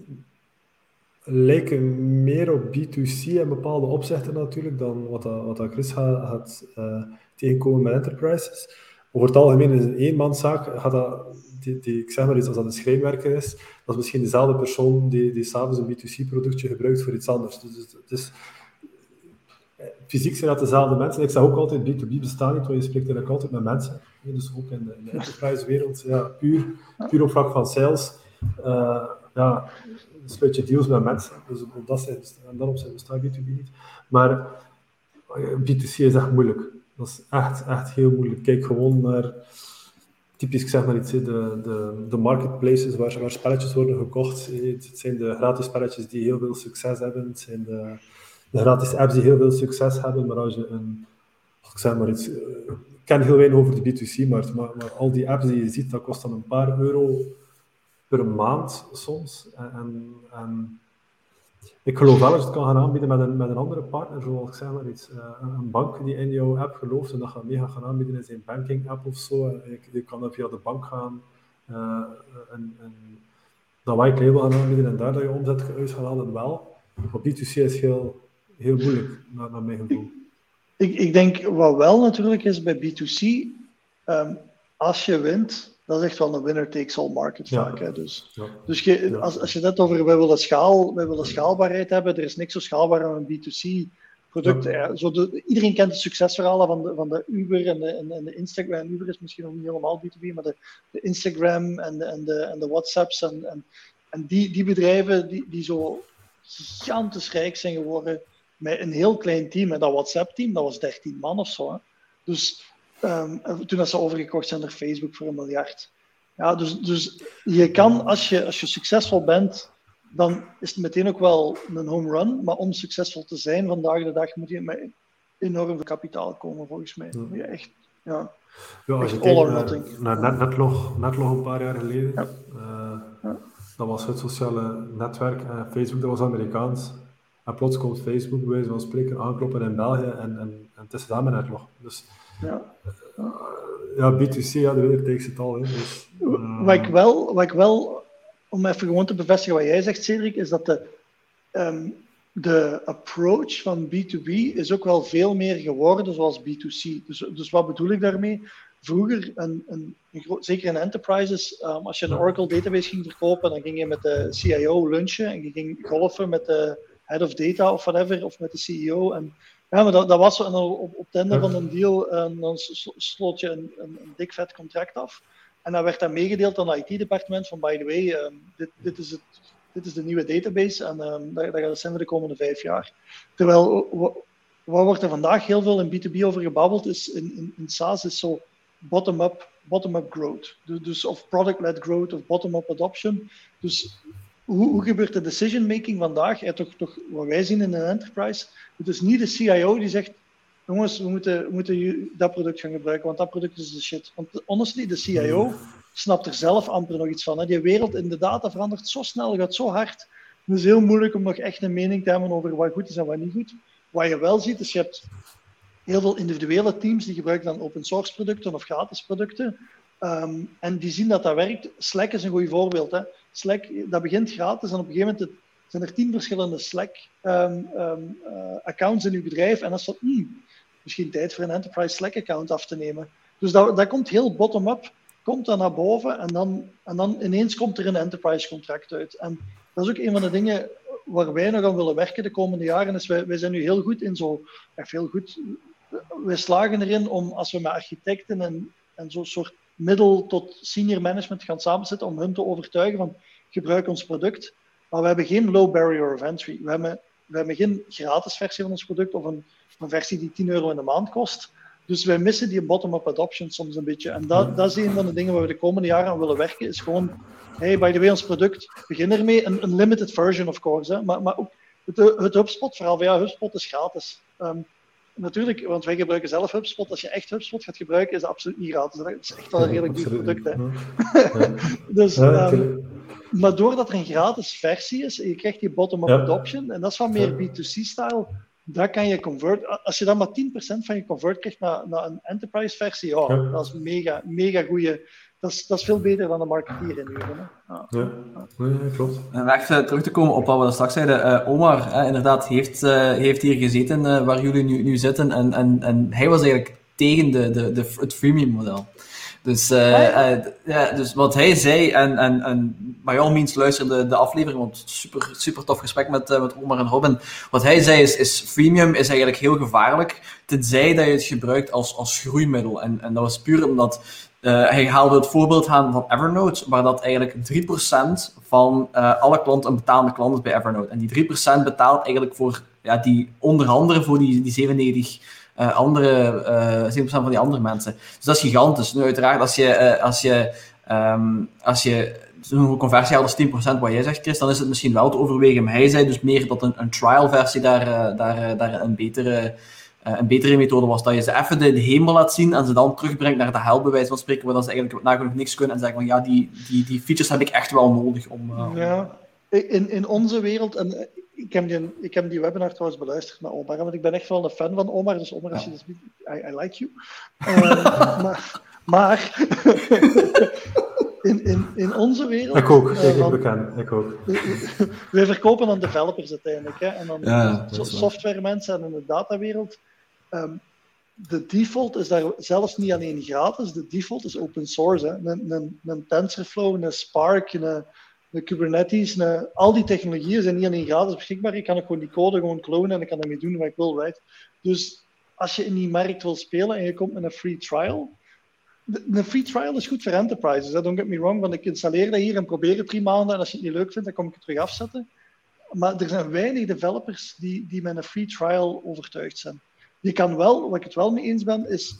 Speaker 2: lijken meer op B2C in bepaalde opzichten natuurlijk dan wat, wat Chris gaat, uh, tegenkomen met enterprises. Over het algemeen is een eenmanszaak, gaat dat, die, die, ik zeg als dat een schrijnwerker is, dat is misschien dezelfde persoon die, die s'avonds een B2C-productje gebruikt voor iets anders. Dus, dus, dus fysiek zijn dat dezelfde mensen. Ik zeg ook altijd, B2B bestaat niet, want je spreekt eigenlijk altijd met mensen. Dus ook in de, in de enterprise-wereld, ja, puur, puur op vlak van sales. Uh, ja, sluit je deals met mensen. Dus op dat zijn, en dan op zijn bestaat B2B niet. Maar B2C is echt moeilijk. Dat is echt, echt heel moeilijk. Kijk gewoon naar, typisch ik zeg maar iets, de, de, de marketplaces waar, waar spelletjes worden gekocht. Het zijn de gratis spelletjes die heel veel succes hebben. Het zijn de, de gratis apps die heel veel succes hebben. Maar als je een, ik zeg maar iets, ik ken heel weinig over de B2C-markt, maar, maar al die apps die je ziet, dat kost dan een paar euro per maand soms. En, en, ik geloof wel dat je het kan gaan aanbieden met een, met een andere partner, zoals ik zeg maar iets, uh, een bank die in jouw app gelooft en dat gaat mee gaan aanbieden in zijn banking app of zo. Je, je kan dan via de bank gaan uh, en, en dat white label gaan aanbieden en daar dat je omzet uit wel. Maar B2C is heel, heel moeilijk, naar, naar mijn gevoel.
Speaker 3: Ik, ik denk wat wel natuurlijk is bij B2C, um, ehm, als je wint, dat is echt wel een winner takes all market vaak. Hè? Dus, dus je, als, als je het over wij willen, schaal, wij willen schaalbaarheid hebben, er is niks zo schaalbaar dan een B2C product. Ja. Zo de, iedereen kent de succesverhalen van de, van de Uber en de, en, de Instagram. Uber is misschien nog niet helemaal B2B, maar de, de Instagram en de, en de, en de WhatsApps en, en, en die, die bedrijven die, die zo gigantisch rijk zijn geworden met een heel klein team. En dat WhatsApp-team, dat was 13 man of zo. Hè. Dus Um, toen dat ze overgekocht zijn door Facebook voor een miljard. Ja, dus, dus je kan, als je, als je succesvol bent, dan is het meteen ook wel een home run. Maar om succesvol te zijn vandaag de dag moet je met enorm veel kapitaal komen, volgens mij. Moet je echt, ja,
Speaker 2: ja als je kijkt naar, naar net, nog, net nog een paar jaar geleden, ja. Uh, ja. dat was het sociale netwerk. Uh, Facebook, dat was Amerikaans. En plots komt Facebook, bij wijze van spreken, aankloppen in België en, en, en het is daar net nog. Dus ja. Ja, B2C, ja, de takes het al. Dus,
Speaker 3: uh... wat, ik wel, wat ik wel, om even gewoon te bevestigen wat jij zegt, Cedric, is dat de, um, de approach van B2B is ook wel veel meer geworden zoals B2C. Dus, dus wat bedoel ik daarmee? Vroeger, een, een, een zeker in enterprises, um, als je een Oracle database ging verkopen, dan ging je met de CIO lunchen en je ging golfen met de head of data of whatever, of met de CEO. En ja, maar dat, dat was. En op, op het einde van een deal en dan sloot je een, een, een, dik vet contract af. En dan werd dat meegedeeld aan het IT-departement van, by the way, um, dit, dit, is het, dit is de nieuwe database en um, dat, dat gaat het zijn voor de komende vijf jaar. Terwijl, wat wordt er vandaag heel veel in B2B over gebabbeld, is in, in, in SaaS is zo bottom-up bottom-up growth. Dus, dus of product-led growth of bottom-up adoption. Dus hoe, hoe gebeurt de decision making vandaag? Toch, toch wat wij zien in een enterprise. Het is niet de CIO die zegt: jongens, we moeten, we moeten dat product gaan gebruiken, want dat product is de shit. Want honestly, de CIO snapt er zelf amper nog iets van. Hè. Die wereld in de data verandert zo snel, gaat zo hard. Het is heel moeilijk om nog echt een mening te hebben over wat goed is en wat niet goed. Wat je wel ziet, is je hebt heel veel individuele teams die gebruiken dan open source producten of gratis producten. Um, en die zien dat dat werkt. Slack is een goed voorbeeld. Hè. Slack, dat begint gratis en op een gegeven moment zijn er tien verschillende Slack-accounts um, um, uh, in uw bedrijf. En dan is dat, hmm, misschien tijd voor een enterprise Slack-account af te nemen. Dus dat, dat komt heel bottom-up, komt dan naar boven en dan, en dan ineens komt er een enterprise contract uit. En dat is ook een van de dingen waar wij nog aan willen werken de komende jaren. Is wij, wij zijn nu heel goed in zo, echt heel goed, wij slagen erin om als we met architecten en, en zo'n soort middel tot senior management gaan samenzitten om hun te overtuigen van gebruik ons product. Maar we hebben geen low barrier of entry. We hebben, we hebben geen gratis versie van ons product of een, een versie die 10 euro in de maand kost. Dus wij missen die bottom-up adoption soms een beetje. En dat, dat is een van de dingen waar we de komende jaren aan willen werken. Is gewoon, hey, by the way, ons product, begin ermee. Een, een limited version, of course. Hè. Maar, maar ook het, het HubSpot-verhaal ja, HubSpot is gratis. Um, natuurlijk, want wij gebruiken zelf HubSpot. Als je echt HubSpot gaat gebruiken, is dat absoluut niet gratis. Dat is echt wel een redelijk duur product. Hè. Dus, um, maar doordat er een gratis versie is, en je krijgt die bottom-up adoption, en dat is wat meer B2C-style, daar kan je convert. Als je dan maar 10% van je convert krijgt naar, naar een enterprise versie, oh, ja. dat is mega, mega goede. Dat is, dat is veel beter dan de marketeer in uren.
Speaker 2: Ja. Ja. ja, klopt.
Speaker 1: En even terug te komen op wat we straks zeiden. Uh, Omar, uh, inderdaad, heeft, uh, heeft hier gezeten waar jullie nu, nu zitten. En, en, en hij was eigenlijk tegen de, de, de, het freemium model. Dus, uh, uh, ja, dus wat hij zei, en, en, en by all means luister de, de aflevering, want super, super tof gesprek met, uh, met Omar en Robin. Wat hij zei is, is freemium is eigenlijk heel gevaarlijk, tenzij dat je het gebruikt als, als groeimiddel. En, en dat was puur omdat hij haalde het voorbeeld aan van Evernote, waar dat eigenlijk 3% van alle klanten een betalende klant is bij Evernote. En die 3% betaalt eigenlijk voor ja, die onder andere voor die, die 97 uh, andere, uh, 7% van die andere mensen. Dus dat is gigantisch. Nu uiteraard, als je, als je, um, als je zo'n conversie haalt als 10% wat jij zegt, Chris, dan is het misschien wel te overwegen. Maar hij zei dus meer dat een, een trial versie daar, daar, daar een betere... een betere methode was dat je ze even de, de, hemel laat zien en ze dan terugbrengt naar de hel, bij wijze van spreken, waar dat ze eigenlijk nagenoeg niks kunnen en zeggen van ja, die, die, die features heb ik echt wel nodig om... om...
Speaker 3: ja, in, in onze wereld, en ik heb, die, ik heb die webinar trouwens beluisterd met Omar, want ik ben echt wel een fan van Omar. Dus Omar, als je dit I, I like you. Uh, maar, maar in, in, in onze wereld...
Speaker 2: Ik ook, ik, bekend, ik ook.
Speaker 3: wij verkopen aan developers uiteindelijk. Hè, en dan ja, software mensen en in de datawereld. Um, de default is daar zelfs niet alleen gratis, de default is open source. Hè. Een, een, een TensorFlow, een Spark, een Kubernetes, al die technologieën zijn niet alleen gratis beschikbaar. Ik kan ook gewoon die code gewoon clonen en ik kan ermee doen wat ik wil? Dus als je in die markt wil spelen en je komt met een free trial, een free trial is goed voor enterprises. Don't get me wrong, want ik installeer dat hier en probeer het drie maanden en als je het niet leuk vindt, dan kom ik het terug afzetten. Maar er zijn weinig developers die, die met een free trial overtuigd zijn. Je kan wel, wat ik het wel mee eens ben, is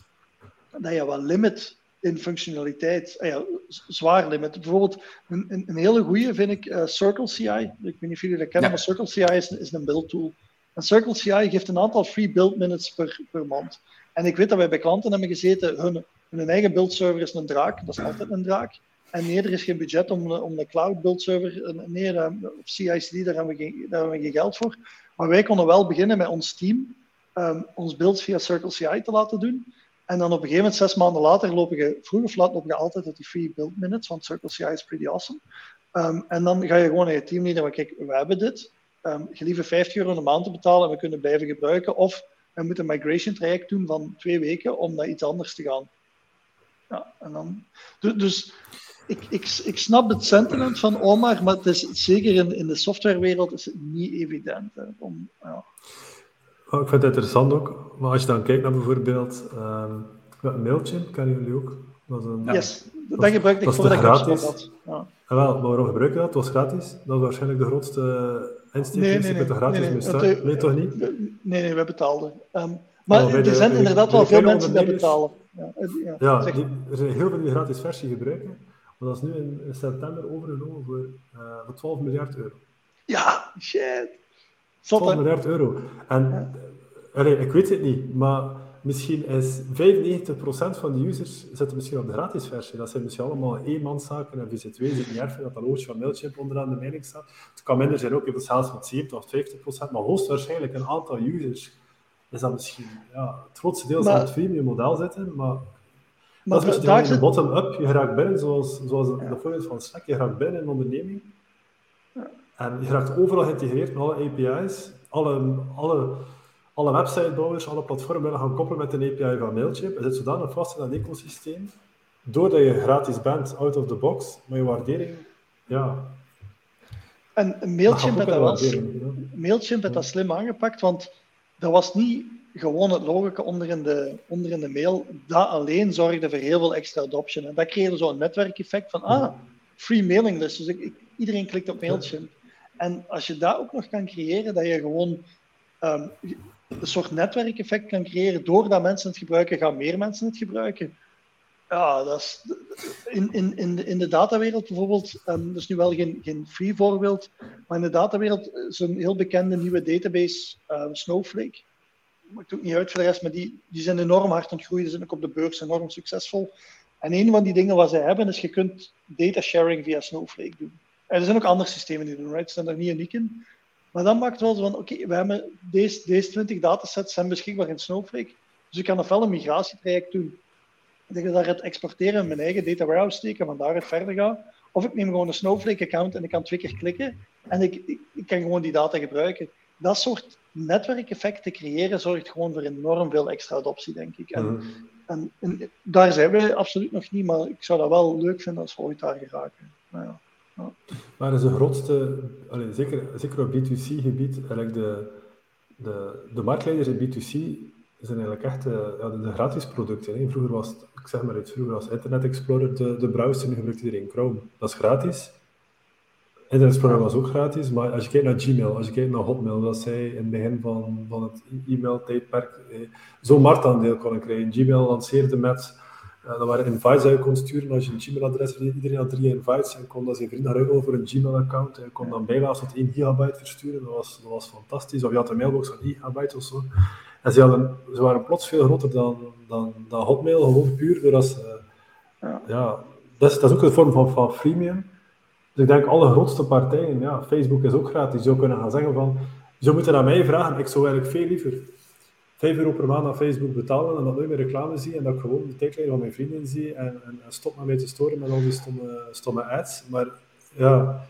Speaker 3: dat je wel limit in functionaliteit. Ah ja, zwaar limit. Bijvoorbeeld, een, een, een hele goede vind ik uh, Circle CI. Ik weet niet of jullie dat kennen, maar Circle CI is, is een build tool. En Circle CI geeft een aantal free build minutes per, per maand. En ik weet dat wij bij klanten hebben gezeten, hun, hun eigen build server is een draak, dat is altijd een draak. En nee, er is geen budget om, om de cloud build server, nee, of CI/CD, daar hebben, we geen, daar hebben we geen geld voor. Maar wij konden wel beginnen met ons team, um, ons builds via Circle CI te laten doen. En dan op een gegeven moment, zes maanden later, loop je, vroeg of laat, je altijd uit die free build minutes, want Circle CI is pretty awesome. Um, en dan ga je gewoon naar je teamleader, maar kijk, we hebben dit. Um, je liever 50 euro een maand te betalen en we kunnen blijven gebruiken. Of we moeten een migration traject doen van twee weken om naar iets anders te gaan. Ja, en dan, dus, ik, ik, ik snap het sentiment van Omar, maar het is zeker in, in de softwarewereld is het niet evident. Om, ja.
Speaker 2: Oh, ik vind het interessant ook, maar als je dan kijkt naar bijvoorbeeld um, Mailchimp, kennen jullie ook?
Speaker 3: Dat is een, yes, dat gebruik ik
Speaker 2: voordat ik gratis. had. Ja. En wel, maar waarom gebruik je dat? Het was gratis. Dat was waarschijnlijk de grootste insteek. Nee, nee, nee. Je gratis nee, nee. nee, nee, toch niet?
Speaker 3: Nee, nee, we betaalden. Um, maar er de, zijn de, inderdaad wel veel mensen die betalen. Ja,
Speaker 2: ja, ja die, er zijn heel veel die gratis versie gebruiken. Maar dat is nu in, in september overgenomen voor, uh, voor 12 miljard euro.
Speaker 3: Ja, shit.
Speaker 2: 12 miljard euro. En allee, ik weet het niet, maar misschien is 95% van de users zitten misschien op de gratis versie. Dat zijn misschien allemaal eenmanszaken en VC2 zit niet erg dat dat loodje van Mailchimp onderaan de mening staat. Het kan minder zijn ook, je hebt zelfs met 70 of 50%, maar hoogstwaarschijnlijk een aantal users is dat misschien ja, het grootste deel zal het freemium model zitten, maar maar dat is een beetje bottom-up. Je raakt binnen, zoals, zoals ja. de voorbeeld van Slack, je raakt binnen in een onderneming. En je raakt overal geïntegreerd met alle API's, alle, alle, alle websitebouwers, alle platformen willen gaan koppelen met een API van Mailchimp. Je zit zodanig vast in dat ecosysteem, doordat je gratis bent, out of the box, maar je waardering, ja...
Speaker 3: En Mailchimp heeft dat, Mailchimp heeft dat slim aangepakt, want dat was niet gewoon het logica onder in, de, onder in de mail. Dat alleen zorgde voor heel veel extra adoption. En dat creëerde zo'n netwerkeffect van, ah, free mailing list. Dus ik, iedereen klikt op Mailchimp. En als je dat ook nog kan creëren, dat je gewoon um, een soort netwerkeffect kan creëren, doordat mensen het gebruiken, gaan meer mensen het gebruiken. Ja, dat is, in, in, in, de, in de datawereld bijvoorbeeld, um, dat is nu wel geen, geen free voorbeeld, maar in de datawereld is een heel bekende nieuwe database, uh, Snowflake. Maakt ook niet uit voor de rest, maar die, die zijn enorm hard aan het groeien, die zijn ook op de beurs enorm succesvol. En een van die dingen wat ze hebben, is je kunt data sharing via Snowflake doen. En er zijn ook andere systemen die doen, right? Ze zijn er niet uniek in. Maar dan maakt het wel zo van, oké, we hebben deze, deze 20 datasets zijn beschikbaar in Snowflake. Dus ik kan ofwel een migratietraject doen. Dat ik daar het exporteren in mijn eigen data warehouse steken en van daaruit verder ga. Of ik neem gewoon een Snowflake-account en ik kan twee keer klikken en ik, ik, ik, kan gewoon die data gebruiken. Dat soort netwerkeffecten creëren zorgt gewoon voor enorm veel extra adoptie, denk ik. En, mhm. en, en, daar zijn we absoluut nog niet, maar ik zou dat wel leuk vinden als we ooit daar geraken. Nou ja.
Speaker 2: Maar is de grootste, allez, zeker, zeker op B2C-gebied, eigenlijk de, de, de marktleiders in B2C zijn eigenlijk echt uh, ja, de, gratis producten. Hè. Vroeger was ik zeg maar iets, vroeger was Internet Explorer de, de browser, nu gebruikt iedereen Chrome. Dat is gratis. Internet Explorer was ook gratis, maar als je kijkt naar Gmail, als je kijkt naar Hotmail, dat zij in het begin van, van het e-mail-tijdperk eh, zo'n marktaandeel konden krijgen. Gmail lanceerde met uh, dat waren invites die je kon sturen als je een Gmail-adres had. Iedereen had drie invites en kon dat zijn vrienden ruilen over een Gmail-account. Je kon dan bijlaas tot 1 gigabyte versturen. Dat was, dat was fantastisch. Of je had een mailbox van 1 gigabyte of zo. En ze, hadden, ze waren plots veel groter dan, dan, dan Hotmail, gewoon puur doordat ze... Ja. ja dat, is, dat is ook een vorm van, van freemium. Dus ik denk, alle grootste partijen, ja, Facebook is ook gratis. Zou kunnen gaan zeggen van, je zou moeten aan mij vragen, ik zou eigenlijk veel liever 5 euro per maand aan Facebook betalen en dat nooit meer reclame zie en dat ik gewoon de tijdlijn van mijn vrienden zie en, en, stop met mij te storen met al die stomme, stomme ads. Maar ja...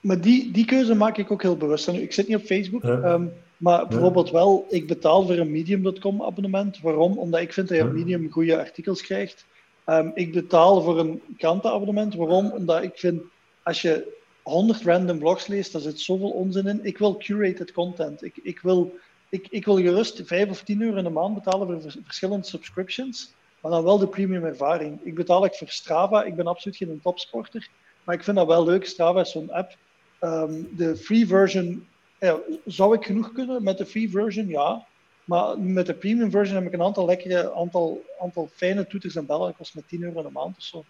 Speaker 3: Maar die, die keuze maak ik ook heel bewust. ik zit niet op Facebook, ehm, maar bijvoorbeeld wel, ik betaal voor een Medium.com abonnement. Waarom? Omdat ik vind dat je op Medium goede artikels krijgt. Um, ik betaal voor een krantenabonnement. Waarom? Omdat ik vind, als je 100 random blogs leest, daar zit zoveel onzin in. Ik wil curated content. Ik, ik wil ik, ik wil gerust 5 of 10 euro in de maand betalen voor verschillende subscriptions, maar dan wel de premium ervaring. Ik betaal ik voor Strava, ik ben absoluut geen topsporter, maar ik vind dat wel leuk. Strava is zo'n app. Ehm, de free version, ja, zou ik genoeg kunnen met de free version? Ja. Maar met de premium version heb ik een aantal lekkere, aantal, aantal fijne toeters en bellen. Dat kost me 10 euro in de maand of zo.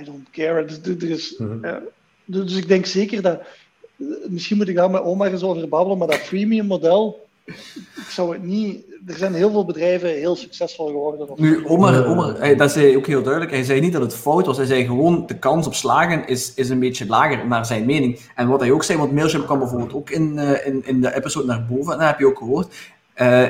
Speaker 3: I don't care. Dus, dus, mm dus ik denk zeker dat. Misschien moet ik daar met oma eens over babbelen, maar dat freemium model ik zou het niet. Er zijn heel veel bedrijven heel succesvol geworden.
Speaker 1: Nu, Omar, Omar dat zei ook heel duidelijk. Hij zei niet dat het fout was. Hij zei gewoon de kans op slagen is, is een beetje lager, naar zijn mening. En wat hij ook zei, want Mailchimp kwam bijvoorbeeld ook in, uh, in, in de episode naar boven, en dat heb je ook gehoord. Uh,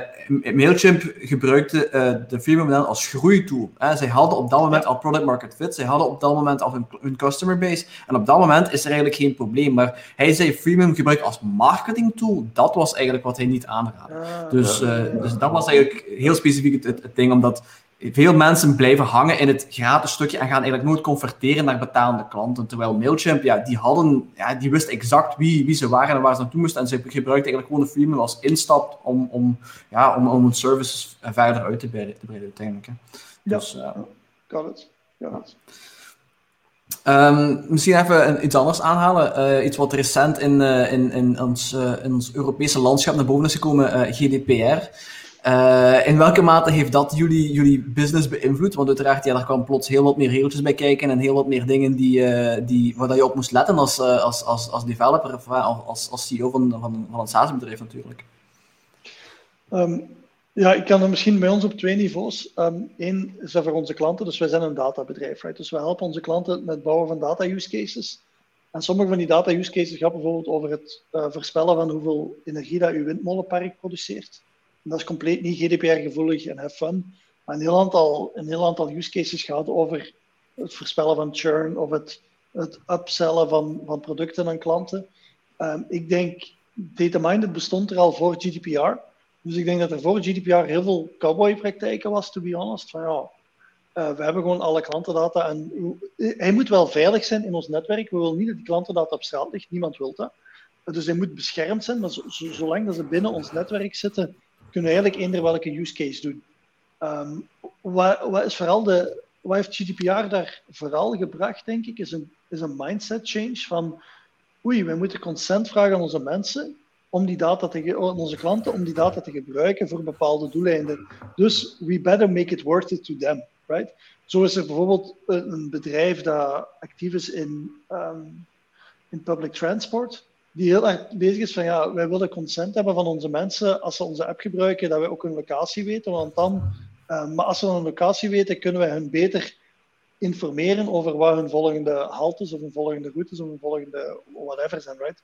Speaker 1: Mailchimp gebruikte uh, de freemium als groeitool. Uh, zij hadden op dat moment al product market fit, zij hadden op dat moment al hun, hun, customer base. En op dat moment is er eigenlijk geen probleem. Maar hij zei freemium gebruikt als marketing tool. Dat was eigenlijk wat hij niet aanraadde. Ah. dus, dus dat was eigenlijk heel specifiek het, het ding, omdat veel mensen blijven hangen in het gratis stukje en gaan eigenlijk nooit converteren naar betalende klanten. Terwijl Mailchimp, ja, die hadden, ja, die wist exact wie, wie ze waren en waar ze naartoe moesten. En ze gebruikten eigenlijk gewoon de freemium als instap om, om, ja, om, om hun services verder uit te breiden, te breiden uiteindelijk. Hè.
Speaker 3: Dus, ja, kan het. Ja.
Speaker 1: Um, misschien even iets anders aanhalen. Uh, iets wat recent in, uh, in, in, ons, uh, in ons Europese landschap naar boven is gekomen, GDPR. Uh, in welke mate heeft dat jullie, jullie business beïnvloed? Want uiteraard, ja, daar kwam plots heel wat meer regeltjes bij kijken en heel wat meer dingen die, uh, die, waar je op moest letten als, uh, als, als, als developer of als, als CEO van, van, van een SaaS-bedrijf natuurlijk.
Speaker 3: Um, ja, ik kan er misschien bij ons op twee niveaus. Eén is dat voor onze klanten, dus wij zijn een databedrijf. Right? Dus we helpen onze klanten met het bouwen van data-use cases. En sommige van die data-use cases gaan bijvoorbeeld over het voorspellen van hoeveel energie dat uw windmolenpark produceert dat is compleet niet GDPR-gevoelig en have fun. Maar een heel aantal, een heel aantal use cases gaat over het voorspellen van churn of het, het upsellen van, van producten aan klanten. Um, ik denk, DataMinded bestond er al voor GDPR. Dus ik denk dat er voor GDPR heel veel cowboy-praktijken was, to be honest. Van ja, uh, we hebben gewoon alle klantendata en hij moet wel veilig zijn in ons netwerk. We willen niet dat die klantendata op straat ligt, niemand wil dat. Dus hij moet beschermd zijn, maar zolang dat ze binnen ons netwerk zitten, kunnen we eigenlijk eender welke use case doen. Um, wat, wat, is vooral de, wat heeft GDPR daar vooral gebracht, denk ik, is een, is een mindset change van oei, we moeten consent vragen aan onze mensen om die data te aan onze klanten om die data te gebruiken voor bepaalde doeleinden. Dus we better make it worth it to them, right? Zo is er bijvoorbeeld een bedrijf dat actief is in, um, in public transport die heel erg bezig is van ja, wij willen consent hebben van onze mensen als ze onze app gebruiken, dat wij ook hun locatie weten. Want dan, uh, maar als we een locatie weten, kunnen wij hun beter informeren over waar hun volgende haltes of hun volgende routes of hun volgende whatever zijn, right?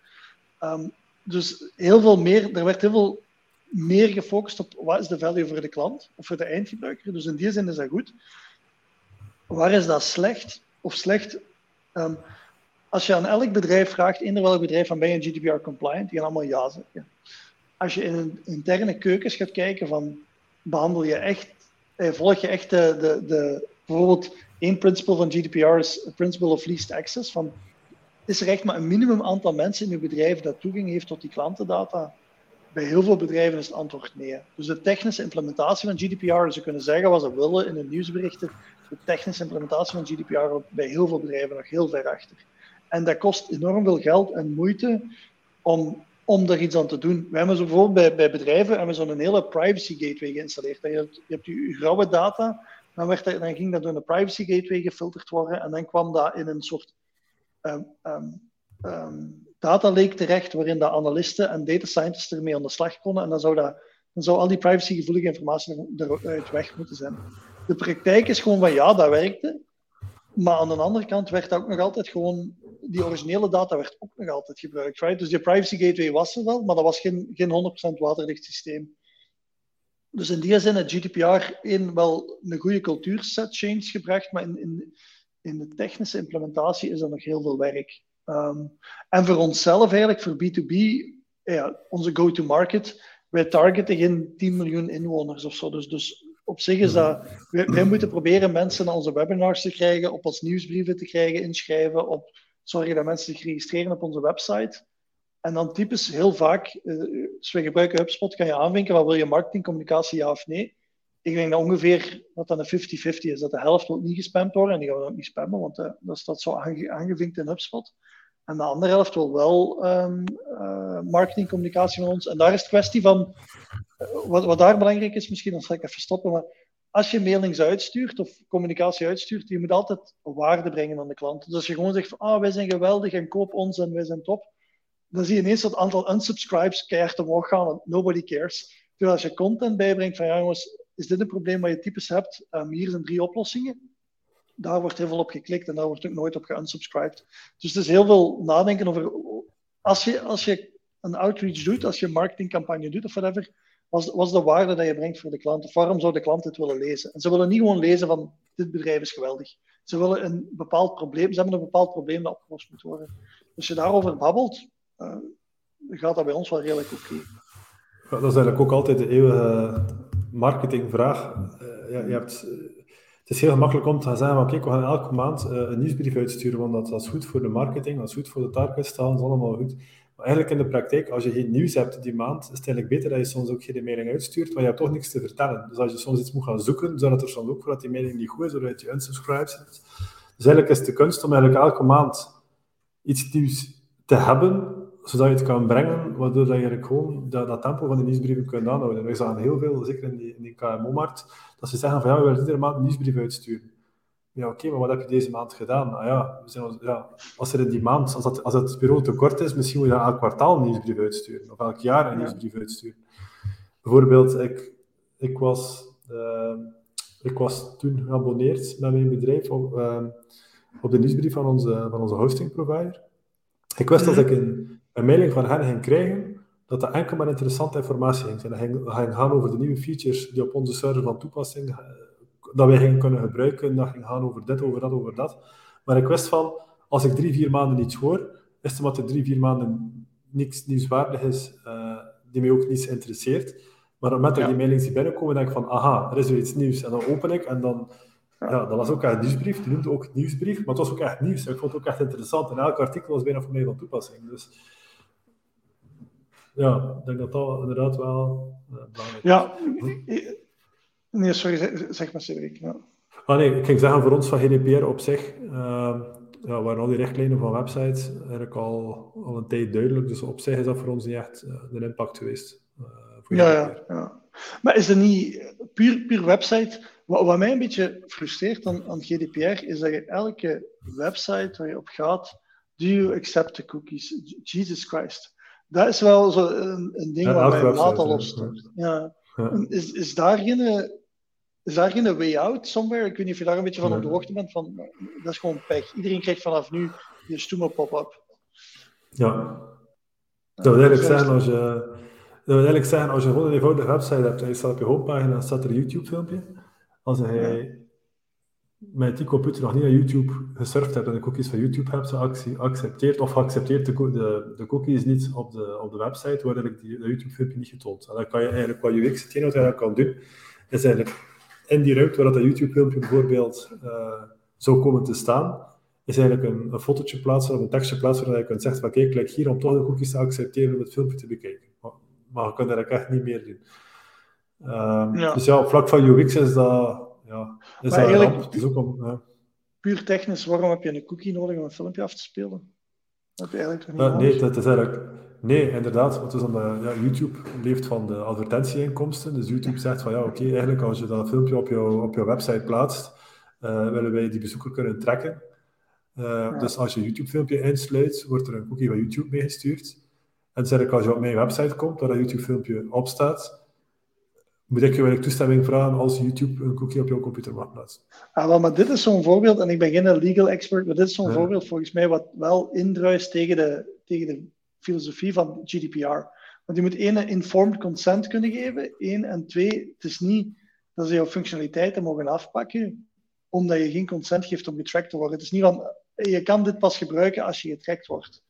Speaker 3: Um, dus heel veel meer, er werd heel veel meer gefocust op wat is de value voor de klant of voor de eindgebruiker. Dus in die zin is dat goed. Waar is dat slecht of slecht? Um, als je aan elk bedrijf vraagt, in welk bedrijf, van ben je GDPR compliant, die gaan allemaal ja zeggen. Als je in een interne keukens gaat kijken van behandel je echt, eh, volg je echt de, de, de bijvoorbeeld één principle van GDPR is principle of least access. Van, is er echt maar een minimum aantal mensen in je bedrijf dat toegang heeft tot die klantendata? Bij heel veel bedrijven is het antwoord nee. Dus de technische implementatie van GDPR, ze kunnen zeggen wat ze willen in hun nieuwsberichten, de technische implementatie van GDPR bij heel veel bedrijven nog heel ver achter. En dat kost enorm veel geld en moeite om, om daar iets aan te doen. We hebben zo bijvoorbeeld bij, bij bedrijven hebben zo'n hele privacy gateway geïnstalleerd. Je hebt, je hebt je grauwe data, dan, werd dat, dan ging dat door een privacy gateway gefilterd worden en dan kwam dat in een soort um, data lake terecht, waarin de analisten en data scientists ermee aan de slag konden. En dan zou, dat, dan zou al die privacygevoelige informatie eruit weg moeten zijn. De praktijk is gewoon van ja, dat werkte. Maar aan de andere kant werd ook nog altijd gewoon, die originele data werd ook nog altijd gebruikt. Right? Dus die privacy gateway was er wel, maar dat was geen, geen 100% waterdicht systeem. Dus in die zin heeft GDPR één, wel een goede cultuurset change gebracht, maar in, in, in de technische implementatie is er nog heel veel werk. Um, en voor onszelf eigenlijk, voor B2B, ja, onze go-to-market, wij targeten geen 10 miljoen inwoners of zo. Dus, dus op zich is dat. Wij, moeten proberen mensen naar onze webinars te krijgen, op ons nieuwsbrieven te krijgen, inschrijven, op zorgen dat mensen zich registreren op onze website. En dan typisch heel vaak, als we gebruiken HubSpot, kan je aanvinken wat wil je marketingcommunicatie, ja of nee. Ik denk dat ongeveer dat dan een 50-50 is, dat de helft niet gespamd worden en die gaan we ook niet spammen, want uh, dat staat zo aangevinkt in HubSpot. En de andere helft wil wel um, uh, marketingcommunicatie van ons. En daar is het kwestie van, wat, wat daar belangrijk is, misschien dan zal ik even stoppen, maar als je mailings uitstuurt of communicatie uitstuurt, je moet altijd waarde brengen aan de klant. Dus als je gewoon zegt van, ah, wij zijn geweldig en koop ons en wij zijn top, dan zie je ineens dat aantal unsubscribes keihard omhoog gaan, nobody cares. Terwijl als je content bijbrengt van, ja jongens, is dit een probleem wat je typisch hebt? Um, hier zijn drie oplossingen daar wordt heel veel op geklikt en daar wordt ook nooit op geunsubscribed. Dus het is heel veel nadenken over. Als je, als je een outreach doet, als je een marketingcampagne doet of whatever, was, was de waarde dat je brengt voor de klant? Of waarom zou de klant dit willen lezen? En ze willen niet gewoon lezen van dit bedrijf is geweldig. Ze willen een bepaald probleem, ze hebben een bepaald probleem dat opgelost moet worden. Als je daarover babbelt, uh, gaat dat bij ons wel redelijk oké.
Speaker 2: Dat is eigenlijk ook altijd de eeuwige marketingvraag. Uh, ja, je hebt het is heel gemakkelijk om te gaan zeggen, kijk, we gaan elke maand een nieuwsbrief uitsturen, want dat, is goed voor de marketing, dat is goed voor de targetstaal, dat is allemaal goed. Maar eigenlijk in de praktijk, als je geen nieuws hebt die maand, is het eigenlijk beter dat je soms ook geen mailing uitstuurt, want je hebt toch niks te vertellen. Dus als je soms iets moet gaan zoeken, zorgt er soms ook voor dat die mailing niet goed is, zodat je unsubscribe zet. Dus eigenlijk is het de kunst om eigenlijk elke maand iets nieuws te hebben, zodat je het kan brengen, waardoor je gewoon dat, dat, tempo van de nieuwsbrieven kunt aanhouden. En we zagen heel veel, zeker in die, in die KMO-markt, dat ze zeggen van ja, we willen iedere maand een nieuwsbrief uitsturen. Ja, oké, maar wat heb je deze maand gedaan? Nou ja, we zijn, ja, als er in die maand, als, dat, als het bureau te kort is, misschien moet je elk kwartaal een nieuwsbrief uitsturen, of elk jaar een nieuwsbrief uitsturen. Bijvoorbeeld, ik, ik, was, uh, ik was toen geabonneerd met mijn bedrijf op, uh, op de nieuwsbrief van onze, van onze hosting provider. Ik wist dat ik een, een mailing van hen ging krijgen, dat dat enkel maar interessante informatie ging zijn. Dat ging, dat ging gaan over de nieuwe features die op onze server van toepassing, eh, dat wij gingen kunnen gebruiken. Dat ging gaan over dit, over dat, over dat. Maar ik wist van, als ik drie, vier maanden niets hoor, is het omdat er drie, vier maanden niks nieuwswaardig is, uh, die mij ook niets interesseert. Maar op het moment dat die mailings die binnenkomen, denk ik van, aha, er is weer iets nieuws. En dan open ik en dan, ja, dat was ook echt een nieuwsbrief. Die noemde ook nieuwsbrief, maar het was ook echt nieuws. Ik vond het ook echt interessant. En elk artikel was bijna voor mij van toepassing. Dus ja, ik denk dat dat inderdaad wel uh, belangrijk
Speaker 3: is. Ja, nee, sorry, zeg maar Cedric. Ja.
Speaker 2: Ah nee, ik ging zeggen voor ons van GDPR op zich, uh, ja, waren al die richtlijnen van websites eigenlijk al, al een tijd duidelijk. Dus op zich is dat voor ons niet echt uh, een impact geweest.
Speaker 3: Uh, ja, ja, ja, Maar is er niet puur, puur website? Wat, wat mij een beetje frustreert aan, aan GDPR is dat je elke website waar je op gaat, do you accept the cookies? Jesus Christ. Dat is wel zo een, een ding ja, waar mij laat al opstort. Ja. ja. Is, is daar geen is daar geen way out somewhere? Ik weet niet of je daar een beetje van op de hoogte bent. Van, dat is gewoon pech. Iedereen krijgt vanaf nu je stoeme pop-up.
Speaker 2: Ja. Dat wil eigenlijk zijn als je, dat wil eigenlijk zijn als je gewoon een eenvoudige website hebt en je staat op je homepagina en staat er een YouTube-filmpje. Als je met die computer nog niet naar YouTube gesurfd hebt en de cookies van YouTube hebt geaccepteerd of geaccepteerd de, de, de cookies niet op de, op de website, wordt eigenlijk die, YouTube-filmpje niet getoond. En dan kan je eigenlijk wat UX, hetgeen wat je kan doen, is eigenlijk in die ruimte waar dat YouTube-filmpje bijvoorbeeld uh, zou komen te staan, is eigenlijk een, een fotootje plaatsen of een tekstje plaatsen waar je kunt zeggen van kijk, klik hier om toch de cookies te accepteren om het filmpje te bekijken. Maar, maar je kunt eigenlijk echt niet meer doen. Um, ja. Dus ja, op vlak van UX is dat... Ja, is maar dat eigenlijk,
Speaker 3: het is ook om, ja. puur technisch, waarom heb je een cookie nodig om een filmpje af te spelen? Dat heb je eigenlijk
Speaker 2: niet uh, Nee, dat is eigenlijk... Nee, inderdaad. Want dus omdat, ja, YouTube leeft van de advertentieinkomsten. Dus YouTube zegt van ja, oké, eigenlijk als je dat filmpje op jouw, op jouw website plaatst, uh, willen wij die bezoeker kunnen trekken. Uh, Dus als je een YouTube-filmpje insluit, wordt er een cookie van YouTube meegestuurd. En zeg ik, als je op mijn website komt, waar dat YouTube-filmpje op staat, moet ik je eigenlijk toestemming vragen als YouTube een cookie op jouw computer mag plaatsen.
Speaker 3: Ah, wel, maar dit is zo'n voorbeeld, en ik ben geen legal expert, maar dit is zo'n voorbeeld volgens mij wat wel indruist tegen de, tegen de filosofie van GDPR. Want je moet één, informed consent kunnen geven. Één, en twee, het is niet dat ze jouw functionaliteiten mogen afpakken, omdat je geen consent geeft om getracked te worden. Het is niet van, je kan dit pas gebruiken als je getracked wordt.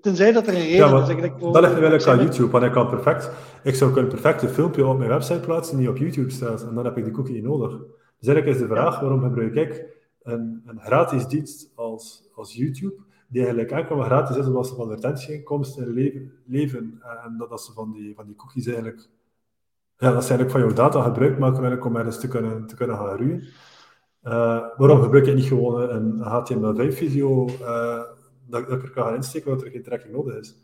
Speaker 3: Tenzij dat er een reden ja, is.
Speaker 2: Eigenlijk dat ligt wel aan YouTube, want ik kan perfect, ik zou kunnen perfect een filmpje op mijn website plaatsen die op YouTube staat, en dan heb ik die cookie niet nodig. Dus eigenlijk is de vraag, waarom gebruik ik een, een gratis dienst als, als YouTube, die eigenlijk enkel maar gratis is omdat ze van advertentieinkomsten leven, leven en dat, dat ze van die, van die cookies eigenlijk, ja, dat ze eigenlijk van jouw data gebruik maken om ergens te kunnen, te kunnen gaan groeien. Uh, waarom gebruik je niet gewoon een HTML5-video uh, dat, dat ik er kan gaan insteken, omdat er geen tracking nodig is?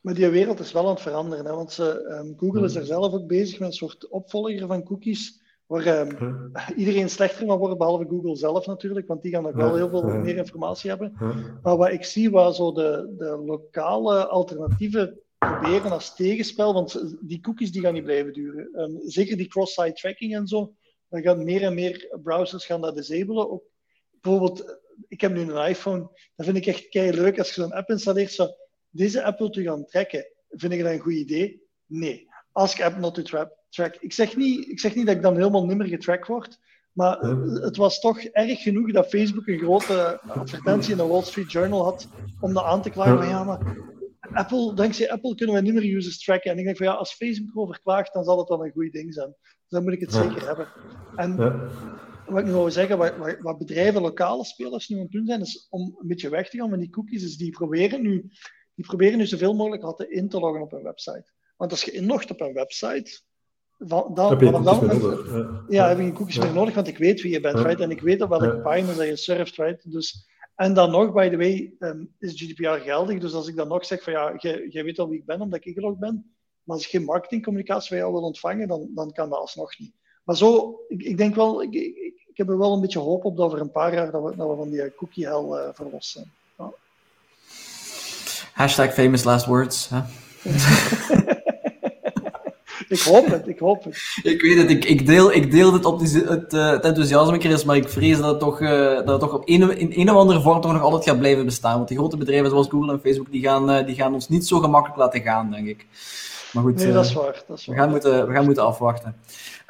Speaker 3: Maar die wereld is wel aan het veranderen, hè? want ze, um, Google is hmm. er zelf ook bezig met een soort opvolger van cookies waar um, iedereen slechter van wordt, behalve Google zelf natuurlijk, want die gaan nog wel heel veel meer informatie hebben. Maar wat ik zie, waar zo de, de lokale alternatieven proberen als tegenspel, want die cookies die gaan niet blijven duren. Um, zeker die cross-site tracking en zo, dan gaan meer en meer browsers gaan dat disabelen. Ook, bijvoorbeeld, ik heb nu een iPhone, dat vind ik echt kei leuk als je zo'n app installeert, zo, deze app wilt u gaan trekken. Vind ik dat een goed idee? Nee. Ask app not to trap track. Ik zeg, niet, ik zeg niet dat ik dan helemaal nimmer getrack word, maar het was toch erg genoeg dat Facebook een grote advertentie in de Wall Street Journal had om dat aan te klagen van ja, maar Apple, dankzij Apple kunnen we nimmer users tracken. En ik denk van ja, als Facebook erover klaagt, dan zal het wel een goed ding zijn. Dus dan moet ik het zeker hebben. En wat ik nu wil zeggen, wat, wat, bedrijven, lokale spelers nu aan het doen zijn, is om een beetje weg te gaan met die cookies, is die proberen nu, die proberen nu zoveel mogelijk altijd in te loggen op een website. Want als je inlogt op een website, van, dan, heb je dan, nodig. Ja, ja, heb je cookies ja. meer nodig, want ik weet wie je bent, right? En ik weet op welke ja. pagina dat je surft, right? Dus, en dan nog, by the way, um, is GDPR geldig. Dus als ik dan nog zeg van ja, jij weet al wie ik ben, omdat ik ingelogd ben, maar als ik geen marketingcommunicatie van jou wil ontvangen, dan, dan kan dat alsnog niet. Maar zo, ik, ik denk wel, ik, ik, ik, heb er wel een beetje hoop op dat over een paar jaar dat we, dat we van die cookie hell uh, verlost zijn. Ja.
Speaker 1: Hashtag famous last words. Huh?
Speaker 3: ik hoop het, ik hoop het.
Speaker 1: Ik weet het, ik, ik, deel, ik deel het, op die, het, uh, het enthousiasme, Chris, maar ik vrees dat het toch, uh, dat het toch op een, in een of andere vorm toch nog altijd gaat blijven bestaan. Want die grote bedrijven zoals Google en Facebook, die gaan, uh, die gaan ons niet zo gemakkelijk laten gaan, denk ik. Maar goed,
Speaker 3: nee, dat is waar. Dat is waar.
Speaker 1: We, gaan moeten, we gaan moeten afwachten.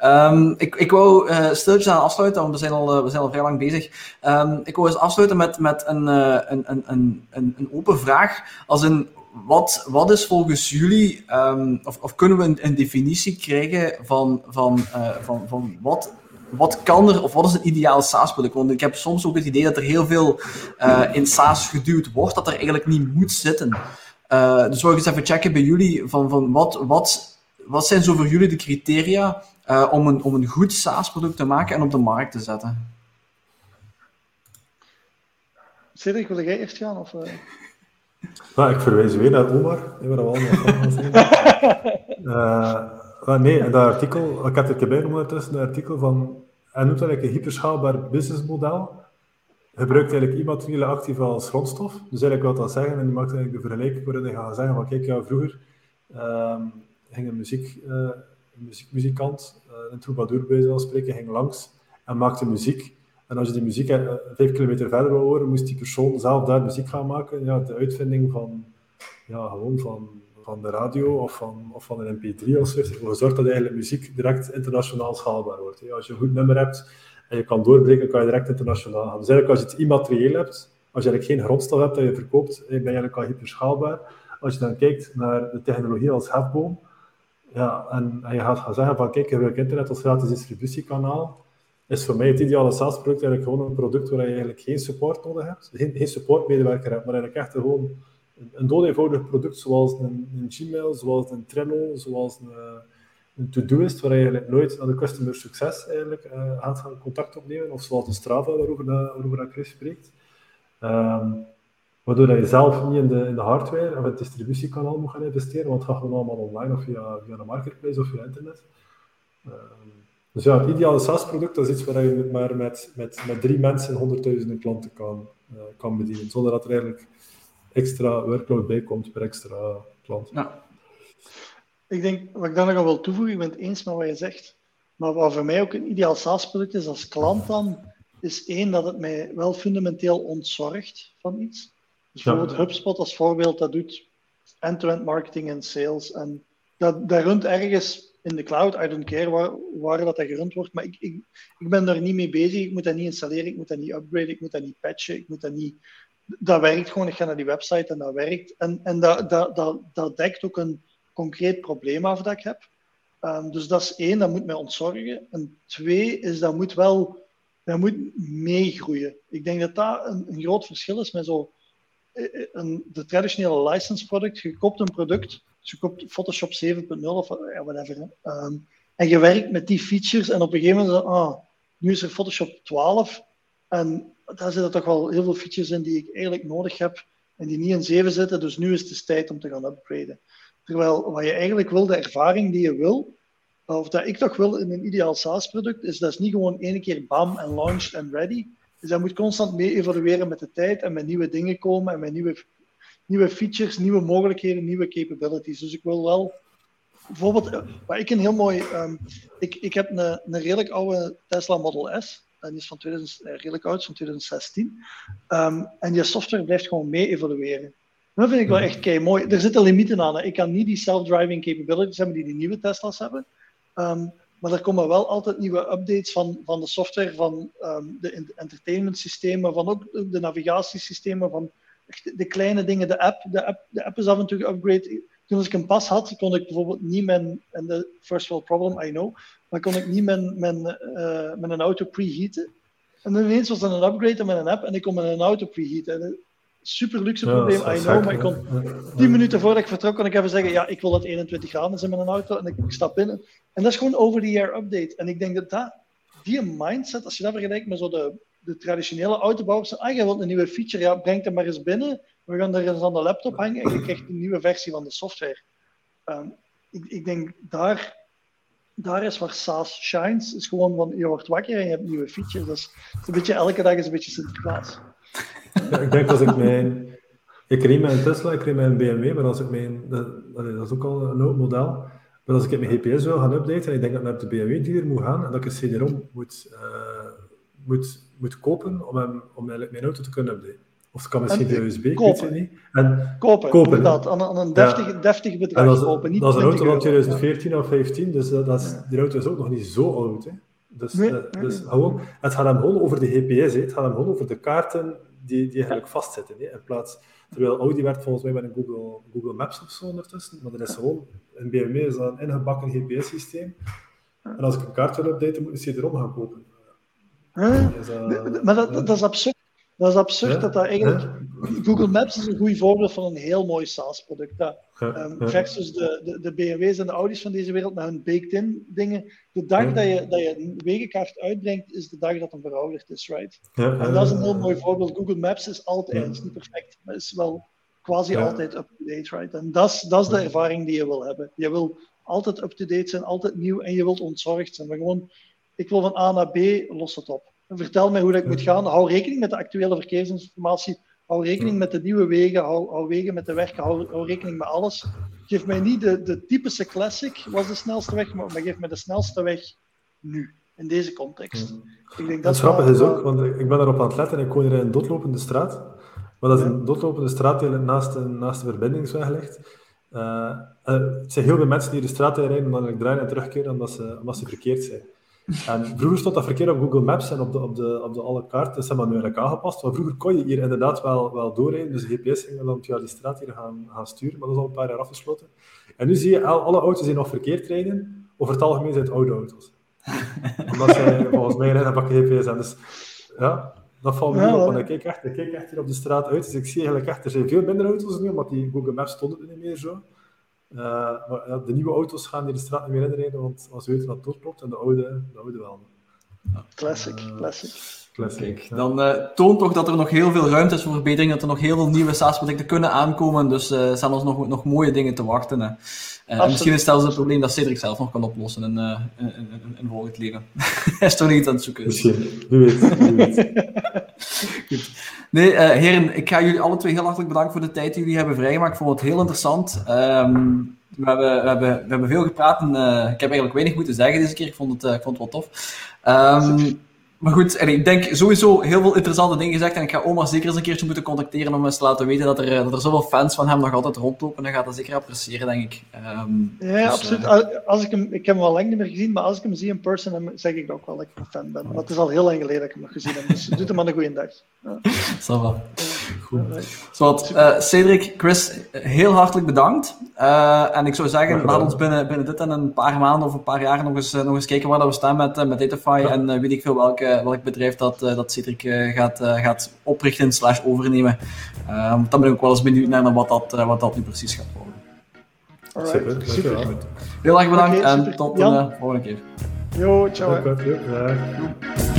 Speaker 1: Um, ik, ik wou uh, stilletjes aan afsluiten, want we zijn al, we zijn al vrij lang bezig. Um, ik wou eens afsluiten met, met een, uh, een, een, een, een open vraag. Als een, wat, wat is volgens jullie, um, of, of kunnen we een, een definitie krijgen van, van, uh, van, van wat wat kan er, of wat is een ideale SaaS-product? Want ik heb soms ook het idee dat er heel veel uh, in SaaS geduwd wordt, dat er eigenlijk niet moet zitten. Uh, dus wil ik eens even checken bij jullie, van, van wat, wat, wat zijn zo voor jullie de criteria om, een, om een goed SaaS-product te maken en op de markt te zetten?
Speaker 3: Cedric, wil jij eerst gaan? Of,
Speaker 2: nou, ik verwijs weer naar Omar, waar we allemaal van zijn. Ah, nee, dat artikel, ik heb het erbij ondertussen, een artikel van, hij noemt dat eigenlijk een hyperschaalbaar businessmodel. Gebruikt eigenlijk immateriële activa als grondstof. Dus eigenlijk wat dat zeggen, en die maakt eigenlijk de vergelijking waarin hij gaat zeggen van kijk, ja, vroeger um, ging een, muziek, uh, een muziek, muzikant, uh, een troubadour bij spreken, ging langs en maakte muziek. En als je die muziek uh, vijf kilometer verder wil horen, moest die persoon zelf daar muziek gaan maken. Ja, de uitvinding van, ja, gewoon van van de radio of van, of van een mp3 of zo, gezorgd dat eigenlijk muziek direct internationaal schaalbaar wordt. Als je een goed nummer hebt en je kan doorbreken, kan je direct internationaal gaan. Dus als je het immaterieel hebt, als je eigenlijk geen grondstof hebt dat je verkoopt, ben je eigenlijk al hyperschaalbaar. Als je dan kijkt naar de technologie als hefboom, ja, en, en je gaat gaan zeggen van kijk, je gebruikt internet als gratis distributiekanaal, is voor mij het ideale SaaS-product eigenlijk gewoon een product waar je eigenlijk geen support nodig hebt, geen, support-medewerker hebt, maar eigenlijk echt gewoon een eenvoudig product zoals een, een, Gmail, zoals een Trello, zoals een, een Todoist, waar je eigenlijk nooit naar de customer succes eigenlijk uh, gaat gaan contact opnemen, of zoals de Strava, waarover, dat, waarover dat Chris spreekt. Um, waardoor dat je zelf niet in de, in de hardware of het distributiekanaal moet gaan investeren, want het gaat gewoon allemaal online of via, via een marketplace of via internet. Um, dus ja, het ideale SaaS-product is iets waar je maar met, met, met drie mensen honderdduizenden klanten kan, uh, kan bedienen, zonder dat er eigenlijk extra workload bij komt per extra klant.
Speaker 3: Ja. Ik denk, wat ik dan nog wil toevoegen, ik ben het eens met wat je zegt. Maar wat voor mij ook een ideaal SaaS-product is als klant dan, is één, dat het mij wel fundamenteel ontzorgt van iets. Dus bijvoorbeeld HubSpot als voorbeeld, dat doet end-to-end marketing en sales. En dat, dat runt ergens in de cloud, I don't care waar, waar dat, dat gerund wordt, maar ik, ik, ik ben daar niet mee bezig. Ik moet dat niet installeren, ik moet dat niet upgraden, ik moet dat niet patchen, ik moet dat niet dat werkt gewoon. Ik ga naar die website en dat werkt. En, en dat, dat, dat, dat dekt ook een concreet probleem af dat ik heb. Um, dus dat is één, dat moet mij ontzorgen. En twee is dat moet wel dat moet meegroeien. Ik denk dat dat een, een groot verschil is met zo eh, eh, een, de traditionele license product. Je koopt een product, dus je koopt Photoshop 7.0 of whatever. Um, en je werkt met die features en op een gegeven moment, ah, nu is er Photoshop 12 en daar zitten toch wel heel veel features in die ik eigenlijk nodig heb en die niet in 7 zitten. Dus nu is het dus tijd om te gaan upgraden. Terwijl wat je eigenlijk wil, de ervaring die je wil, of dat ik toch wil in een ideaal SaaS-product, is dat is niet gewoon één keer bam en launched en ready. Dus dat moet constant mee evalueren met de tijd en met nieuwe dingen komen en met nieuwe, nieuwe features, nieuwe mogelijkheden, nieuwe capabilities. Dus ik wil wel bijvoorbeeld, eh, wat ik een heel mooi, um, ik, ik heb een, een redelijk oude Tesla Model S. En die is van 2000, eh, redelijk oud, van 2016. Um, en die software blijft gewoon mee evolueren. Dat vind ik wel echt kei mooi. Er zitten limieten aan. Hè. Ik kan niet die self-driving capabilities hebben die die nieuwe Tesla's hebben. Um, maar er komen wel altijd nieuwe updates van, van de software, van de entertainment systemen, van ook de navigatiesystemen, van de kleine dingen, de app. De app, de app is af en toe geupgrade. Toen als ik een pas had, kon ik bijvoorbeeld niet mijn, en de first world problem, I know, maar kon ik niet mijn, mijn, uh, mijn auto preheaten. En ineens was er een upgrade met een app en ik kon mijn auto preheaten. Super luxe probleem, I know, maar ik kon tien minuten voordat ik vertrok, kon ik even zeggen, ja, ik wil dat 21 graden is in mijn auto en ik, ik stap binnen. En dat is gewoon over-the-air update. En ik denk dat, dat die mindset, als je dat vergelijkt met zo de, de traditionele autobouwers, ah, je wilt een nieuwe feature, ja, breng hem maar eens binnen, we gaan er eens aan de laptop hangen en je krijgt een nieuwe versie van de software. Um, ik, ik denk, daar daar is waar SaaS shines. Is gewoon van je wordt wakker en je hebt nieuwe features. Dus een beetje elke dag is een beetje Sinterklaas.
Speaker 2: Ja, ik denk als ik mijn. Ik reed mijn Tesla, ik reed mijn BMW, maar als ik mijn. Dat, dat is ook al een oud model. Maar als ik mijn GPS wil gaan updaten en ik denk dat ik naar de BMW-dealer moet gaan en dat ik een CD-ROM moet, uh, moet, moet kopen om, hem, om mijn auto te kunnen updaten. Of het kan misschien via USB,
Speaker 3: kopen.
Speaker 2: weet niet. En,
Speaker 3: kopen,
Speaker 2: kopen
Speaker 3: inderdaad. Aan, aan een deftig, ja. deftig bedrag
Speaker 2: dat is,
Speaker 3: kopen. Niet
Speaker 2: dat is een auto van
Speaker 3: 20 euro.
Speaker 2: 2014 of 15, dus dat, dat is, die auto is ook nog niet zo oud. Hè. Dus,
Speaker 3: Nee,
Speaker 2: eh,
Speaker 3: nee,
Speaker 2: dus
Speaker 3: nee.
Speaker 2: gewoon, het gaat hem gewoon over de GPS, hè. het gaat hem gewoon over de kaarten die, die eigenlijk vastzitten. Hè. In plaats, terwijl Audi werkt volgens mij met een Google, Google Maps of zo ondertussen, maar dat is gewoon, in BMW is dat een ingebakken GPS-systeem. En als ik een kaart wil updaten, moet ik ze erom gaan kopen.
Speaker 3: Huh?
Speaker 2: Dus, eh,
Speaker 3: Maar dat, dat is absurd. Dat is absurd dat dat eigenlijk... Google Maps is een goed voorbeeld van een heel mooi SaaS-product. Dat,
Speaker 2: Ja,
Speaker 3: ehm, versus de, de, de BMW's en de Audi's van deze wereld met hun baked-in dingen. De dag dat, je, dat je een wegenkaart uitbrengt, is de dag dat hem verouderd is, right? En dat is een heel mooi voorbeeld. Google Maps is altijd, is niet perfect, maar is wel quasi altijd up-to-date, right? En dat is, dat is de ervaring die je wil hebben. Je wil altijd up-to-date zijn, altijd nieuw en je wilt ontzorgd zijn. Maar gewoon, ik wil van A naar B, los het op. Vertel mij hoe dat ik moet gaan. Hou rekening met de actuele verkeersinformatie. Hou rekening met de nieuwe wegen. Hou, hou wegen met de weg. Hou, hou rekening met alles. Geef mij niet de, de typische classic, was de snelste weg, maar, maar geef mij de snelste weg nu, in deze context. Ik denk
Speaker 2: Dat
Speaker 3: dat
Speaker 2: is grappig is ook, want ik ben daarop aan het letten en ik woon hier in een doodlopende straat. Maar dat is een doodlopende straat die naast de, naast de verbindingsweg ligt. Eh, en het zijn heel veel mensen die de straat rijden en dan ik draaien en terugkeren omdat ze, omdat ze verkeerd zijn. En vroeger stond dat verkeer op Google Maps en op de, op de, op de alle kaarten, dat is maar nu eigenlijk aangepast. Maar vroeger kon je hier inderdaad wel, wel doorrijden, dus de GPS ging dan via die straat hier gaan, gaan sturen, maar dat is al een paar jaar afgesloten. En nu zie je al, alle auto's die nog verkeerd rijden, over het algemeen zijn het oude auto's. Omdat zij volgens mij rijden een pakje GPS hebben. Dus ja, dat valt me
Speaker 3: Ja,
Speaker 2: op, want ik kijk, echt, ik kijk echt hier op de straat uit, dus ik zie eigenlijk echt, er zijn veel minder auto's nu, omdat die Google Maps stond er niet meer zo. Eh, maar ja, de nieuwe auto's gaan hier de straat niet meer inrijden, want, want ze weten dat het doorklopt, en de oude, de oude wel.
Speaker 3: Classic,
Speaker 2: Eh,
Speaker 3: classic.
Speaker 1: Kijk, dan eh, toont toch dat er nog heel veel ruimte is voor verbetering, dat er nog heel veel nieuwe SaaS-producten kunnen aankomen. Dus eh, er staan ons nog, nog mooie dingen te wachten. hè. Eh, misschien is het zelfs een probleem dat Cedric zelf nog kan oplossen in, eh in, in, in, volgend leven. Hij is toch niet aan het zoeken. is.
Speaker 2: Misschien, wie weet. Wie weet.
Speaker 1: Nee, eh, heren, ik ga jullie alle twee heel hartelijk bedanken voor de tijd die jullie hebben vrijgemaakt. Ik vond het heel interessant. Ehm, we, hebben, we, hebben, we hebben veel gepraat en eh, ik heb eigenlijk weinig moeten zeggen deze keer. Ik vond het, eh, ik vond het wel tof. Ehm, maar goed, en ik denk sowieso heel veel interessante dingen gezegd. En ik ga Omar zeker eens een keertje moeten contacteren om eens te laten weten dat er, eh, dat er zoveel fans van hem nog altijd rondlopen. En dat gaat dat zeker appreciëren, denk ik. Ehm,
Speaker 3: Ja,
Speaker 1: dus,
Speaker 3: absoluut.
Speaker 1: eh,
Speaker 3: Als- ik, hem, ik heb hem al lang niet meer gezien, maar als ik hem zie in person, dan zeg ik ook wel dat ik een fan ben. Het is al heel lang geleden dat ik hem nog gezien heb, dus doe hem maar een goede dag. Ja.
Speaker 2: Goed.
Speaker 1: Zowat, eh, Cedric, Chris, heel hartelijk bedankt. Eh, en ik zou zeggen, laat ons binnen, binnen dit en een paar maanden of een paar jaar nog eens, eh, nog eens kijken waar dat we staan met, met Datafy.
Speaker 2: Ja.
Speaker 1: En eh, weet ik veel welk, eh, welk bedrijf dat, eh, dat Cedric eh, gaat, gaat oprichten slash overnemen. Eh, want dan ben ik ook wel eens benieuwd naar wat dat, eh, wat dat nu precies gaat worden.
Speaker 3: Alright.
Speaker 2: Super, dankjewel.
Speaker 1: Heel erg bedankt en
Speaker 3: super.
Speaker 1: tot de volgende keer.
Speaker 3: Yo, ciao.
Speaker 2: Dank